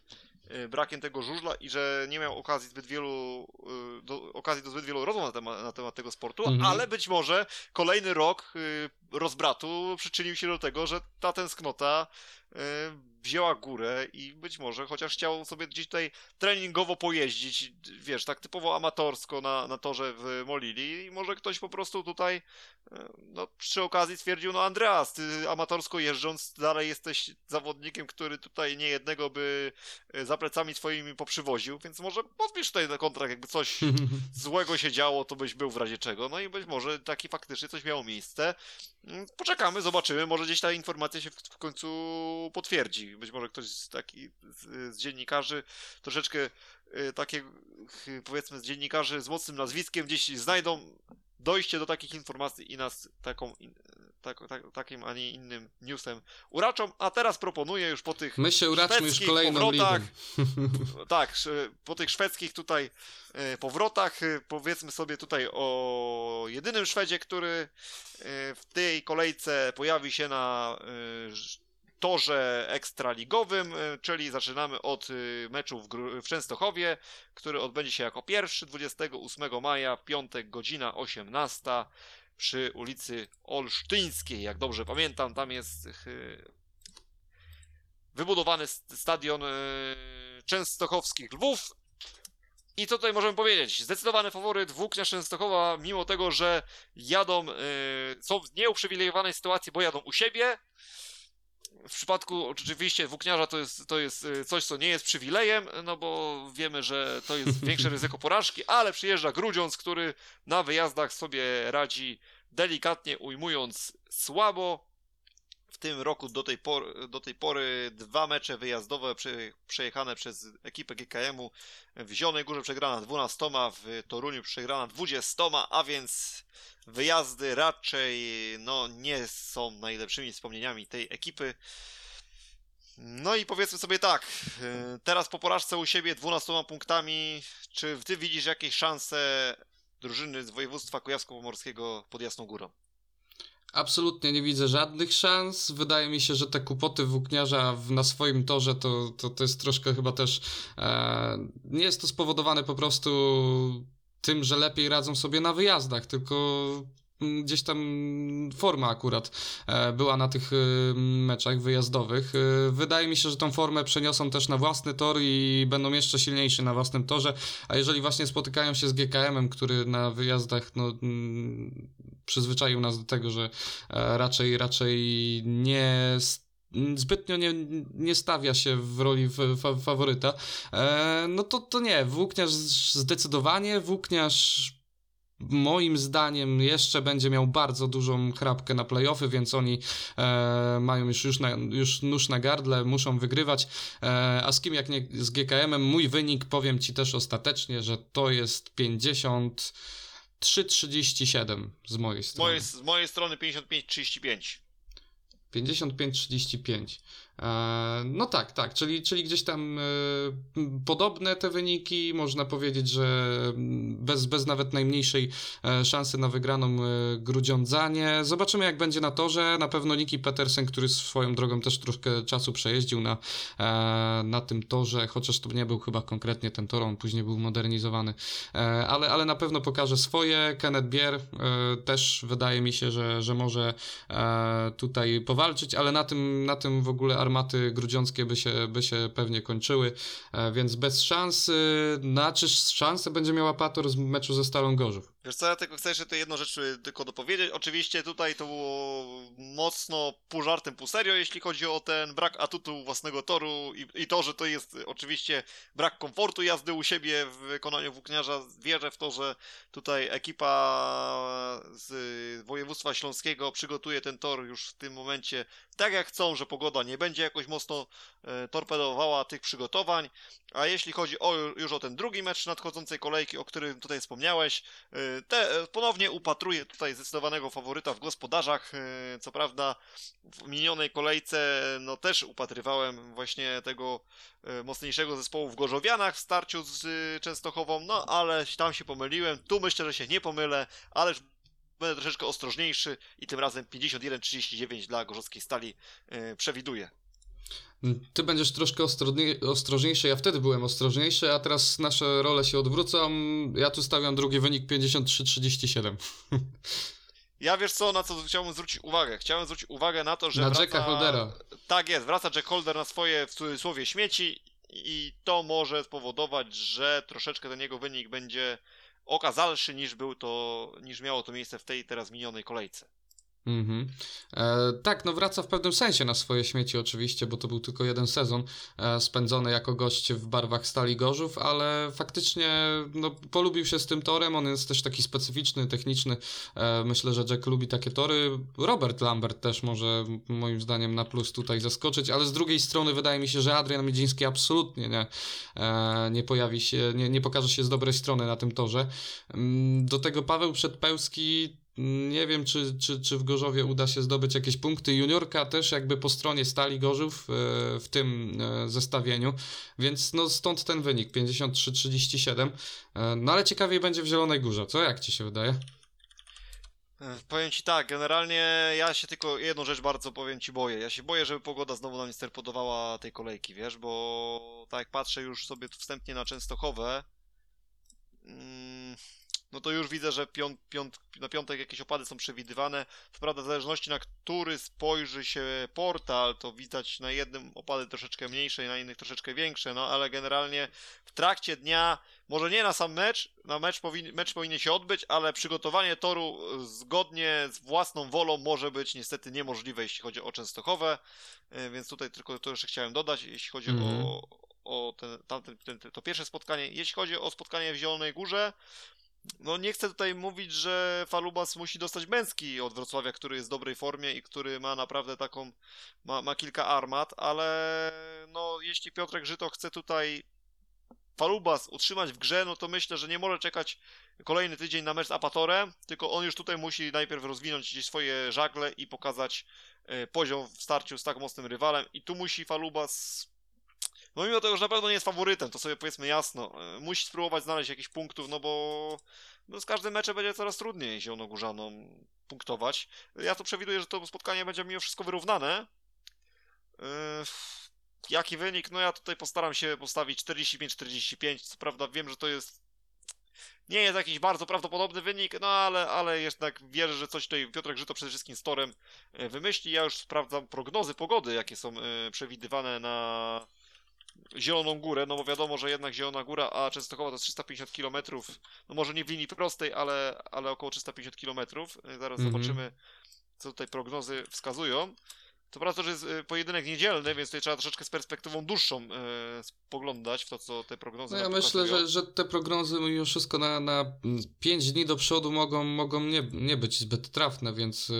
brakiem tego żużla i że nie miał okazji zbyt wielu e, do, okazji do zbyt wielu rozmów na temat, na temat tego sportu, Mhm. ale być może kolejny rok y, rozbratu przyczynił się do tego, że ta tęsknota y, wzięła górę i być może chociaż chciał sobie gdzieś tutaj treningowo pojeździć, wiesz, tak typowo amatorsko na, na torze w Molili i może ktoś po prostu tutaj y, no, przy okazji stwierdził, no Andreas, ty amatorsko jeżdżąc dalej jesteś zawodnikiem, który tutaj nie jednego by y, za plecami swoimi poprzywoził, więc może podpisz tutaj na kontrakt, jakby coś złego się działo, to byś był w razie czego. No i być może taki faktycznie coś miało miejsce. Mm, Poczekamy, zobaczymy. Może gdzieś ta informacja się w, w końcu potwierdzi. Być może ktoś z, taki, z, z dziennikarzy troszeczkę y, takie, y, powiedzmy, z dziennikarzy z mocnym nazwiskiem gdzieś znajdą dojście do takich informacji i nas taką, tak, tak, takim, a nie innym newsem uraczą. A teraz proponuję już po tych My się uraczmy już kolejną powrotach. ligą. tak, po tych szwedzkich tutaj e, powrotach, e, powiedzmy sobie tutaj o jedynym Szwedzie, który e, w tej kolejce pojawi się na torze ekstraligowym, czyli zaczynamy od meczu w, w Częstochowie, który odbędzie się jako pierwszy 28 maja, piątek, godzina 18 przy ulicy Olsztyńskiej, jak dobrze pamiętam, tam jest e, wybudowany st- stadion e, Częstochowskich Lwów. I co tutaj możemy powiedzieć? Zdecydowany faworyt Włóknia Częstochowa, mimo tego, że jadą, e, są w nieuprzywilejowanej sytuacji, bo jadą u siebie. W przypadku oczywiście włókniarza to jest, to jest e, coś, co nie jest przywilejem, no bo wiemy, że to jest większe ryzyko porażki, ale przyjeżdża Grudziądz, który na wyjazdach sobie radzi delikatnie ujmując słabo. W tym roku do tej, pory, do tej pory dwa mecze wyjazdowe prze, przejechane przez ekipę GKM-u. W Zielonej Górze przegrana 12, w Toruniu przegrana 20, a więc wyjazdy raczej no, nie są najlepszymi wspomnieniami tej ekipy. No i powiedzmy sobie tak, y, teraz po porażce u siebie 12 punktami, czy ty widzisz jakieś szanse drużyny z województwa kujawsko-pomorskiego pod Jasną Górą? Absolutnie nie widzę żadnych szans. Wydaje mi się, że te kłopoty włókniarza w, na swoim torze to, to, to jest troszkę chyba też. E, nie jest to spowodowane po prostu tym, że lepiej radzą sobie na wyjazdach, tylko gdzieś tam forma akurat e, była na tych e, meczach wyjazdowych. E, Wydaje mi się, że tą formę przeniosą też na własny tor i będą jeszcze silniejsi na własnym torze. A jeżeli właśnie spotykają się z GKM-em, który na wyjazdach no, mm, przyzwyczaił nas do tego, że raczej, raczej nie zbytnio nie, nie stawia się w roli fa- fa- faworyta, no to, to nie, włókniarz zdecydowanie, włókniarz moim zdaniem jeszcze będzie miał bardzo dużą chrapkę na playoffy, więc oni e, mają już, już, na, już nóż na gardle, muszą wygrywać, e, a z kim jak nie z GKM-em, mój wynik powiem Ci też ostatecznie, że to jest 50 3,37 z mojej strony. mojej, z mojej strony 55-35. 55-35. E, no tak, tak, czyli, czyli gdzieś tam e, podobne te wyniki, można powiedzieć, że mm, bez, bez nawet najmniejszej e, szansy na wygraną Grudziądzanie. Zobaczymy jak będzie na torze, na pewno Niki Petersen, który swoją drogą też troszkę czasu przejeździł na, na tym torze, chociaż to nie był chyba konkretnie ten tor, on później był modernizowany, ale, ale na pewno pokaże swoje. Kenneth Bier też wydaje mi się, że, że może tutaj powalczyć, ale na tym, na tym w ogóle armaty grudziąckie by się, by się pewnie kończyły, e, więc bez szans. Na czy szansę będzie miała Pator z meczu ze Stalą Gorzów? Wiesz co, ja tylko chcę jeszcze jedną rzecz y, tylko dopowiedzieć. Oczywiście tutaj to było mocno pół żartem, pół serio, jeśli chodzi o ten brak atutu własnego toru i, i to, że to jest y, oczywiście brak komfortu jazdy u siebie w wykonaniu włókniarza. Wierzę w to, że tutaj ekipa z y, województwa śląskiego przygotuje ten tor już w tym momencie tak jak chcą, że pogoda nie będzie jakoś mocno torpedowała tych przygotowań. A jeśli chodzi o, już o ten drugi mecz nadchodzącej kolejki, o którym tutaj wspomniałeś, te, ponownie upatruję tutaj zdecydowanego faworyta w gospodarzach. E, Co prawda w minionej kolejce no też upatrywałem właśnie tego e, mocniejszego zespołu w Gorzowianach w starciu z e, Częstochową, no ale tam się pomyliłem. Tu myślę, że się nie pomylę, ależ będę troszeczkę ostrożniejszy i tym razem 51-39 dla Gorzowskiej Stali przewiduję. Ty będziesz troszkę ostrożniejszy, ja wtedy byłem ostrożniejszy, a teraz nasze role się odwrócą. Ja tu stawiam drugi wynik 53-37. Ja wiesz co, na co chciałbym zwrócić uwagę? Chciałem zwrócić uwagę na to, że Na wraca... Jacka Holdera. Tak jest, wraca Jack Holder na swoje w cudzysłowie śmieci i to może spowodować, że troszeczkę ten jego wynik będzie okazalszy niż był to, niż miało to miejsce w tej teraz minionej kolejce. Mhm. E, tak, no wraca w pewnym sensie na swoje śmieci oczywiście, bo to był tylko jeden sezon e, spędzony jako gość w barwach Stali Gorzów, ale faktycznie no, polubił się z tym torem, on jest też taki specyficzny, techniczny. E, myślę, że Jack lubi takie tory. Robert Lambert też może moim zdaniem na plus tutaj zaskoczyć, ale z drugiej strony wydaje mi się, że Adrian Miedziński absolutnie nie, e, nie pojawi się, nie, nie pokaże się z dobrej strony na tym torze. Mm, Do tego Paweł Przedpełski nie wiem, czy, czy, czy w Gorzowie uda się zdobyć jakieś punkty. Juniorka też jakby po stronie Stali Gorzów e, w tym e, zestawieniu, więc no stąd ten wynik 53-37. E, No ale ciekawiej będzie w Zielonej Górze, co? Jak ci się wydaje? Powiem ci tak, generalnie ja się tylko jedną rzecz bardzo powiem ci boję. Ja się boję, żeby pogoda znowu nam nie sterpodowała tej kolejki, wiesz, bo tak jak patrzę już sobie wstępnie na Częstochowę, mm, no to już widzę, że piąt, piąt, na piątek jakieś opady są przewidywane. Co prawda w zależności na który spojrzy się portal, to widać na jednym opady troszeczkę mniejsze, na innych troszeczkę większe, no ale generalnie w trakcie dnia może nie na sam mecz, na mecz, powin, mecz powinien się odbyć, ale przygotowanie toru zgodnie z własną wolą może być niestety niemożliwe, jeśli chodzi o Częstochowę, e, więc tutaj tylko to jeszcze chciałem dodać, jeśli chodzi Mhm. o, o ten, tamten, ten, to pierwsze spotkanie. Jeśli chodzi o spotkanie w Zielonej Górze, no nie chcę tutaj mówić, że Falubas musi dostać męski od Wrocławia, który jest w dobrej formie i który ma naprawdę taką, ma, ma kilka armat, ale no jeśli Piotrek Żyto chce tutaj Falubas utrzymać w grze, no to myślę, że nie może czekać kolejny tydzień na mecz z Apatorem, tylko on już tutaj musi najpierw rozwinąć gdzieś swoje żagle i pokazać e, poziom w starciu z tak mocnym rywalem i tu musi Falubas no mimo tego, że na pewno nie jest faworytem, to sobie powiedzmy jasno, e, musi spróbować znaleźć jakiś punktów, no bo no z każdym meczem będzie coraz trudniej Zielonogórzanom punktować. Ja tu przewiduję, że to spotkanie będzie mimo wszystko wyrównane. Yy, Jaki wynik? No ja tutaj postaram się postawić 45-45. Co prawda wiem, że to jest. Nie jest jakiś bardzo prawdopodobny wynik, no ale, ale jednak wierzę, że coś tutaj Piotrek Żyto przede wszystkim z Torem e, wymyśli. Ja już sprawdzam prognozy pogody, jakie są e, przewidywane na Zieloną Górę, no bo wiadomo, że jednak Zielona Góra, a Częstochowa to jest 350 km, no może nie w linii prostej, ale, ale około 350 km. Zaraz Mhm. zobaczymy, co tutaj prognozy wskazują. To prawda, że jest y, pojedynek niedzielny, więc tutaj trzeba troszeczkę z perspektywą dłuższą e, spoglądać w to, co te prognozy No ja myślę, że, że te prognozy mimo wszystko na, na 5 dni do przodu mogą, mogą nie, nie być zbyt trafne, więc... Yy,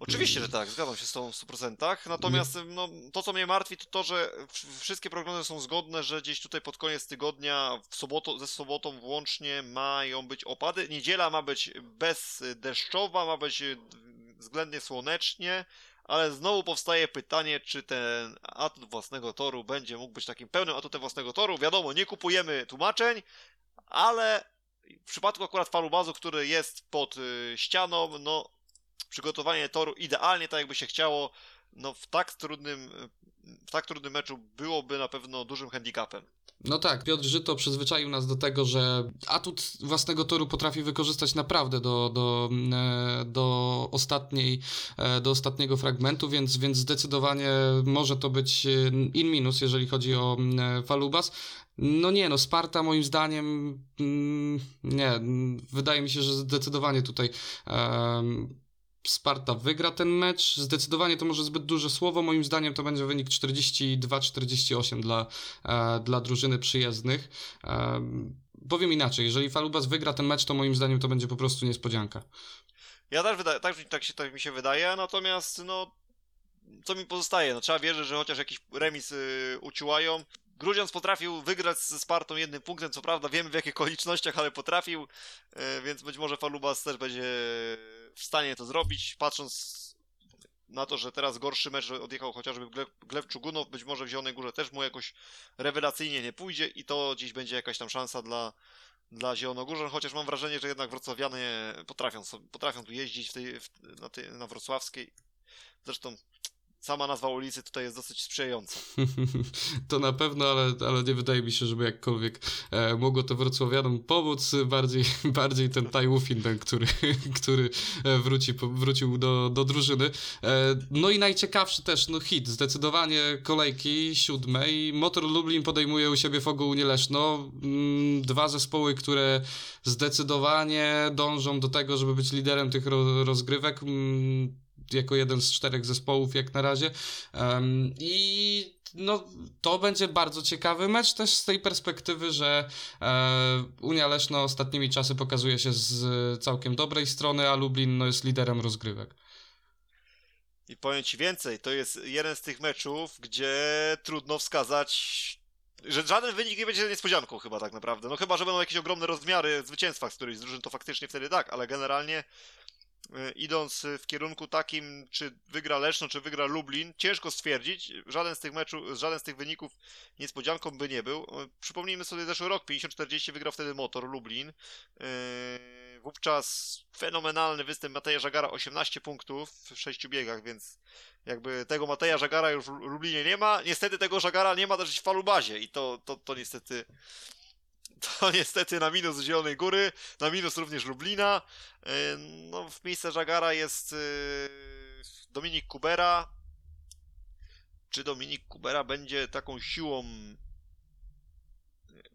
Oczywiście, że tak, zgadzam się z tą w 100%. Natomiast no, to, co mnie martwi, to to, że wszystkie prognozy są zgodne, że gdzieś tutaj pod koniec tygodnia, w ze sobotą włącznie mają być opady. Niedziela ma być bezdeszczowa, ma być y, względnie słonecznie, ale znowu powstaje pytanie, czy ten atut własnego toru będzie mógł być takim pełnym atutem własnego toru. Wiadomo, nie kupujemy tłumaczeń, ale w przypadku akurat falubazu, który jest pod y, ścianą, no przygotowanie toru idealnie tak jakby się chciało, no w tak trudnym, w tak trudnym meczu byłoby na pewno dużym handicapem. No tak, Piotr Żyto przyzwyczaił nas do tego, że atut własnego toru potrafi wykorzystać naprawdę do, do, e, do, ostatniej, e, do ostatniego fragmentu, więc, więc zdecydowanie może to być e, in minus, jeżeli chodzi o Falubas. No nie, no Sparta moim zdaniem mm, nie, wydaje mi się, że zdecydowanie tutaj em, Sparta wygra ten mecz. Zdecydowanie to może zbyt duże słowo. Moim zdaniem to będzie wynik 42-48 dla, e, dla drużyny przyjezdnych. E, powiem inaczej, jeżeli Falubas wygra ten mecz, to moim zdaniem to będzie po prostu niespodzianka. Ja też wydaje, tak, tak, się, tak mi się wydaje, natomiast no co mi pozostaje? No trzeba wierzyć, że chociaż jakiś remis y, uciłają. Grudziądz potrafił wygrać ze Spartą jednym punktem, co prawda wiemy w jakich okolicznościach, ale potrafił, y, więc być może Falubas też będzie w stanie to zrobić, patrząc na to, że teraz gorszy mecz odjechał chociażby Gleb, Czugunow, być może w Zielonej Górze też mu jakoś rewelacyjnie nie pójdzie i to dziś będzie jakaś tam szansa dla, dla Zielonogórzan, chociaż mam wrażenie, że jednak wrocławianie potrafią, potrafią tu jeździć w tej, w, na, tej, na wrocławskiej. Zresztą sama nazwa ulicy tutaj jest dosyć sprzyjająca. to na pewno, ale, ale nie wydaje mi się, żeby jakkolwiek e, mogło to wrocławianom pomóc. Bardziej, bardziej ten Tajwufin, ten, który, który e, wróci, wrócił do, do drużyny. E, no i najciekawszy też, no hit, zdecydowanie kolejki siódmej. Motor Lublin podejmuje u siebie Fogu Nieleszno. Mm, dwa zespoły, które zdecydowanie dążą do tego, żeby być liderem tych ro, rozgrywek. Jako jeden z czterech zespołów jak na razie. Um, I no, to będzie bardzo ciekawy mecz też z tej perspektywy, że e, Unia Leszno ostatnimi czasy pokazuje się z całkiem dobrej strony, a Lublin no, jest liderem rozgrywek. I powiem Ci więcej, to jest jeden z tych meczów, gdzie trudno wskazać, że żaden wynik nie będzie niespodzianką chyba tak naprawdę. No chyba, że będą jakieś ogromne rozmiary zwycięstwa z którejś z drużyn, to faktycznie wtedy tak, ale generalnie idąc w kierunku takim, czy wygra Leszno, czy wygra Lublin, ciężko stwierdzić. Żaden z tych meczów, żaden z tych wyników niespodzianką by nie był. E, przypomnijmy sobie zeszły rok, 50-40 wygrał wtedy Motor Lublin. E, wówczas fenomenalny występ Mateja Żagara, 18 punktów w 6 biegach, więc jakby tego Mateja Żagara już w Lublinie nie ma. Niestety tego Żagara nie ma też w Falubazie i to, to, to niestety to niestety na minus Zielonej Góry, na minus również Lublina. E, no, w miejsce Żagara jest e, Dominik Kubera. Czy Dominik Kubera będzie taką siłą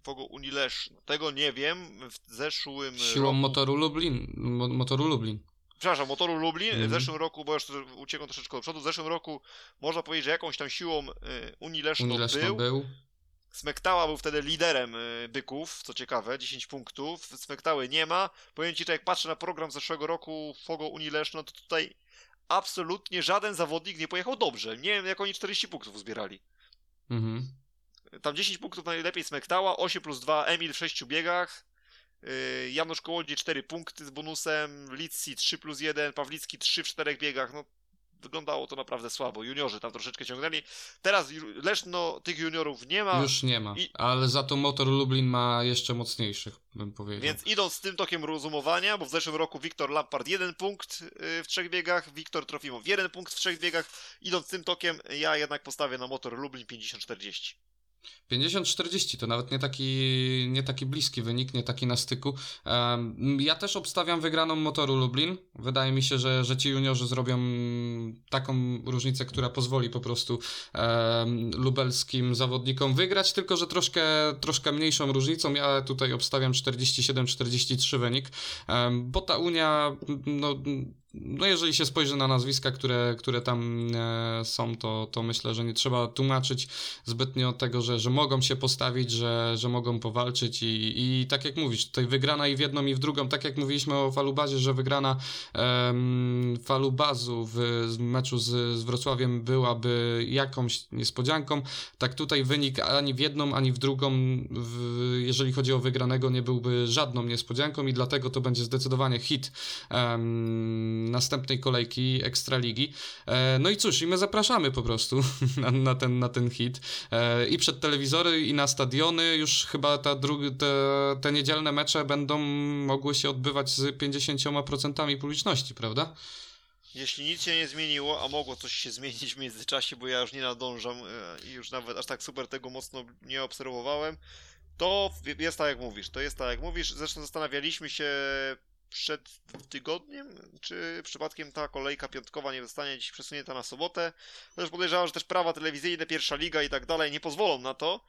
Fogo Unilesz? Tego nie wiem. W zeszłym Siłą roku... motoru Lublin. Mo motoru Lublin. Przepraszam, motoru Lublin. Mm -hmm. W mhm. zeszłym roku, bo już uciekam troszeczkę do przodu, w zeszłym roku można powiedzieć, że jakąś tam siłą Leszno był. był. Smektała był wtedy liderem y, byków, co ciekawe, 10 punktów. Smektały nie ma. Powiem ci, że jak patrzę na program z zeszłego roku Fogo Unii Leszno, to tutaj absolutnie żaden zawodnik nie pojechał dobrze. Nie wiem, jak oni 40 punktów uzbierali. Mhm. Tam 10 punktów najlepiej Smektała, 8 plus 2 Emil w 6 biegach. Y, Janusz Kołodziej 4 punkty z bonusem, Litsi 3 plus 1, Pawlicki 3 w 4 biegach. No wyglądało to naprawdę słabo. Juniorzy tam troszeczkę ciągnęli. Teraz Leszno tych juniorów nie ma. Już nie ma, I... ale za to Motor Lublin ma jeszcze mocniejszych, bym powiedział. Więc idąc z tym tokiem rozumowania, bo w zeszłym roku Wiktor Lampard jeden punkt y, w trzech biegach, Wiktor Trofimow jeden punkt w trzech biegach, idąc tym tokiem, ja jednak postawię na Motor Lublin 50-40. 50-40 to nawet nie taki, nie taki bliski wynik, nie taki na styku. Ja też obstawiam wygraną motoru Lublin. Wydaje mi się, że, że ci juniorzy zrobią taką różnicę, która pozwoli po prostu lubelskim zawodnikom wygrać, tylko że troszkę, troszkę mniejszą różnicą. Ja tutaj obstawiam 47-43 wynik, bo ta Unia no, no jeżeli się spojrzy na nazwiska, które, które tam e, są, to, to myślę, że nie trzeba tłumaczyć zbytnio tego, że, że mogą się postawić, że, że mogą powalczyć i, i tak jak mówisz, tutaj wygrana i w jedną i w drugą, tak jak mówiliśmy o Falubazie, że wygrana Falubazu w, w meczu z, z Wrocławiem byłaby jakąś niespodzianką, tak tutaj wynik ani w jedną, ani w drugą, w, jeżeli chodzi o wygranego, nie byłby żadną niespodzianką i dlatego to będzie zdecydowanie hit następnej kolejki Ekstraligi. E, no i cóż, i my zapraszamy po prostu na, na, ten, na ten hit. E, I przed telewizory, i na stadiony. Już chyba ta drugi, te, te niedzielne mecze będą mogły się odbywać z 50% publiczności, prawda? Jeśli nic się nie zmieniło, a mogło coś się zmienić w międzyczasie, bo ja już nie nadążam e, i już nawet aż tak super tego mocno nie obserwowałem, to jest tak jak mówisz, to jest tak jak mówisz. Zresztą zastanawialiśmy się przed tygodniem, czy przypadkiem ta kolejka piątkowa nie zostanie dziś przesunięta na sobotę. Też podejrzewam, że też prawa telewizyjne, pierwsza liga i tak dalej nie pozwolą na to.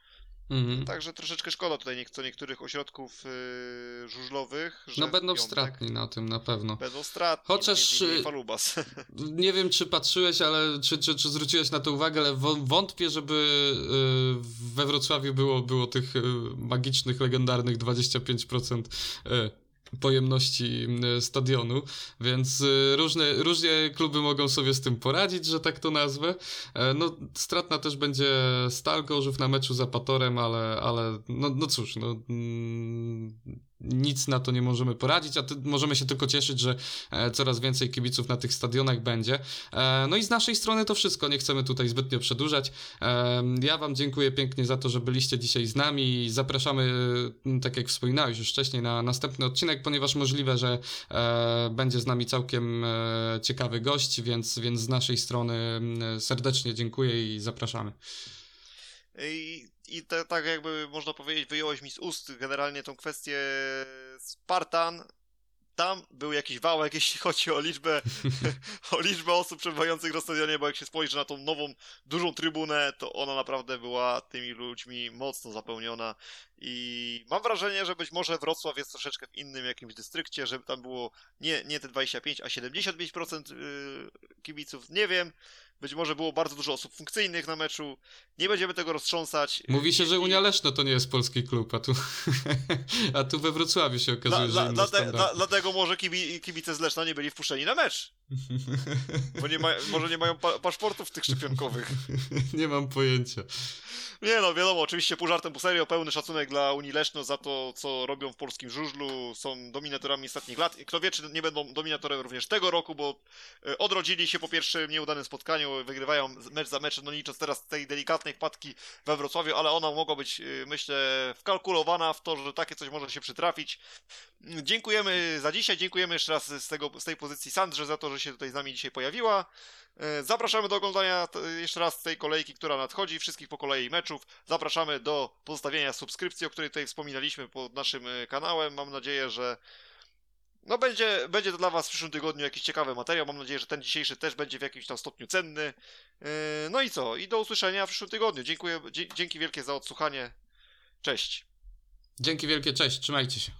Mhm. Także troszeczkę szkoda tutaj nie, co niektórych ośrodków yy, żużlowych. Że No będą piątek stratni na tym na pewno. Będą stratni. Chociaż, między innymi y, Falubas. Nie wiem, czy patrzyłeś, ale czy, czy, czy zwróciłeś na to uwagę, ale wą- wątpię, żeby y, we Wrocławiu było, było tych y, magicznych, legendarnych 25% y, pojemności y, stadionu, więc y, różne, różnie kluby mogą sobie z tym poradzić, że tak to nazwę. E, No, stratna też będzie Stal Gorzów na meczu z Apatorem, ale, ale no, no cóż, no, mm, nic na to nie możemy poradzić, a możemy się tylko cieszyć, że e, coraz więcej kibiców na tych stadionach będzie. E, No i z naszej strony to wszystko, nie chcemy tutaj zbytnio przedłużać. E, Ja Wam dziękuję pięknie za to, że byliście dzisiaj z nami i zapraszamy, tak jak wspominałeś już wcześniej, na następny odcinek, ponieważ możliwe, że będzie z nami całkiem ciekawy gość, więc, więc z naszej strony m, serdecznie dziękuję i zapraszamy. I te, tak jakby można powiedzieć, wyjąłeś mi z ust generalnie tą kwestię Spartan. Tam był jakiś wałek, jeśli chodzi o liczbę, o liczbę osób przebywających na stadionie, bo jak się spojrzy na tą nową, dużą trybunę, to ona naprawdę była tymi ludźmi mocno zapełniona i mam wrażenie, że być może Wrocław jest troszeczkę w innym jakimś dystrykcie, żeby tam było nie, nie te 25, a 75% yy, kibiców, nie wiem. Być może było bardzo dużo osób funkcyjnych na meczu. Nie będziemy tego roztrząsać. Mówi się, że Unia Leszno to nie jest polski klub, a tu, a tu we Wrocławiu się Dla, okazuje, że dla, inne dlate, standardy. dla, dlatego może kibi, kibice z Leszna nie byli wpuszczeni na mecz. Bo nie ma, może nie mają pa, paszportów tych szczepionkowych. nie mam pojęcia. Nie no, wiadomo, oczywiście pół żartem, pół serio, pełny szacunek dla Unii Leszno za to, co robią w polskim żużlu. Są dominatorami ostatnich lat. Kto wie, czy nie będą dominatorem również tego roku, bo e, odrodzili się po pierwszym nieudanym spotkaniu, wygrywają mecz za meczem, no licząc teraz tej delikatnej wpadki we Wrocławiu, ale ona mogła być, e, myślę, wkalkulowana w to, że takie coś może się przytrafić. Dziękujemy za dzisiaj, dziękujemy jeszcze raz z, tego, z tej pozycji Sandrze za to, że się tutaj z nami dzisiaj pojawiła. E, Zapraszamy do oglądania jeszcze raz tej kolejki, która nadchodzi, wszystkich po kolei meczów. Zapraszamy do pozostawienia subskrypcji, o której tutaj wspominaliśmy pod naszym e, kanałem. Mam nadzieję, że no będzie, będzie to dla Was w przyszłym tygodniu jakiś ciekawy materiał. Mam nadzieję, że ten dzisiejszy też będzie w jakimś tam stopniu cenny. E, No i co? I do usłyszenia w przyszłym tygodniu. Dziękuję, dzięki wielkie za odsłuchanie. Cześć. Dzięki wielkie, cześć, trzymajcie się.